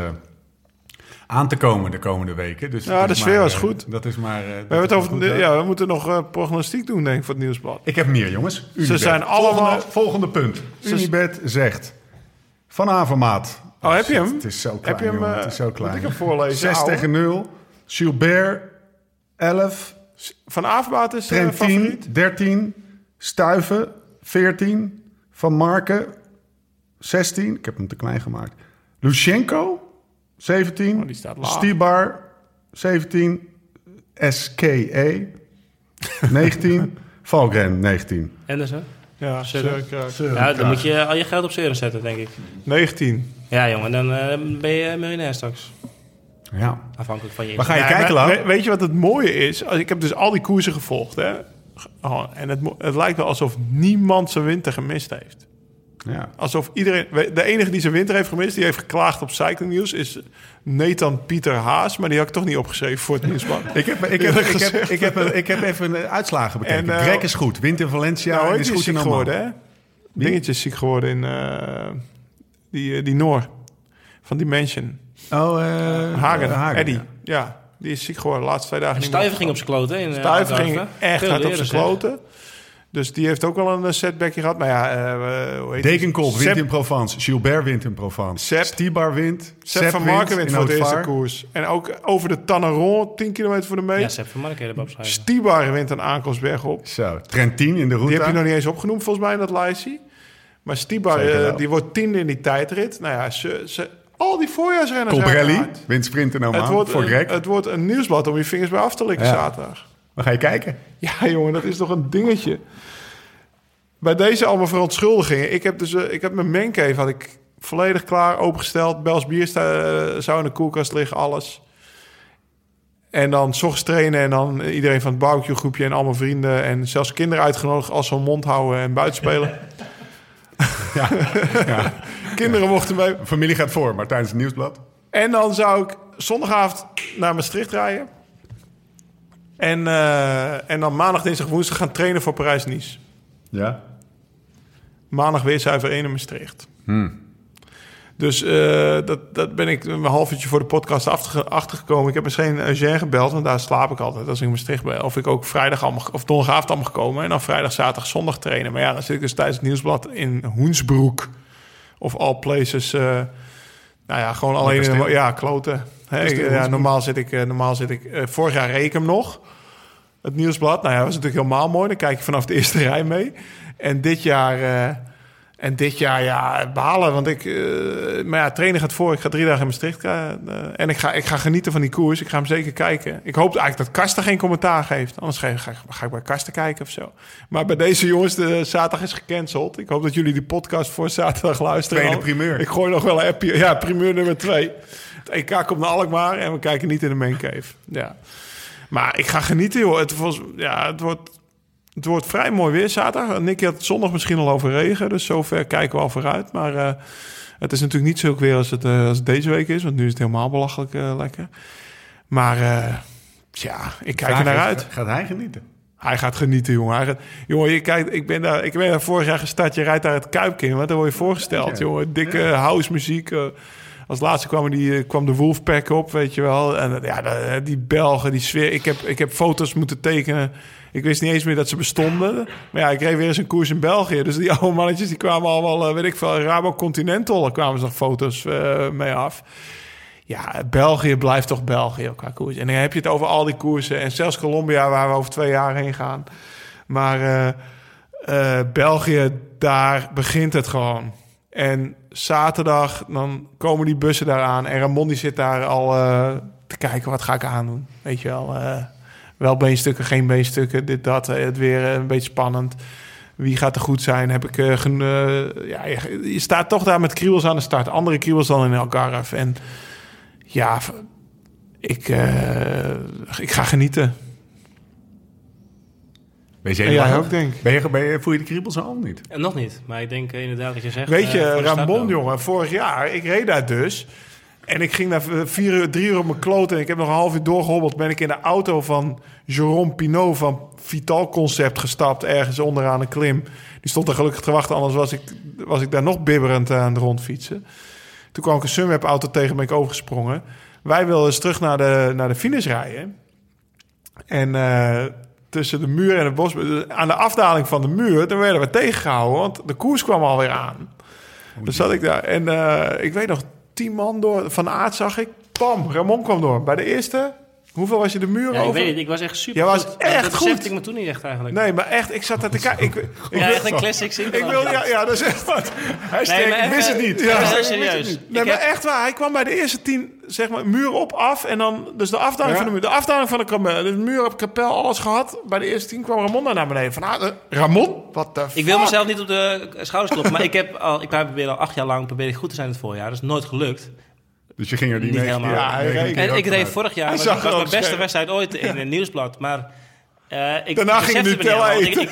aan te komen de komende weken. Dus Ja, de is sfeer maar, was eh, goed. Dat is maar... eh, We, hebben het over, ja, we moeten nog eh, prognostiek doen, denk ik, voor het nieuwsblad. Ik heb meer, jongens. Unibet. zijn allemaal- Volgende, volgende punt. Unibet zegt... Van Avermaat. Oh, heb je hem? Het is zo klein, Heb je hem, jongen. Het is zo moet klein. ik hem voorlezen? 6 ouwe? tegen 0. Gilbert 11. Van Avermaat is Trentin favoriet. 13. Stuiven 14. Van Marken 16. Ik heb hem te klein gemaakt. Lushenko 17. Oh, die staat laag. Stibar 17. SKE 19. Valgren 19. En dus, hè? Ja, Zeker. zeker. Ja, dan moet je al je geld op zeuren zetten, denk ik. 19. Ja, jongen, dan eh, ben je miljonair straks. Ja. Afhankelijk van je Waar ga je kijken, maar Weet je wat het mooie is? Als- Ik heb dus al die koersen gevolgd. Hè? Oh, en het, het lijkt wel alsof niemand zijn winter gemist heeft. Ja. Alsof iedereen... De enige die zijn winter heeft gemist, die heeft geklaagd op Cycling News... is Nathan Pieter Haas. Maar die had ik toch niet opgeschreven voor het nieuwsblad. Ik heb, ik, heb, ik, heb, ik, heb, ik heb even de uitslagen bekeken. En, eh, Greg is goed. Wint in Valencia nou, is goed ziek geworden, hè? Dingetje is ziek geworden in... eh, die, eh, die Noor. Van Dimension. Oh, eh Hagen. Hagen, Eddie. ja. Ja. die is ziek geworden. De laatste twee dagen En niet meer Stuiver ging op zijn kloten. In, eh, Stuiver ging echt hard op zijn kloten. Dus die heeft ook wel een eh, setbackje gehad. Maar ja, eh, hoe heet die? Degenkolb wint Sepp- in Provence. Gilbert wint in Provence. Sepp. Stibar wint. Sepp van Marken wint in voor de eerste Haute Var. koers. En ook over de Tanneron, 10 kilometer voor de meet. Ja, Sepp van Mark erbij opschrijven. Stibar wint een aankomstberg op. Zo, Trentin in de route. Die heb je nog niet eens opgenoemd volgens mij in dat lijstje. Maar Stibar, eh, die wordt tiende in die tijdrit. Nou ja, ze, ze, al die voorjaarsrenners zijn Colbrelli eruit. wint sprint in Het Oman wordt, voor Greg. het wordt een nieuwsblad om je vingers bij af te likken Ja. zaterdag. Dan ga je kijken. Ja, jongen, dat is toch een dingetje. Bij deze allemaal verontschuldigingen. Ik heb dus eh, ik heb mijn mancave had ik volledig klaar opengesteld. Bels bier eh, zou in de koelkast liggen, alles. En dan s ochtends trainen en dan iedereen van het barbecue groepje en allemaal vrienden en zelfs kinderen uitgenodigd als ze hun mond houden en buiten spelen. Ja. ja. kinderen mochten mee. Familie gaat voor, maar tijdens het nieuwsblad. En dan zou ik zondagavond naar Maastricht rijden. En, eh, en dan maandag, dinsdag, woensdag gaan trainen voor Parijs-Nice. Ja. Maandag weer zuiver 1 in Maastricht. Dus eh, dat, dat ben ik een half uurtje voor de podcast achterge- achtergekomen. Ik heb misschien Eugène gebeld, want daar slaap ik altijd als ik in Maastricht ben. Of ik ook vrijdag allemaal, of donderdagavond allemaal gekomen. En dan vrijdag, zaterdag, zondag trainen. Maar ja, dan zit ik dus tijdens het nieuwsblad in Hoensbroek. Of all places. eh, Nou ja, gewoon alleen... In ja, kloten. Ja, normaal zit ik... eh, normaal zit ik eh, vorig jaar reed ik hem nog. Het nieuwsblad. Nou ja, dat was natuurlijk helemaal mooi. Dan kijk je vanaf de eerste rij mee. En dit jaar... eh, en dit jaar, ja, behalen. Want ik... eh, maar ja, trainen gaat voor. Ik ga drie dagen in Maastricht. en ik ga, ik ga genieten van die koers. Ik ga hem zeker kijken. Ik hoop eigenlijk dat Karsten geen commentaar geeft. Anders ga, ga, ga ik bij Karsten kijken of zo. Maar bij deze jongens, de zaterdag is gecanceld. Ik hoop dat jullie die podcast voor zaterdag luisteren. Tweede Al- primeur. Ik gooi nog wel een appje. Ja, primeur nummer twee. Het EK komt naar Alkmaar en we kijken niet in de main cave. Ja. Maar ik ga genieten, joh. Het, was, ja, het, wordt, het wordt vrij mooi weer zaterdag. Nicky had het zondag misschien al over regen. Dus zover kijken we al vooruit. Maar eh, het is natuurlijk niet zo weer als het, eh, als het deze week is. Want nu is het helemaal belachelijk eh, lekker. Maar ja, ik kijk er naar uit. Gaat hij genieten? Hij gaat genieten, jongen. Gaat, jongen, je kijkt, ik, ben daar, ik ben daar vorig jaar gestart. Je rijdt daar het Kuipje in. Wat dan word je voorgesteld, Ja. jongen. Dikke house muziek. Eh, als laatste kwam, die, eh, kwam de Wolfpack op, weet je wel. En eh, ja, de- die Belgen, die sfeer. Ik heb, ik heb foto's moeten tekenen. Ik wist niet eens meer dat ze bestonden. Maar ja, ik reed weer eens een koers in België. Dus die oude mannetjes, die kwamen allemaal, eh, weet ik veel, Rabo Continental. Daar kwamen ze nog foto's eh, mee af. Ja, België blijft toch België qua koers. En dan heb je het over al die koersen. En zelfs Colombia, waar we over twee jaar heen gaan. Maar eh, eh, België, daar begint het gewoon. En zaterdag, dan komen die bussen daar aan. En Ramon die zit daar al eh, te kijken, wat ga ik aandoen? Weet je wel, eh, wel beenstukken, geen beenstukken, dit, dat. eh, het weer een beetje spannend. Wie gaat er goed zijn? Heb ik eh, ja, je, staat toch daar met kriebels aan de start. Andere kriebels dan in Algarve. En ja, ik, ik ga genieten. Weet je, jij ook, denk ik. Ben je, ben je, voel je de kriebels al niet? En nog niet, maar ik denk eh, inderdaad dat je zegt... Weet je, eh, de start Ramon, jongen, vorig jaar, ik reed daar dus. En ik ging daar v- vier uur, drie uur op mijn kloot. En ik heb nog een half uur doorgehobbeld. Ben ik in de auto van Jérôme Pinot van Vital Concept gestapt. Ergens onderaan een klim. Die stond er gelukkig te wachten. Anders was ik, was ik daar nog bibberend aan het rondfietsen. Toen kwam ik een Sunweb auto tegen, ben ik overgesprongen. Wij wilden eens terug naar de, naar de finish rijden. En eh, tussen de muur en het bos, aan de afdaling van de muur, dan werden we tegengehouden, want de koers kwam alweer aan. Dus zat ik daar en eh, ik weet nog, tien man door, van Aard zag ik, pam, Ramon kwam door. Bij de eerste, hoeveel was je de muur Ja, ik over? weet het, ik was echt super Jij was goed. echt dat goed. ik me toen niet echt eigenlijk. Nee, maar echt, ik zat daar te kijken. Ik, ik, ja, wil- echt een classic ik wil, ja, ja, dat is echt wat. Hashtag, Nee, maar ik het niet. Ja, heel serieus. Ik Nee, maar heb- echt waar. Hij kwam bij de eerste tien, zeg maar, muur op af. En dan, dus de afdaling Ja. van de muur. De afdaling van de kapel. De muur op kapel, alles gehad. Bij de eerste tien kwam Ramon daar naar beneden. Van, ah, eh, Ramon? Wat de Ik wil mezelf niet op de schouders kloppen, maar ik heb al, ik probeer al acht jaar lang probeer ik goed te zijn het voorjaar. Dat is nooit gelukt. Dus je ging er die Niet helemaal. keer- Ja, hij reed- En ik reed vorig jaar, Hij was, zag was mijn beste scherp. wedstrijd ooit in het nieuwsblad. Maar eh, ik Daarna ging Nutella niet eten. Ik,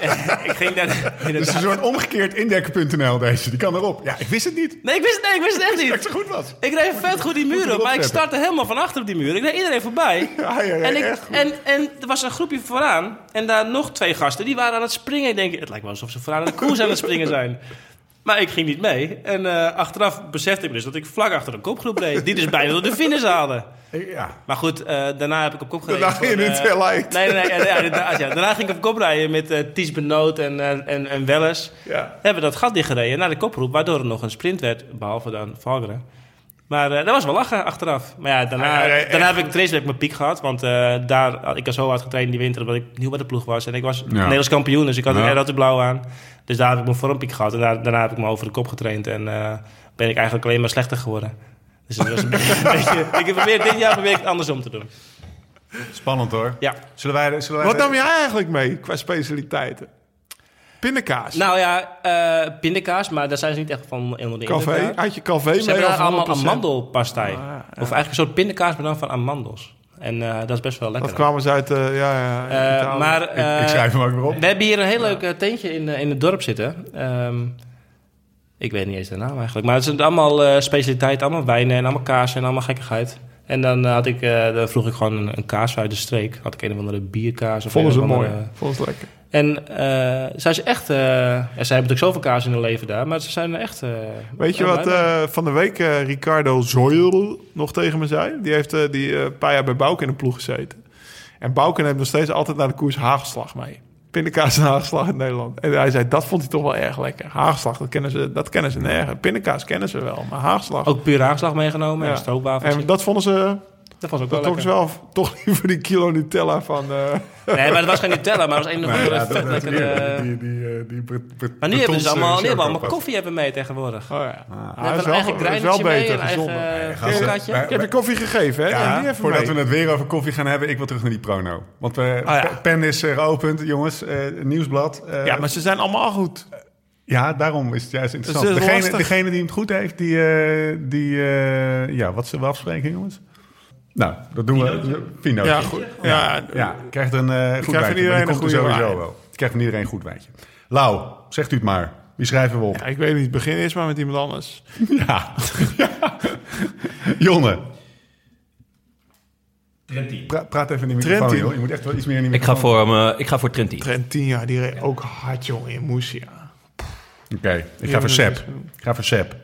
ik, ik ging daar Dus het is een soort omgekeerd indekker.nl deze. Die kan erop. Ja, ik wist het niet. Nee, ik wist, nee, ik wist het echt Dat niet. het zo goed was. Ik reed vet goed die op, maar ik startte helemaal van achter op die muur. Ik reed iedereen voorbij. Ja, ja, ja, en, ik, en, en er was een groepje vooraan. En daar nog twee gasten. Die waren aan het springen. Ik denk, het lijkt wel alsof ze vooraan aan de koers aan het springen zijn. Maar ik ging niet mee. En eh, achteraf besefte ik me dus dat ik vlak achter een kopgroep reed. Die dus bijna door de finish haalden. Ja. Maar goed, eh, daarna heb ik op kop gereden. Daarna ging je niet eh, veel uit. Nee, nee, nee. ja, ja. Daarna ging ik op kop rijden met eh Ties Benoot en, en, en Welles. Ja. Hebben we dat gat dichtgereden naar de kopgroep. Waardoor het nog een sprint werd, behalve dan Valkeren. Maar eh, dat was wel lachen achteraf. Maar ja, daarna, Ja, ja, echt daarna heb ik mijn piek gehad. Want eh, daar had ik al zo hard getraind die winter... omdat ik nieuw bij de ploeg was. En ik was Nederlands kampioen, dus ik had Ja. een rode blauw aan. Dus daar heb ik mijn vormpiek gehad. En daar, daarna heb ik me over de kop getraind. En eh, ben ik eigenlijk alleen maar slechter geworden. Dus het was een beetje... ik probeer, dit jaar probeer ik het andersom te doen. Spannend hoor. Ja. Zullen wij... Zullen wij Wat nam jij eigenlijk mee qua specialiteiten? Pindakaas. Nou ja, eh pindakaas, maar daar zijn ze niet echt van onder de. Café? Had je café Ze hebben daar allemaal 100%? amandelpastei. Ah, ja. Of eigenlijk een soort pindakaas, maar dan van amandels. En eh, dat is best wel lekker. Dat kwamen ze uit, eh, ja, ja, Eh, maar Ik, eh, ik schrijf hem ook weer op. we hebben hier een heel leuk tentje in, in het dorp zitten. Ehm, ik weet niet eens de naam eigenlijk. Maar het zijn allemaal eh specialiteiten, allemaal wijnen en allemaal kaas en allemaal gekkigheid. En dan, had ik, eh, dan vroeg ik gewoon een, een kaas uit de streek. Had ik een of andere bierkaas. Of Vonden een ze mooi. Vonden ze lekker. En eh zij is echt... ja, zij hebben natuurlijk zoveel kaas in hun leven daar, maar ze zijn echt... eh, Weet je wat van de week Ricardo Zoyl nog tegen me zei? Die heeft die, een paar jaar bij Bouke in de ploeg gezeten. En Bouke neemt nog steeds altijd naar de koers hagelslag mee. Pindakaas en haagslag in Nederland. En hij zei, dat vond hij toch wel erg lekker. Haagslag, dat kennen ze, dat kennen ze nergens. Pindakaas kennen ze wel, maar haagslag... Ook puur aanslag meegenomen Ja. en. En dat vonden ze... dat was ook wel Dat trok lekker. ze wel toch liever die kilo Nutella van... eh, Nee, maar dat was geen Nutella, maar dat was een of Nee, andere ja, die, die, die, eh, Maar nu hebben ze allemaal, eh, nu hebben we allemaal koffie hebben mee tegenwoordig. Oh ja. Ah. We is hebben een wel- eigen is wel beter, een eigen gezonder. eh, Ik heb je koffie gegeven, hè? Ja, voordat mee. we het weer over koffie gaan hebben, ik wil terug naar die prono. Want we, ja. pe- pen is geopend, jongens. eh, nieuwsblad. Ja, maar ze zijn allemaal goed. ja, daarom is het juist interessant. Is degene, die het goed heeft, die... eh, die eh, ja, wat zullen we afspreken, jongens? Nou, dat doen we. Fino. Ja, goed. Ja, Ja, krijgt een eh goed van wijntje. iedereen een er goede sowieso wijn. wel. Krijgt van iedereen een goed wijntje. Lau, zegt u het maar. Wie schrijven we op? Ja, ik weet niet, het begin is maar met iemand anders. Ja. Jonne. Pra- praat even in die microfoon, Trentin. joh. Je moet echt wel iets meer in die Ik ga microfoon. voor, hem, eh, ik ga voor Trentin. Trentin, ja, die reed ook hard, jongen, in Moesia. Oké, ik ga voor dat Sep. is- Ik ga voor Sep.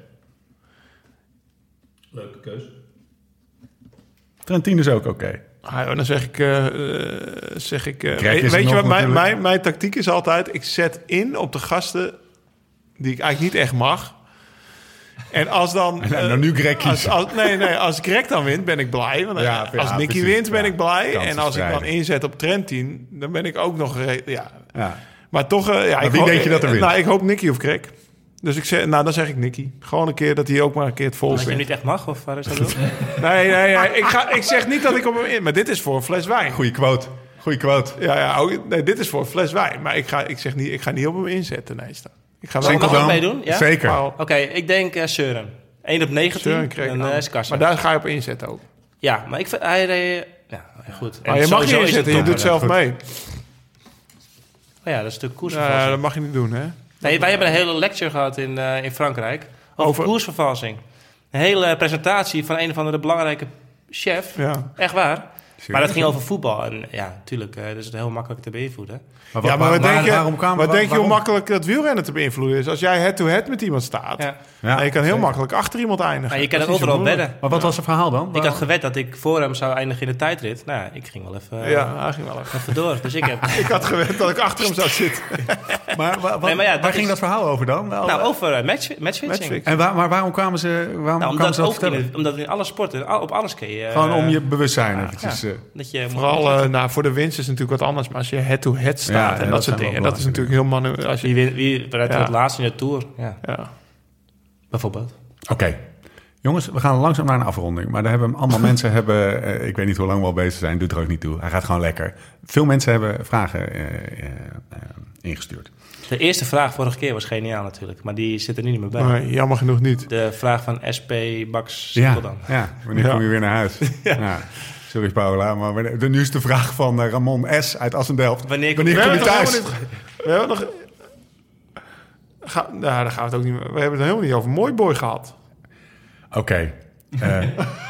Leuke keus. Trentin is ook oké. Ah, dan zeg ik... eh, eh, zeg ik eh, weet weet je wat mijn, mijn, mijn tactiek is altijd? Ik zet in op de gasten die ik eigenlijk niet echt mag. En als dan... En dan nu Greg als, nee, nee, als Greg dan wint, ben ik blij. Want, Ja, als ja, Nicky precies. wint, ben Ja, ik blij. En als ik dan inzet op Trentin, dan ben ik ook nog... Ja. Ja. Maar toch... ja, ik wie hoop- denk je dat er wint? Nou, ik hoop Nicky of Greg. Dus ik zeg, nou, dan zeg ik Nicky. Gewoon een keer dat hij ook maar een keer het vol Dat je niet echt mag, of waar is dat dan? Nee, nee, nee. Ik, ga, ik zeg niet dat ik op hem in... Maar dit is voor een fles wijn. Goeie quote. Goeie quote. Ja, ja ook, nee, dit is voor een fles wijn. Maar ik, ga, ik zeg niet, ik ga niet op hem inzetten. Nee, staan. Ik ga wel ik dan? meedoen? Ja? Zeker. Oké, ik denk eh Søren. 1 op 19 Søren kreeg en Karsten. Maar daar ga je op inzetten ook. Ja, maar ik vind... Hij. Ja, goed. En Maar je mag niet het inzetten, je doet zelf goed. mee. Oh ja, dat is stuk koers. Ja, dat mag je niet doen, hè? Nee, wij hebben een hele lecture gehad in, eh, in Frankrijk over, Over- koersvervalsing. Een hele presentatie van een of andere belangrijke chef. Ja. Echt waar. Maar dat ging over voetbal. En ja, natuurlijk, eh dat is het heel makkelijk te beïnvloeden. Maar ja, maar wat denk je, waarom kwamen- wat waar- denk je hoe makkelijk dat wielrennen te beïnvloeden is? Als jij head-to-head met iemand staat, Ja. Ja, en je kan heel zeker. makkelijk achter iemand eindigen. Maar je kan Dat er overal bedden. Maar wat was het verhaal dan? Ik had gewet dat ik voor hem zou eindigen in de tijdrit. Nou ja, ik ging wel even, eh, Ja, hij ging wel even. even door. Dus ik heb... Ik had gewend dat ik achter hem zou zitten. Maar, wa- wa- Nee, maar ja, waar ging is- dat verhaal over dan? nou, over eh, match, matchfixing. Matchfixing. En waar, maar waarom kwamen ze, waarom Nou, kwamen omdat, ze dat vertellen? omdat in alle sporten, op alles kun je... eh, Gewoon om je bewustzijn eventjes... eh, Dat je Vooral eh, nou, voor de winst is het natuurlijk wat anders. Maar als je head-to-head staat Ja, en dat, dat soort dingen, wel dat is natuurlijk heel manu... Als je, Wie, wie rijdt er het laatst in de Tour? Ja, ja. bijvoorbeeld. Oké. Jongens, we gaan langzaam naar een afronding. Maar daar hebben allemaal mensen hebben... eh, ik weet niet hoe lang we al bezig zijn, doet er ook niet toe. Hij gaat gewoon lekker. Veel mensen hebben vragen eh, eh, ingestuurd. De eerste vraag vorige keer was geniaal natuurlijk. Maar die zit er nu niet meer bij. Maar jammer genoeg niet. De vraag van SP Bax Ja, dan. ja, wanneer Ja. kom je weer naar huis? ja. Sorry Paula, maar wanneer- de, nu is de vraag van eh, Ramon S. uit Assendelft. Wanneer wanneer kom je het thuis? niet- We hebben nog... Ga, nou, daar gaan we het ook niet meer... We hebben het helemaal niet over Mooi Boy gehad. Oké. Eh,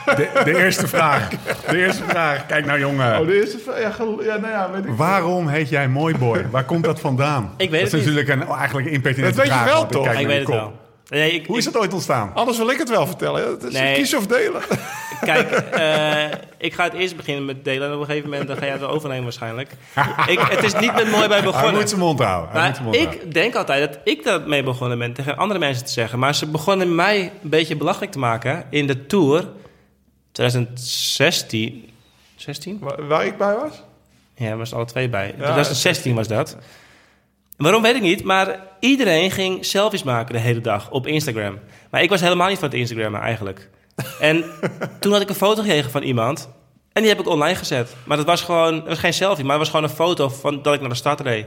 de, de eerste vraag. De eerste vraag. Kijk nou jongen. Oh, de eerste vraag... Ja, ja, nou ja, weet ik Waarom heet jij Mooi Boy? Waar komt dat vandaan? Ik weet dat het is natuurlijk een eigenlijk een impertinente Dat weet je vraag, wel, toch? ik naar weet het kop. wel. Nee, ik, Hoe is dat ooit ontstaan? Anders wil ik het wel vertellen. Het is Nee. kies of delen. Kijk, eh, ik ga het eerst beginnen met delen. En op een gegeven moment dan ga jij het wel overnemen waarschijnlijk. ik, het is niet met mooi bij Hij begonnen. moet zijn mond houden. Hij Maar moet zijn mond houden. ik denk altijd dat ik daar mee begonnen ben tegen andere mensen te zeggen. Maar ze begonnen mij een beetje belachelijk te maken in de Tour 2016. 16? Waar, waar ik bij was? Ja, we was alle twee bij. 2016 was dat. Waarom weet ik niet, maar iedereen ging selfies maken de hele dag op Instagram. Maar ik was helemaal niet van het Instagrammen eigenlijk. En toen had ik een foto gekregen van iemand en die heb ik online gezet. Maar dat was gewoon, het was geen selfie, maar het was gewoon een foto van dat ik naar de stad reed.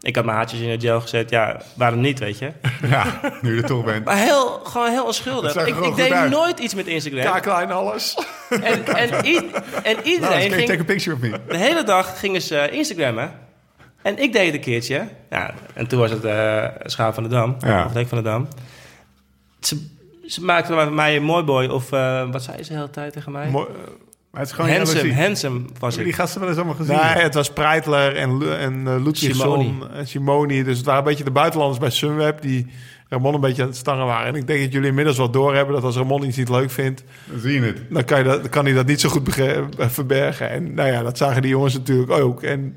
Ik had mijn haartjes in het gel gezet, ja, waarom niet, weet je? Ja, nu je er toch bent. Maar heel, gewoon heel onschuldig. Ik, ik deed uit. nooit iets met Instagram. Ja, klein alles. En, en, en Nou, iedereen ging... take a picture of me? De hele dag gingen ze Instagrammen. En ik deed het een keertje. Ja, en toen was het eh Schaap van de Dam. Ja. Of Dek van de Dam. Ze, ze maakten van mij een mooi boy. Of eh, wat zei ze de hele tijd tegen mij? Mooi- het is gewoon handsome, handsome was Hebben die ik. gasten wel eens allemaal gezien? Nee, het was Preitler en, en uh, Simoni. en Simoni. Dus het waren een beetje de buitenlanders bij Sunweb die Ramon een beetje aan het stangen waren. En ik denk dat jullie inmiddels wel doorhebben dat als Ramon iets niet leuk vindt, Dan zie je het. dan kan, je dat, dan kan hij dat niet zo goed eh, verbergen. En nou ja, dat zagen die jongens natuurlijk ook. En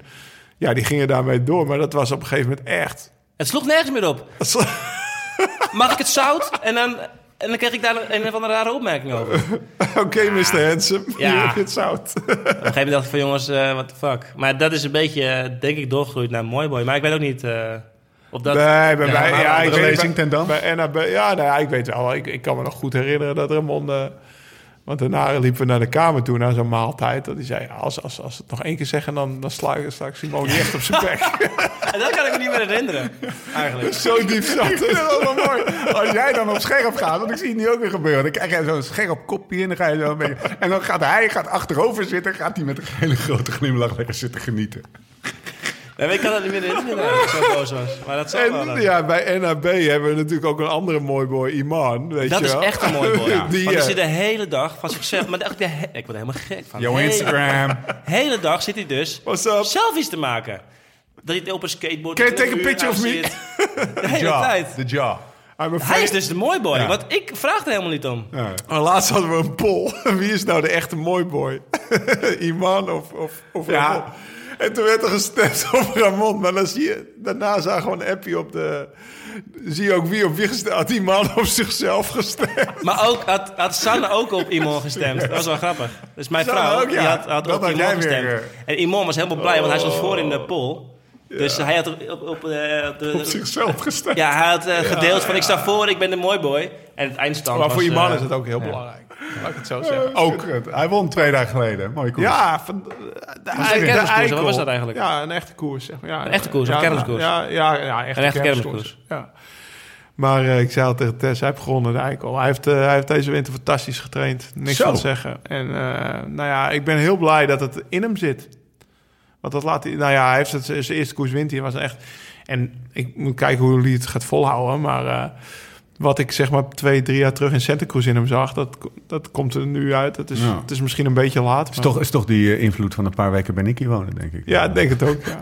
Ja, die gingen daarmee door. Maar dat was op een gegeven moment echt... Het sloeg nergens meer op. Mag ik het zout? En dan, en dan kreeg ik daar een, of andere rare opmerking over. Op Oké, Mr. Handsome. Ja. Hier heb je het zout. een gegeven moment dacht ik van jongens, eh what the fuck. Maar dat is een beetje, eh, denk ik, doorgegroeid naar mooi boy. Maar ik weet ook niet eh of dat... nee, bij Ja, mij... maar Ja, ik weet, lezing ten dan? Bij NAB, ja, nou ja, ik weet wel. Ik, ik kan me nog goed herinneren dat Ramon... eh, want daarna liepen we naar de kamer toe, naar zo'n maaltijd. Dat hij zei, als, als, als ze het nog één keer zeggen... dan, dan sla, ik- ik Simone echt op zijn bek. En dat kan ik me niet meer herinneren, eigenlijk. Zo diep zat Ik vind het. het wel mooi. Als jij dan op scherp gaat, want ik zie het nu ook weer gebeuren. Dan krijg je zo'n scherp kopje en dan ga je zo een beetje... En dan gaat hij gaat achterover zitten, gaat hij met een hele grote glimlach lekker zitten genieten. Nee, maar ik kan dat niet meer herinneren, dat ik zo boos was. Maar dat zal wel En dan. ja, bij NAB hebben we natuurlijk ook een andere mooi boy, Iman. Weet Dat je is wel? echt een mooi boy. Die, Want die eh, zit de hele dag van zichzelf... Maar echt, ik word er helemaal gek van. Yo, Hele- Instagram. hele dag zit hij dus What's up? selfies te maken. Dat hij op een skateboard... Can you een take a picture of me? zit. De hele Ja, tijd. de jaw. I'm a Hij fan. is dus de mooi boy. Ja. Want ik vraag er helemaal niet om. Ja. Maar laatst hadden we een poll. Wie is nou de echte mooi boy? Iman of, of, of Ja. Ramon? En toen werd er gestemd op Ramon. Maar dan zie je, daarna zagen we een appje op de... Zie je ook wie op wie gestemd had. Die man op zichzelf gestemd. Maar ook, had, had Sanne ook op Imon gestemd. Dat was wel grappig. Dus mijn Sanne vrouw ook, ja. die had, had Dat op had Imon weer, gestemd. En Imon was helemaal blij, want hij stond voor in de poll. Dus hij had op, op, op, eh, op de... Op zichzelf gestemd. ja, hij had eh, gedeeld van ik sta voor, ik ben de mooi boy. En het eindstand Maar was... voor Iman eh, is het ook heel belangrijk. Laat ik het zo zeggen. Ook. Hij won twee dagen geleden. Mooi koers. Ja, van de, de, Was de. Wat was dat eigenlijk? Ja, een echte koers. Zeg maar. ja, Een echte koers, ja, een kermiskoers? Ja, ja, ja echt Een echte kermiskoers. Ja. Maar eh, ik zei al tegen Tess, hij heeft gewonnen de eikel. Hij heeft, eh, hij heeft deze winter fantastisch getraind. Niks Zo. van te zeggen. En eh, nou ja, ik ben heel blij dat het in hem zit. Want dat laat hij... Nou ja, hij heeft het, zijn eerste koers wint hij. Was echt... En ik moet kijken hoe hij het gaat volhouden. Maar eh, wat ik zeg maar twee, drie jaar terug in Santa Cruz in hem zag... dat, dat komt er nu uit. Het is, Ja. het is misschien een beetje laat. Is toch, is toch die eh, invloed van een paar weken bij Nicky wonen, denk ik. ja, ik denk het ook, ja.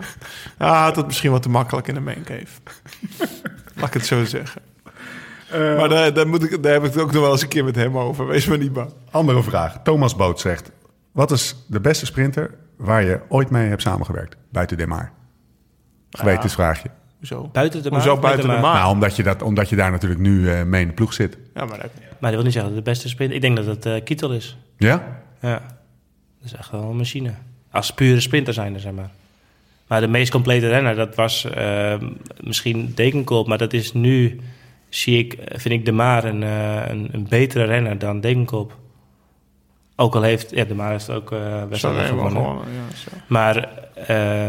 Hij had het misschien wat te makkelijk in de main cave. Laat ik het zo zeggen. Eh, maar daar, daar, moet ik, daar heb ik het ook nog wel eens een keer met hem over. Wees maar niet bang. Andere vraag. Thomas Boot zegt... Wat is de beste sprinter waar je ooit mee hebt samengewerkt? Buiten de Maar. Gewetensvraagje. Hoezo? Buiten de Hoezo maan, buiten de? Nou, omdat je, dat, omdat je daar natuurlijk nu eh, mee in de ploeg zit. Ja, maar dat, Maar dat wil niet zeggen dat de beste sprint... Ik denk dat het eh Kittel is. Ja? Ja. Dat is echt wel een machine. Als pure sprinter zijn er, zeg maar. Maar de meest complete renner, dat was eh, misschien Dekenkop. Maar dat is nu, zie ik, vind ik De Maar een, eh, een, een betere renner dan Dekenkop. Ook al heeft, ja, De Maar heeft ook eh best wel helemaal gewonnen. gewonnen. Ja, zo. Maar eh,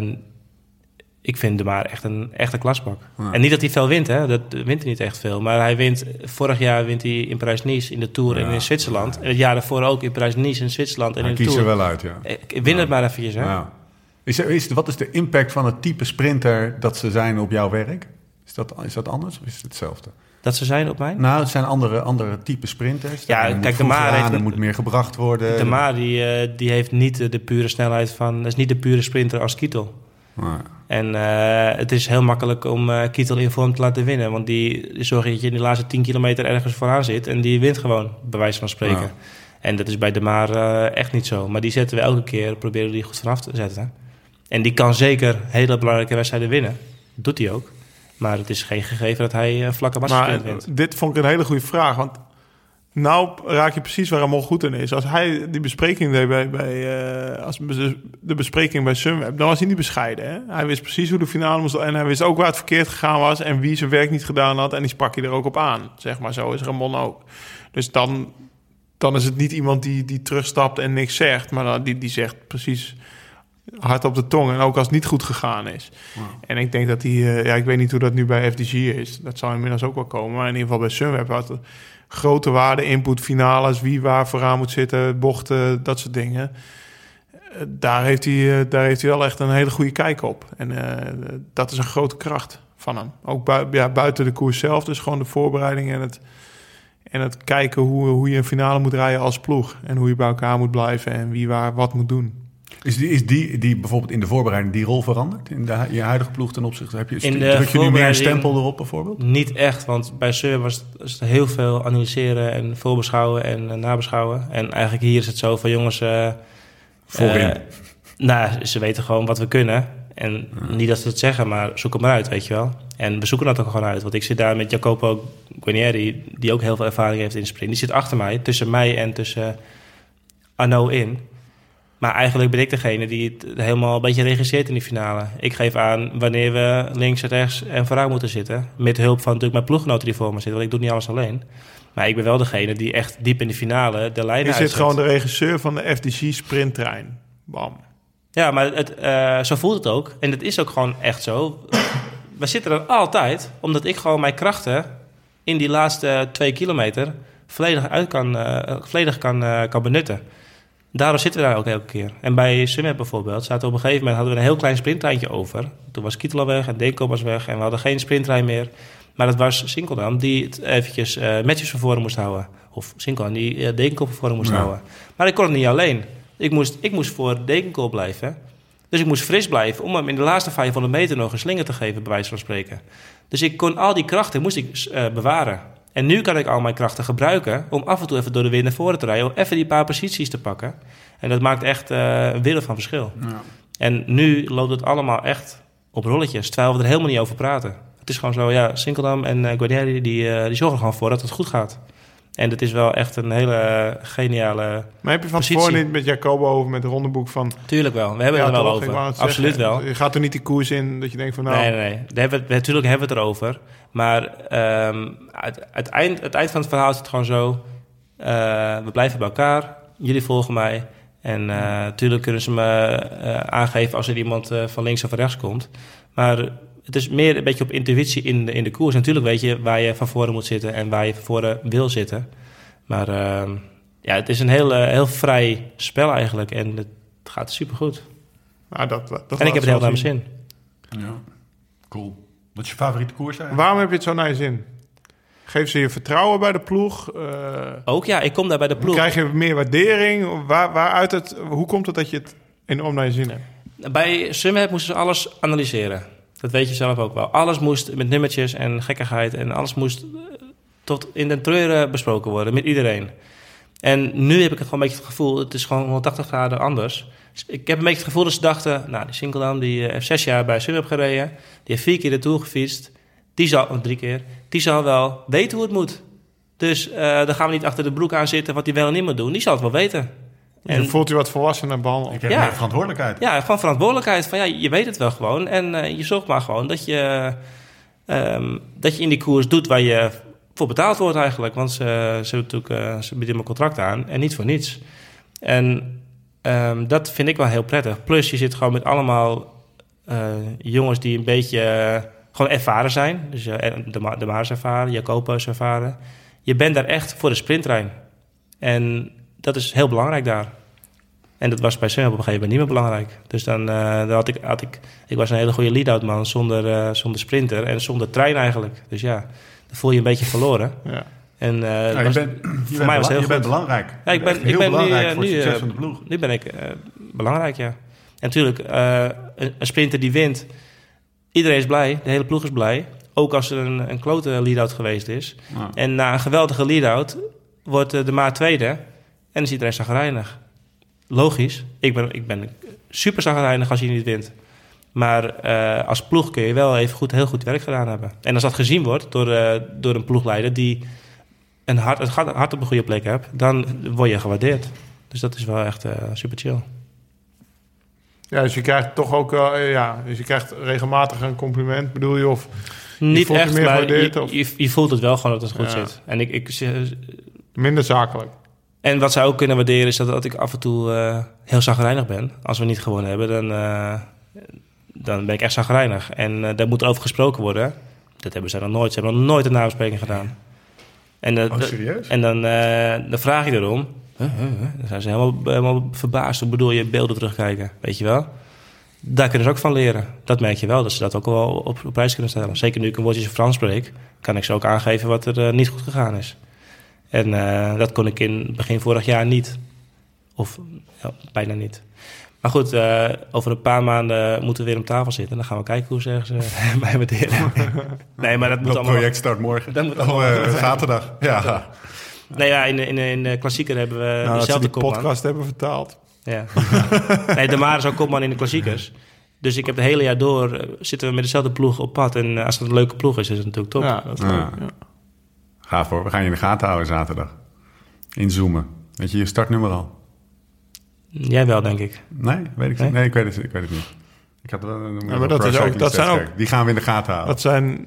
ik vind De Maar echt een echte klasbak. Ja. En niet dat hij veel wint, hè. Dat wint hij niet echt veel. Maar hij wint, vorig jaar wint hij in Parijs-Nice in de Tour en in Zwitserland. En het jaar daarvoor ook in Parijs-Nice in Zwitserland en Hij in de kiest er Tour. wel uit, ja. Ik win het maar eventjes, hè. Is, is, wat is de impact van het type sprinter dat ze zijn op jouw werk? Is dat, is dat anders of is het hetzelfde? Dat ze zijn op mij. Nou, het zijn andere, andere type sprinters. Ja, kijk, de Maar heeft er moet meer gebracht worden. De Maar die, eh, die heeft niet de, de pure snelheid van... Dat is niet de pure sprinter als Kittel. Ja. En eh, het is heel makkelijk om eh Kittel in vorm te laten winnen. Want die zorgt dat je in de laatste 10 kilometer ergens vooraan zit. En die wint gewoon, bij wijze van spreken. Ja. En dat is bij de Maar eh, echt niet zo. Maar die zetten we elke keer, proberen we die goed vanaf te zetten. En die kan zeker hele belangrijke wedstrijden winnen. Dat doet hij ook. Maar het is geen gegeven dat hij vlakke massasprint wint. dit vond ik een hele goede vraag. Want nou raak je precies waar Ramon goed in is. Als hij die bespreking deed bij, bij eh, als de bespreking bij Sunweb, dan was hij niet bescheiden. Hè? Hij wist precies hoe de finale moest en hij wist ook waar het verkeerd gegaan was en wie zijn werk niet gedaan had en die sprak je er ook op aan. Zeg maar zo is Ramon ook. Dus dan, dan is het niet iemand die, die terugstapt en niks zegt, maar dan, die, die zegt precies hard op de tong. En ook als het niet goed gegaan is. En ik denk dat die, eh, ja, ik weet niet hoe dat nu bij FDG is. Dat zou inmiddels ook wel komen. Maar in ieder geval bij Sunweb had grote waarde, input, finales, wie waar vooraan moet zitten, bochten, dat soort dingen. Eh, Daar heeft, hij, eh, daar heeft hij wel echt een hele goede kijk op. En eh, dat is een grote kracht van hem. Ook ja, buiten de koers zelf, dus gewoon de voorbereiding en het, en het kijken hoe, hoe je een finale moet rijden als ploeg. En hoe je bij elkaar moet blijven en wie waar wat moet doen. Is, die, is die, die bijvoorbeeld in de voorbereiding die rol veranderd? In de, je huidige ploeg ten opzichte? Heb je, In de druk je nu meer een stempel erop bijvoorbeeld? Niet echt, want bij Sur was het, heel veel analyseren en voorbeschouwen en eh, nabeschouwen. En eigenlijk hier is het zo van jongens... eh, Voorin. eh, nou, ze weten gewoon wat we kunnen. En niet dat ze het zeggen, maar zoek het maar uit, weet je wel. En we zoeken dat ook gewoon uit. Want ik zit daar met Jacopo Guarnieri, die ook heel veel ervaring heeft in sprint. Die zit achter mij, tussen mij en tussen Arno in. Maar eigenlijk ben ik degene die het helemaal een beetje regisseert in die finale. Ik geef aan wanneer we links, rechts en vooruit moeten zitten. Met hulp van natuurlijk mijn ploeggenoten die voor me zitten. Want ik doe niet alles alleen. Maar ik ben wel degene die echt diep in de finale de lijnen Je zit gewoon de regisseur van de FDG sprinttrein. Bam. Ja, maar het, eh, zo voelt het ook. En het is ook gewoon echt zo. We zitten er altijd, omdat ik gewoon mijn krachten in die laatste twee kilometer volledig, uit kan, eh, volledig kan, eh, kan benutten. Daarom zitten we daar ook elke keer. En bij Summit bijvoorbeeld, zaten we op een gegeven moment hadden we een heel klein sprinttreintje over. Toen was Kietel al weg en Denko was weg en we hadden geen sprinttrein meer. Maar dat was Sinkeldam die het eventjes eh Matthews van voren moest houden. Of Sinkeldam die Denko van voren moest Ja. houden. Maar ik kon het niet alleen. Ik moest, ik moest voor Dekenkool blijven. Dus ik moest fris blijven om hem in de laatste 500 meter nog een slinger te geven, bij wijze van spreken. Dus ik kon al die krachten moest ik, eh, bewaren. En nu kan ik al mijn krachten gebruiken om af en toe even door de wind naar voren te rijden. Om even die paar posities te pakken. En dat maakt echt eh, een wereld van verschil. Ja. En nu loopt het allemaal echt op rolletjes, terwijl we er helemaal niet over praten. Het is gewoon zo, ja, Sinkeldam en uh, Guarnieri, die, eh, die zorgen er gewoon voor dat het goed gaat. En dat is wel echt een hele eh, geniale... Maar heb je van tevoren niet met Jacobo over met het rondeboek van... Tuurlijk wel, we hebben Ja, het er wel over. Absoluut zeggen. wel. Je gaat er niet die koers in dat je denkt van nou... Nee, nee, nee. Daar hebben we, natuurlijk hebben we het erover. Maar ehm, het, het, eind, het eind van het verhaal is het gewoon zo... eh, we blijven bij elkaar. Jullie volgen mij. En natuurlijk kunnen ze me eh, aangeven als er iemand eh, van links of van rechts komt. Maar het is meer een beetje op intuïtie in de, in de koers. Natuurlijk weet je waar je van voren moet zitten en waar je van voren wil zitten. Maar ehm, ja, het is een heel, eh, heel vrij spel eigenlijk. En het gaat supergoed. Nou, dat, dat En ik heb het heel naar mijn zin. Ja. Cool. Wat is je favoriete koers eigenlijk? Waarom heb je het zo naar je zin? Geef ze je vertrouwen bij de ploeg? Eh, Ook ja, ik kom daar bij de ploeg. krijg je meer waardering? Waar, waaruit het, hoe komt het dat je het enorm naar je zin hebt? Bij Sunweb moesten ze alles analyseren. Dat weet je zelf ook wel. Alles moest met nummertjes en gekkigheid en alles moest eh, tot in de treuren besproken worden met iedereen. En nu heb ik het gewoon een beetje het gevoel, het is gewoon 180 graden anders. Dus ik heb een beetje het gevoel dat ze dachten, nou die Sinkeldam die eh, heeft zes jaar bij Sunweb gereden, die heeft vier keer de Tour gefietst, die zal, drie keer, die zal wel weten hoe het moet. Dus eh dan gaan we niet achter de broek aan zitten wat hij wel en niet moet doen. Die zal het wel weten. En voelt je wat volwassener behandeld? Ik heb Ja. meer verantwoordelijkheid. Ja, gewoon verantwoordelijkheid. Van ja, je weet het wel gewoon. En eh, je zorgt maar gewoon dat je, ehm, dat je in die koers doet waar je voor betaald wordt eigenlijk. Want ze, ze, natuurlijk, eh, ze bieden een contract aan en niet voor niets. En ehm, dat vind ik wel heel prettig. Plus je zit gewoon met allemaal eh, jongens die een beetje gewoon ervaren zijn. Dus de, Ma- de ervaren, Jacopo is ervaren. Je bent daar echt voor de sprinttrein. En dat is heel belangrijk daar. En dat was bij Sunweb op een gegeven moment niet meer belangrijk. Dus dan, eh, dan had, ik, had ik... Ik was een hele goede lead-out man zonder, eh, zonder sprinter en zonder trein eigenlijk. Dus ja, dan voel je een beetje verloren. Ja. En eh, Ja, dat je was- bent, je voor bent mij was heel je bent belangrijk. Ja, ik ben, ik heel ben nu, belangrijk eh, voor het nu, succes eh, van de ploeg. nu ben ik eh, belangrijk, ja. En natuurlijk, eh, een, een sprinter die wint, iedereen is blij, de hele ploeg is blij. Ook als er een, een klote lead-out geweest is. Ja. En na een geweldige lead-out wordt de maat tweede dan is iedereen zagrijnig. Logisch, ik ben, ik ben super zagrijnig als je niet wint. Maar eh, als ploeg kun je wel even goed, heel goed werk gedaan hebben. En als dat gezien wordt door, eh, door een ploegleider die een hart, het hart op een goede plek hebt, dan word je gewaardeerd. Dus dat is wel echt eh, super chill. ja, dus je krijgt toch ook... ja, dus je krijgt regelmatig een compliment, bedoel je? Of Niet je echt, meer maar je, je, je voelt het wel gewoon dat het goed Ja. zit. En, ik, ik, minder zakelijk? En wat zij ook kunnen waarderen is dat, dat ik af en toe eh, heel zagrijnig ben. Als we niet gewonnen hebben, dan, eh, dan ben ik echt zagrijnig. En eh, daar moet over gesproken worden. Dat hebben ze nog nooit. Ze hebben nog nooit een nabespreking gedaan. En, Oh, serieus? en dan, eh, dan vraag je erom. Huh, huh, huh. Dan zijn ze helemaal, helemaal verbaasd. Hoe bedoel je beelden terugkijken? Weet je wel? Daar kunnen ze ook van leren. Dat merk je wel, dat ze dat ook wel op, op prijs kunnen stellen. Zeker nu ik een woordje Frans spreek, kan ik ze ook aangeven wat er niet goed gegaan is. En eh, dat kon ik in begin vorig jaar niet. Of ja, bijna niet. Maar goed, eh, over een paar maanden moeten we weer om tafel zitten. Dan gaan we kijken hoe ze ergens eh, bij waarderen. nee, maar dat moet Dat allemaal... project start morgen. Dat moet Oh, allemaal- eh, zaterdag. Ja. Nee, ja, in, de- in, in de klassieker hebben we nou, diezelfde die kopman. podcast hebben vertaald. Ja. nee, de Maar is ook kopman in de klassiekers. Dus ik heb het hele jaar door zitten we met dezelfde ploeg op pad. En als het een leuke ploeg is, is het natuurlijk top. Ja, dat is Ja. leuk. Ja. Gaaf hoor. We gaan je in de gaten houden zaterdag. Inzoomen. Weet je je startnummer al? Jij wel, denk ik. Nee, weet ik Nee? niet. Nee, ik weet het, ik weet het niet. Ik had wel een maar dat is ook- dat zijn ook- Die gaan we in de gaten houden. Dat zijn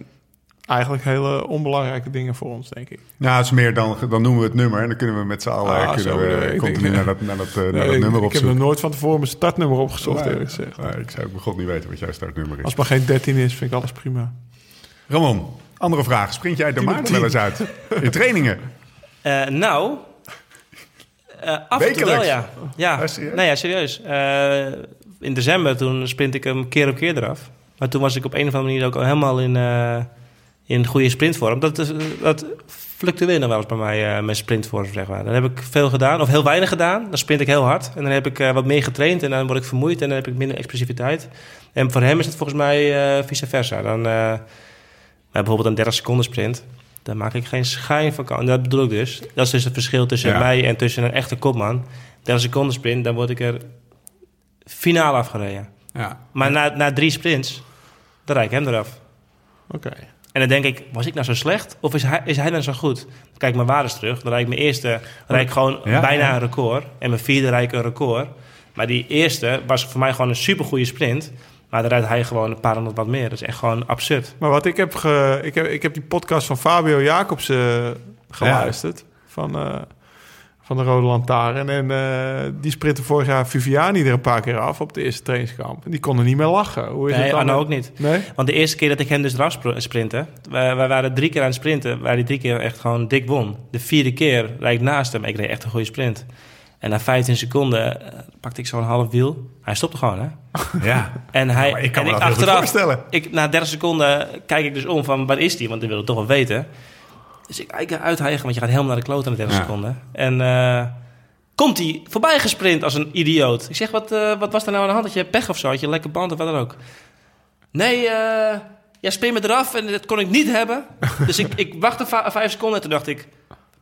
eigenlijk hele onbelangrijke dingen voor ons, denk ik. Ja, het is meer dan, dan noemen we het nummer en dan kunnen we met z'n allen Ah, kunnen zo we continu denk, naar dat, naar dat, eh, naar Nee, dat ik, nummer ik heb nog nooit van tevoren mijn startnummer opgezocht, Nee, eerlijk gezegd. nee, ik zou ook god niet weten wat jouw startnummer is. Als het maar geen 13 is, vind ik alles prima. Ramon, andere vraag. Sprint jij de tien. wel eens uit? In trainingen? Eh, nou, eh, af en toe wel, Wekelijks? ja. Ja, Ja, serieus? nee, ja, serieus. Eh, in december toen sprint ik hem keer op keer eraf. Maar toen was ik op een of andere manier ook al helemaal in, in goede sprintvorm. Dat, dat fluctueert nog wel eens bij mij, mijn sprintvorm, zeg maar. Dan heb ik veel gedaan, of heel weinig gedaan. Dan sprint ik heel hard. En dan heb ik wat meer getraind en dan word ik vermoeid en dan heb ik minder explosiviteit. En voor hem is het volgens mij vice versa. Dan, nou, bijvoorbeeld een 30 seconden sprint. Daar maak ik geen schijn van. En dat bedoel ik dus. Dat is dus het verschil tussen Ja. mij en tussen een echte kopman. 30 seconden sprint, dan word ik er finaal afgereden. Ja. Maar na, na drie sprints, dan rijd ik hem eraf. Oké. En dan denk ik, was ik nou zo slecht? Of is hij, is hij nou zo goed? Dan kijk ik mijn waardes terug. Dan rijd ik mijn eerste rijd ik gewoon Ja, bijna ja. een record. En mijn vierde rijd ik een record. Maar die eerste was voor mij gewoon een supergoeie sprint. Maar rijdt hij gewoon een paar honderd wat meer. Dat is echt gewoon absurd. Maar wat ik heb, ge, ik heb... Ik heb die podcast van Fabio Jacobs eh, geluisterd. Van, eh, van de Rode Lantaarn. En eh, die sprintte vorig jaar Viviani er een paar keer af op de eerste trainingskamp. En die konden niet meer lachen. Hoe is Nee, het dan? Ook niet. Nee? Want de eerste keer dat ik hem dus eraf sprintte... Wij, wij waren drie keer aan het sprinten... waar hij drie keer echt gewoon dik won. De vierde keer rijd ik naast hem. Ik reed echt een goede sprint. En na 15 seconden eh, pakte ik zo'n half wiel. Hij stopte gewoon, hè? ja. En hij, maar ik kan en me dat heel goed voorstellen. Ik, na 30 seconden kijk ik dus om van waar is die? Want ik wil het toch wel weten. Dus ik kijk uithijgen, want je gaat helemaal naar de kloot aan de 30 Ja. seconden. En eh, komt hij voorbij gesprint als een idioot. Ik zeg, wat, eh, wat was er nou aan de hand? Had je pech of zo? Had je lekker band of wat dan ook? Nee, jij sprint me eraf en dat kon ik niet hebben. Dus ik, ik wachtte vijf seconden en toen dacht ik...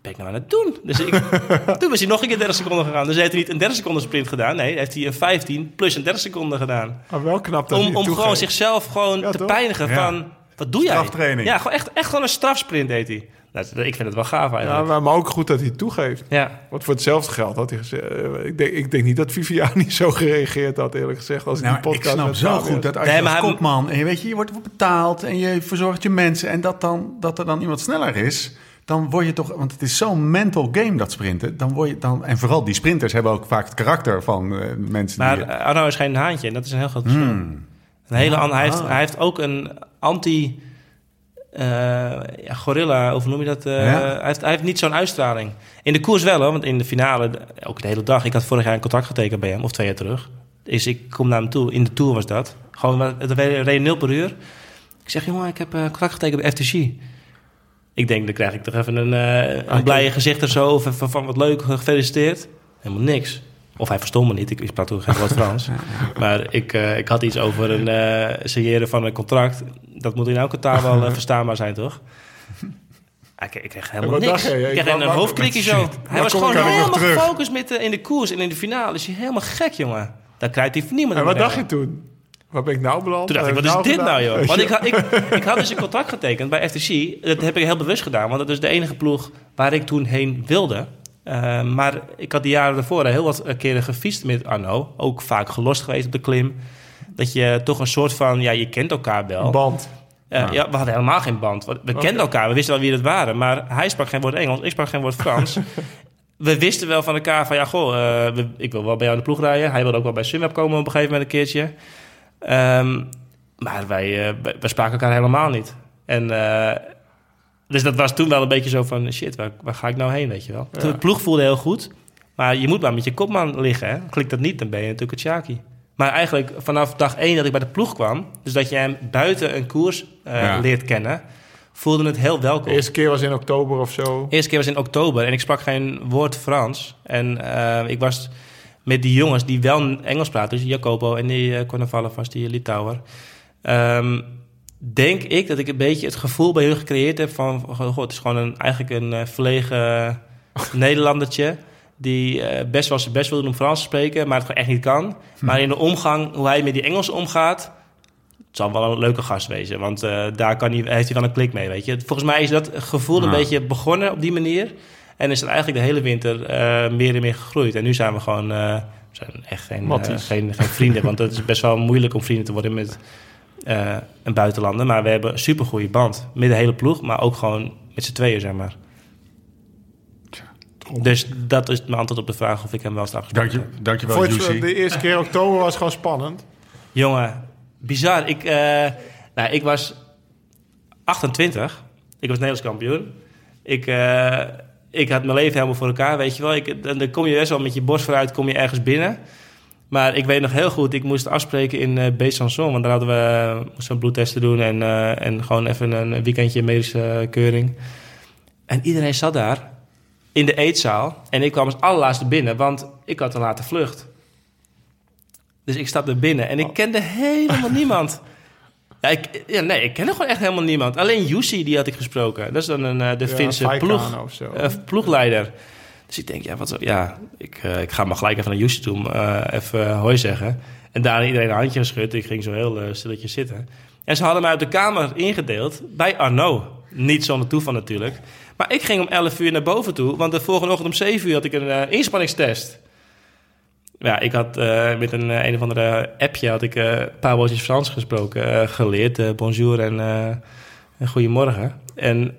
Ben ik nou aan het doen? Dus ik, toen is hij nog een keer 30 seconden gegaan. Dus hij heeft hij niet een 30 seconden sprint gedaan. Nee, heeft hij een 15 plus een 30 seconden gedaan Maar wel knap dat om, hij om gewoon zichzelf gewoon Ja, te toch? pijnigen Ja. van... Wat doe jij? Straftraining. Ja, gewoon echt, echt gewoon een strafsprint deed hij. Nou, ik vind het wel gaaf Ja, eigenlijk. maar, maar ook goed dat hij het toegeeft. Ja, Want voor hetzelfde geld had hij gezegd... eh, ik, denk, ik denk niet dat Viviani zo gereageerd had, eerlijk gezegd. Als Nou, die ik podcast snap met zo goed dat als Nee, je maar als hij- kopman... en je weet je, je wordt betaald en je verzorgt je mensen... en dat, dan, dat er dan iemand sneller is... dan word je toch... want het is zo'n mental game, dat sprinten. Dan word je dan, en vooral die sprinters hebben ook vaak het karakter van eh, mensen maar die... eh, Arno is geen haantje en dat is een heel groot verschil. Een hele an- hij, heeft, Ah. hij heeft ook een anti... eh, ja, gorilla, of hoe noem je dat? eh, Ja. hij, heeft, hij heeft niet zo'n uitstraling. In de koers wel, hoor, want in de finale, ook de hele dag... Ik had vorig jaar een contract getekend bij hem, of twee jaar terug. Dus ik kom naar hem toe. In de Tour was dat. Gewoon, het reed 0 per uur. Ik zeg, jongen, ik heb een contract getekend bij FTC. Ik denk, dan krijg ik toch even een, eh een blije gezicht of zo. Of even van wat leuk, gefeliciteerd. Helemaal niks. Of hij verstond me niet. Ik, ik sprak toen geen woord Frans. Maar ik, eh, ik had iets over een eh signeren van een contract. Dat moet in elke taal wel verstaanbaar zijn, toch? Ah, Ik, ik kreeg helemaal wat niks. dacht je? Ik kreeg een hoofdklikje zo. Hij was gewoon helemaal gefocust met, in de koers en in de finale. Is hij helemaal gek, jongen. Daar krijgt hij niemand En aan wat dacht je toen? Waar ben ik nou beland? Toen dacht ik, heb wat is dit gedaan? nou, joh? Want ik, had- ik, ik had dus een contract getekend bij FTC. Dat heb ik heel bewust gedaan, want dat is de enige ploeg waar ik toen heen wilde. Eh, maar ik had die jaren daarvoor heel wat keren gefietst met Arno. Ook vaak gelost geweest op de klim. Dat je toch een soort van, ja, je kent elkaar wel. Een band. Eh, ja, we hadden helemaal geen band. We we kenden elkaar, we wisten wel wie het waren. Maar hij sprak geen woord Engels, ik sprak geen woord Frans. we wisten wel van elkaar van, ja, goh, eh, ik wil wel bij jou in de ploeg rijden. Hij wilde ook wel bij Sunweb komen op een gegeven moment een keertje. Ehm, maar wij, wij, wij spraken elkaar helemaal niet. En, eh, dus dat was toen wel een beetje zo van, shit, waar, waar ga ik nou heen, weet je wel. De ploeg voelde heel goed. Maar je moet maar met je kopman liggen, hè. Klikt dat niet, dan ben je natuurlijk het Sjaki. Maar eigenlijk vanaf dag één dat ik bij de ploeg kwam... dus dat je hem buiten een koers eh, Ja. leert kennen... voelde het heel welkom. De eerste keer was in oktober of zo. De eerste keer was in oktober en ik sprak geen woord Frans. En eh, ik was met die jongens die wel Engels praten, dus Jacopo en die uh, Konovalov was die Litouwer. Ehm, denk ik dat ik een beetje het gevoel bij hun gecreëerd heb van... goh, het is gewoon een, eigenlijk een eh, verlegen Nederlandertje... die eh, best wel zijn best wil doen om Frans te spreken, maar het gewoon echt niet kan. Maar in de omgang, hoe hij met die Engels omgaat, het zal wel een leuke gast wezen. Want eh, daar kan hij, heeft hij wel een klik mee, weet je. Volgens mij is dat gevoel een beetje begonnen op die manier. En is het eigenlijk de hele winter eh, meer en meer gegroeid. En nu zijn we gewoon... eh, we zijn echt geen, eh, geen, geen vrienden. want het is best wel moeilijk om vrienden te worden met eh, een buitenlander. Maar we hebben een supergoeie band. Met de hele ploeg, maar ook gewoon met z'n tweeën, zeg maar. Dus dat is mijn antwoord op de vraag of ik hem wel eens Dank je, heb. dankjewel, Vond je Jussi. de eerste keer oktober was gewoon spannend. Jongen, bizar. Ik, eh, nou, ik was 28. Ik was Nederlands kampioen. Ik, eh, ik had mijn leven helemaal voor elkaar, weet je wel. Ik, dan, dan kom je best wel met je borst vooruit, kom je ergens binnen. Maar ik weet nog heel goed, ik moest afspreken in uh, Besançon. Want daar hadden we moesten we bloedtesten doen en, eh, en gewoon even een weekendje medische keuring. En iedereen zat daar in de eetzaal. En ik kwam als allerlaatste binnen, want ik had een late vlucht. Dus ik stapte binnen en ik kende helemaal niemand. Ja, ik, ja, nee, ik kende gewoon echt helemaal niemand. Alleen Jussi, die had ik gesproken. Dat is dan een, eh, de Finse ploeg, of zo. eh, ploegleider. Dus ik denk, ja, wat, zo- ja ik, eh, ik ga maar gelijk even naar Jussi toe, even hoi zeggen. En daarna iedereen een handje geschud. Ik ging zo heel stilletjes zitten. En ze hadden mij uit de kamer ingedeeld bij Arno. Niet zonder toeval natuurlijk. Maar ik ging om 11 uur naar boven toe, want de volgende ochtend om 7 uur had ik een inspanningstest. Ja, ik had eh, met een, eh, een of andere appje had ik eh, een paar woordjes Frans gesproken, geleerd. bonjour en, en goedemorgen. En,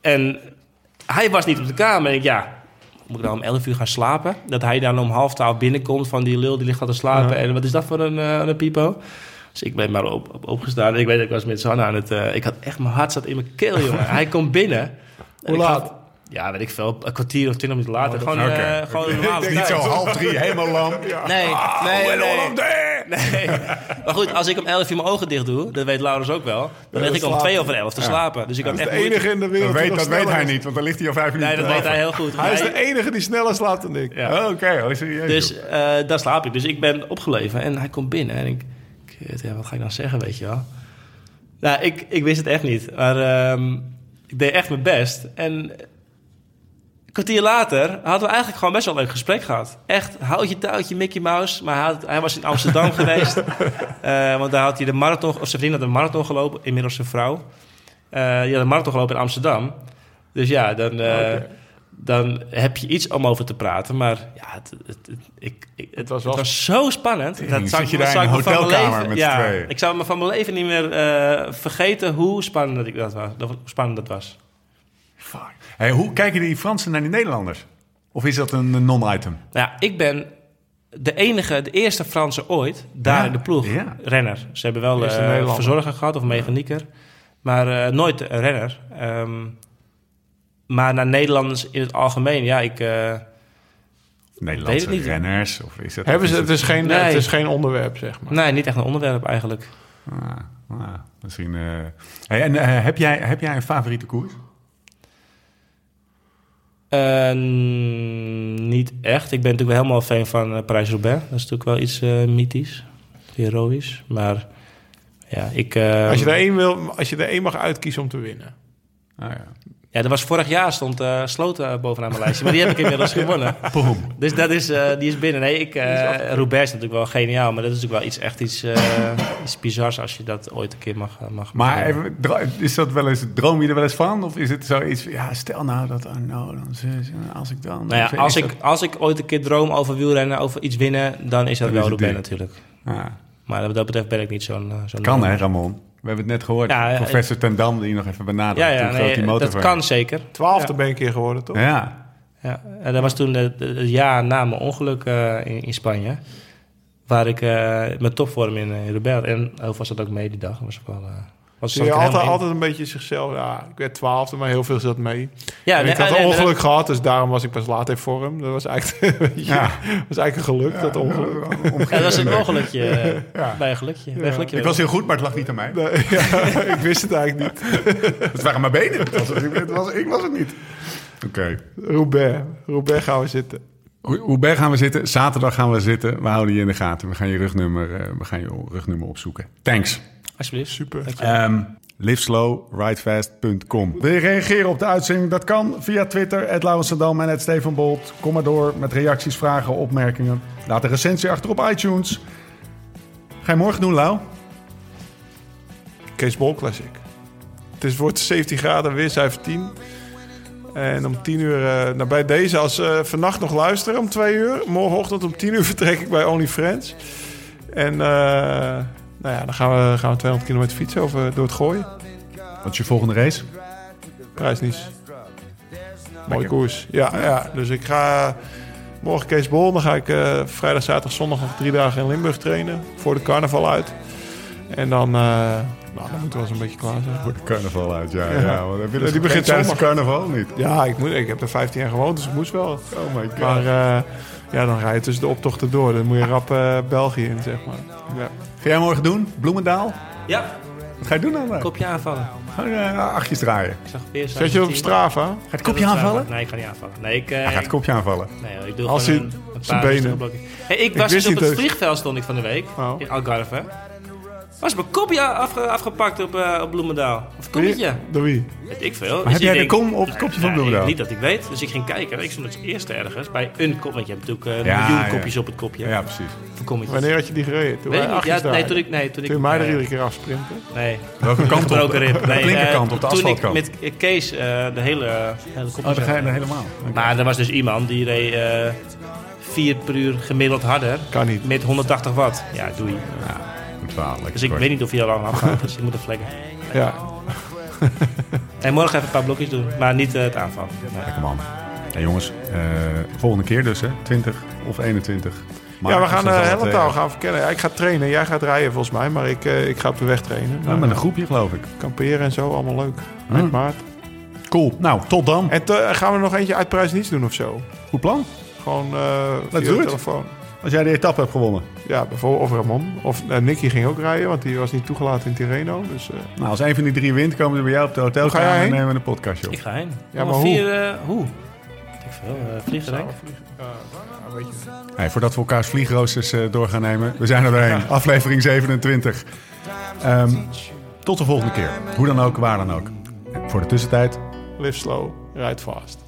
en hij was niet op de kamer. En ik, ja, moet ik nou om 11 uur gaan slapen? Dat hij dan om half twaalf binnenkomt van die lul die ligt al te slapen. En wat is dat voor een, een pipo? Dus ik ben maar op, op, opgestaan. Ik weet dat ik was met Sanne aan het... ik had echt, mijn hart zat in mijn keel, jongen. hij komt binnen. En Hoe laat? Ja, weet ik veel. Een kwartier of twintig minuten later. gewoon, Oké. eh, gewoon een normale Niet zo half drie, helemaal lam. Nee, nee, nee. nee. Nee. Maar goed, als ik om 11 uur mijn ogen dicht doe, dat weet Laurens ook wel, dan lig ik om 2 over 11 te slapen. Dus ik had De echt moeite- enige in de wereld Dat, weet, dat weet hij is. niet, want dan ligt hij al vijf minuten. Nee, dat weet hij heel goed. Hij is de enige die sneller slaapt dan ik. Ja. Oh, Oké, oh, serieus. Dus eh, daar slaap ik. Dus ik ben opgeleven en hij komt binnen en ik, kut, ja, wat ga ik dan zeggen, weet je wel? Nou, ik, ik wist het echt niet, maar ehm, ik deed echt mijn best. En kwartier later hadden we eigenlijk gewoon best wel een leuk gesprek gehad. Echt, houd je touwtje, Mickey Mouse. Maar hij, had- hij was in Amsterdam geweest. Eh, want daar had hij de marathon, of zijn vriend had een marathon gelopen, inmiddels zijn vrouw. Eh die had een marathon gelopen in Amsterdam. Dus ja, dan, eh, dan heb je iets om over te praten. Maar ja, het, het, het- ik, ik, het, was het wel- was zo spannend. Tering, zou je ik- daar zou in ik een me van mijn hotelkamer leven- met ja? Ik zou me van mijn leven niet meer vergeten hoe spannend dat, ik dat, was, dat- hoe spannend dat was. Hey, hoe kijken die Fransen naar die Nederlanders? Of is dat een non-item? Nou, ja, ik ben de enige, de eerste Franse ooit daar Ja, in de ploeg. ja. Renner. Ze hebben wel Nederlander. verzorger gehad of mechanieker. Maar eh, nooit een renner. Ehm, maar naar Nederlanders in het algemeen, ja, ik... eh, Nederlandse Weet het niet. renners? Of is dat, Hebben ze, is het, is geen, Nee. het is geen onderwerp, zeg maar. nee, niet echt een onderwerp eigenlijk. Ah, ah, misschien. eh. Hey, en heb, jij, heb jij een favoriete koers? Eh, niet echt. Ik ben natuurlijk wel helemaal fan van eh, Parijs-Roubaix. Dat is natuurlijk wel iets eh, mythisch, heroïs. Maar ja, ik... eh, Als je, er één wil, als je er één mag uitkiezen om te winnen. Ah, ja. Ja, dat was vorig jaar stond eh Sloten bovenaan mijn lijstje. Maar die heb ik inmiddels gewonnen. Boom. Dus dat is, eh, die is binnen. Nee, ik, eh Roubaix is natuurlijk wel geniaal. Maar dat is natuurlijk wel iets, echt iets, eh, iets bizars als je dat ooit een keer mag, eh, mag Maar even, is dat wel eens, droom je er wel eens van? Of is het zoiets van, ja, stel nou dat, oh, nou, dan, als ik dan... Nou ja, als dat- ik, als ik ooit een keer droom over wielrennen, over iets winnen, dan is dat Dan wel is het Roubaix die. natuurlijk. Ah, Maar wat dat betreft ben ik niet zo'n... eh, zo'n kan hè, Ramon? We hebben het net gehoord. Ja, Professor Ten Dam die nog even benadrukt Ja, ja hoe groot nee, die motor dat kan zeker. Twaalfde ben ik een keer geworden, toch? Ja, Ja, en dat was toen het jaar na mijn ongeluk eh, in, in Spanje. Waar ik eh mijn topvorm in, eh, in Roubaix. En heel was dat ook mee die dag. Was ook wel, was Zie je altijd, altijd een beetje zichzelf... Ja, ik werd twaalfde, maar heel veel zat mee. Ja, En nee, ik had nee, een nee, ongeluk gehad, dus daarom was ik pas laat in vorm. Dat was eigenlijk, weet je, Ja. was eigenlijk een geluk, dat ongeluk. Ja, dat was een ongelukje. eh, Ja. Bij een gelukje. Bij een gelukje ik was heel goed, maar het lag niet aan mij. Nee, ja, ik wist het eigenlijk niet. Het waren mijn benen. Het was, het was, ik was het niet. Oké. Roubaix. Roubaix gaan we zitten. Hoe, hoe ver gaan we zitten? Zaterdag gaan we zitten. We houden je in de gaten. We gaan je rugnummer, eh, we gaan je rugnummer opzoeken. Thanks. Alsjeblieft. Super. Je. Ehm, liveslowridefast.com. Wil je reageren op de uitzending? Dat kan via Twitter, het Lauwensendam en het Steven Bolt. Kom maar door met reacties, vragen, opmerkingen. Laat een recensie achter op iTunes. Ga je morgen doen, Lau? Kees Bol Classic. Het is, wordt 17 graden, weercijfer 10. En om 10 uur, nou bij deze, als eh vannacht nog luisteren om 2 uur. Morgenochtend om 10 uur vertrek ik bij OnlyFriends. En eh, nou ja, dan gaan we, gaan we 200 kilometer fietsen over, door het gooien. Wat is je volgende race? Prijs niet. Mooie koers. Ja, ja, dus ik ga morgen Kees Bol. Dan ga ik eh, vrijdag, zaterdag, zondag nog drie dagen in Limburg trainen. Voor de carnaval uit. En dan, eh, nou, dan moeten we wel zo'n beetje klaar zijn. Voor de carnaval uit, ja. ja. Ja. want dus die begint tijdens carnaval niet? Ja, ik, moet, ik heb er 15 jaar gewoond, dus ik moest wel. Oh my god. Maar eh, ja, dan ga je tussen de optochten door. Dan moet je rap eh, België in, zeg maar. Ja. Ga jij morgen doen? Bloemendaal? Ja, Wat ga je doen dan? kopje aanvallen. Ga je eh, achtjes draaien? Ik zag weer Zet je op Strava? Ga je het kopje aanvallen? Nee, ik ga niet aanvallen. Nee, ik, eh, Hij gaat het kopje aanvallen. nee, ik doe Als gewoon hij- een, paar benen. Hey, ik was dus op het vliegveld stond ik van de week. Oh. In Algarve. Was mijn kopje afgepakt op, eh, op Bloemendaal. Of een kopje. Door wie? Ik veel. Dus heb jij de kom op het kopje van Bloemendaal? niet dat ik weet. Dus ik ging kijken. Ik stond het eerste ergens bij een kop. Want je hebt natuurlijk eh, miljoen kopjes op het kopje. Ja, precies. Wanneer had je die gereden? Toen ik ja, nee, toen ik, nee, toen, ik, mij er iedere keer afsprinten? Nee. Welke kant op? ook Nee, de linkerkant, eh, op de asfaltkant. Toen ik met Kees de hele, hele kopje... Oh, helemaal. Maar er was dus iemand die reed... 4 per uur gemiddeld harder. Kan niet. Met 180 watt. Ja, doei. Ja. Dus ik weet niet of je al lang afgaat, dus ik moet een vlekken. Ja. en morgen even een paar blokjes doen, maar niet eh, het aanval. Lekker man. en jongens, eh, volgende keer dus, hè? 20 of 21. Ja, we gaan de eh, hele taal gaan verkennen. Ik ga trainen, jij gaat rijden volgens mij, maar ik, ik ga op de weg trainen. Ja, met een groepje geloof ik. Kamperen en zo, allemaal leuk. Hm. Met maart. Cool, nou, tot dan. En te, gaan we nog eentje uit prijs niets doen of zo? Goed plan. Gewoon uh, via de telefoon. Als jij de etappe hebt gewonnen. Ja, bijvoorbeeld of Ramon. Of uh, Nicky ging ook rijden, want die was niet toegelaten in Tirreno. Dus, eh, Nou, als een van die drie wint, komen ze bij jou op de hotelkamer jij en nemen we een podcastje op. Ik ga heen. Ja, maar hoe? vier, eh, hoe? Ik veel. eh, vliegen denk ik. je. Hey, voordat we elkaars vliegroosters eh, door gaan nemen. We zijn er doorheen. Aflevering 27. Ehm, tot de volgende keer. Hoe dan ook, waar dan ook. Voor de tussentijd, Live slow, ride fast.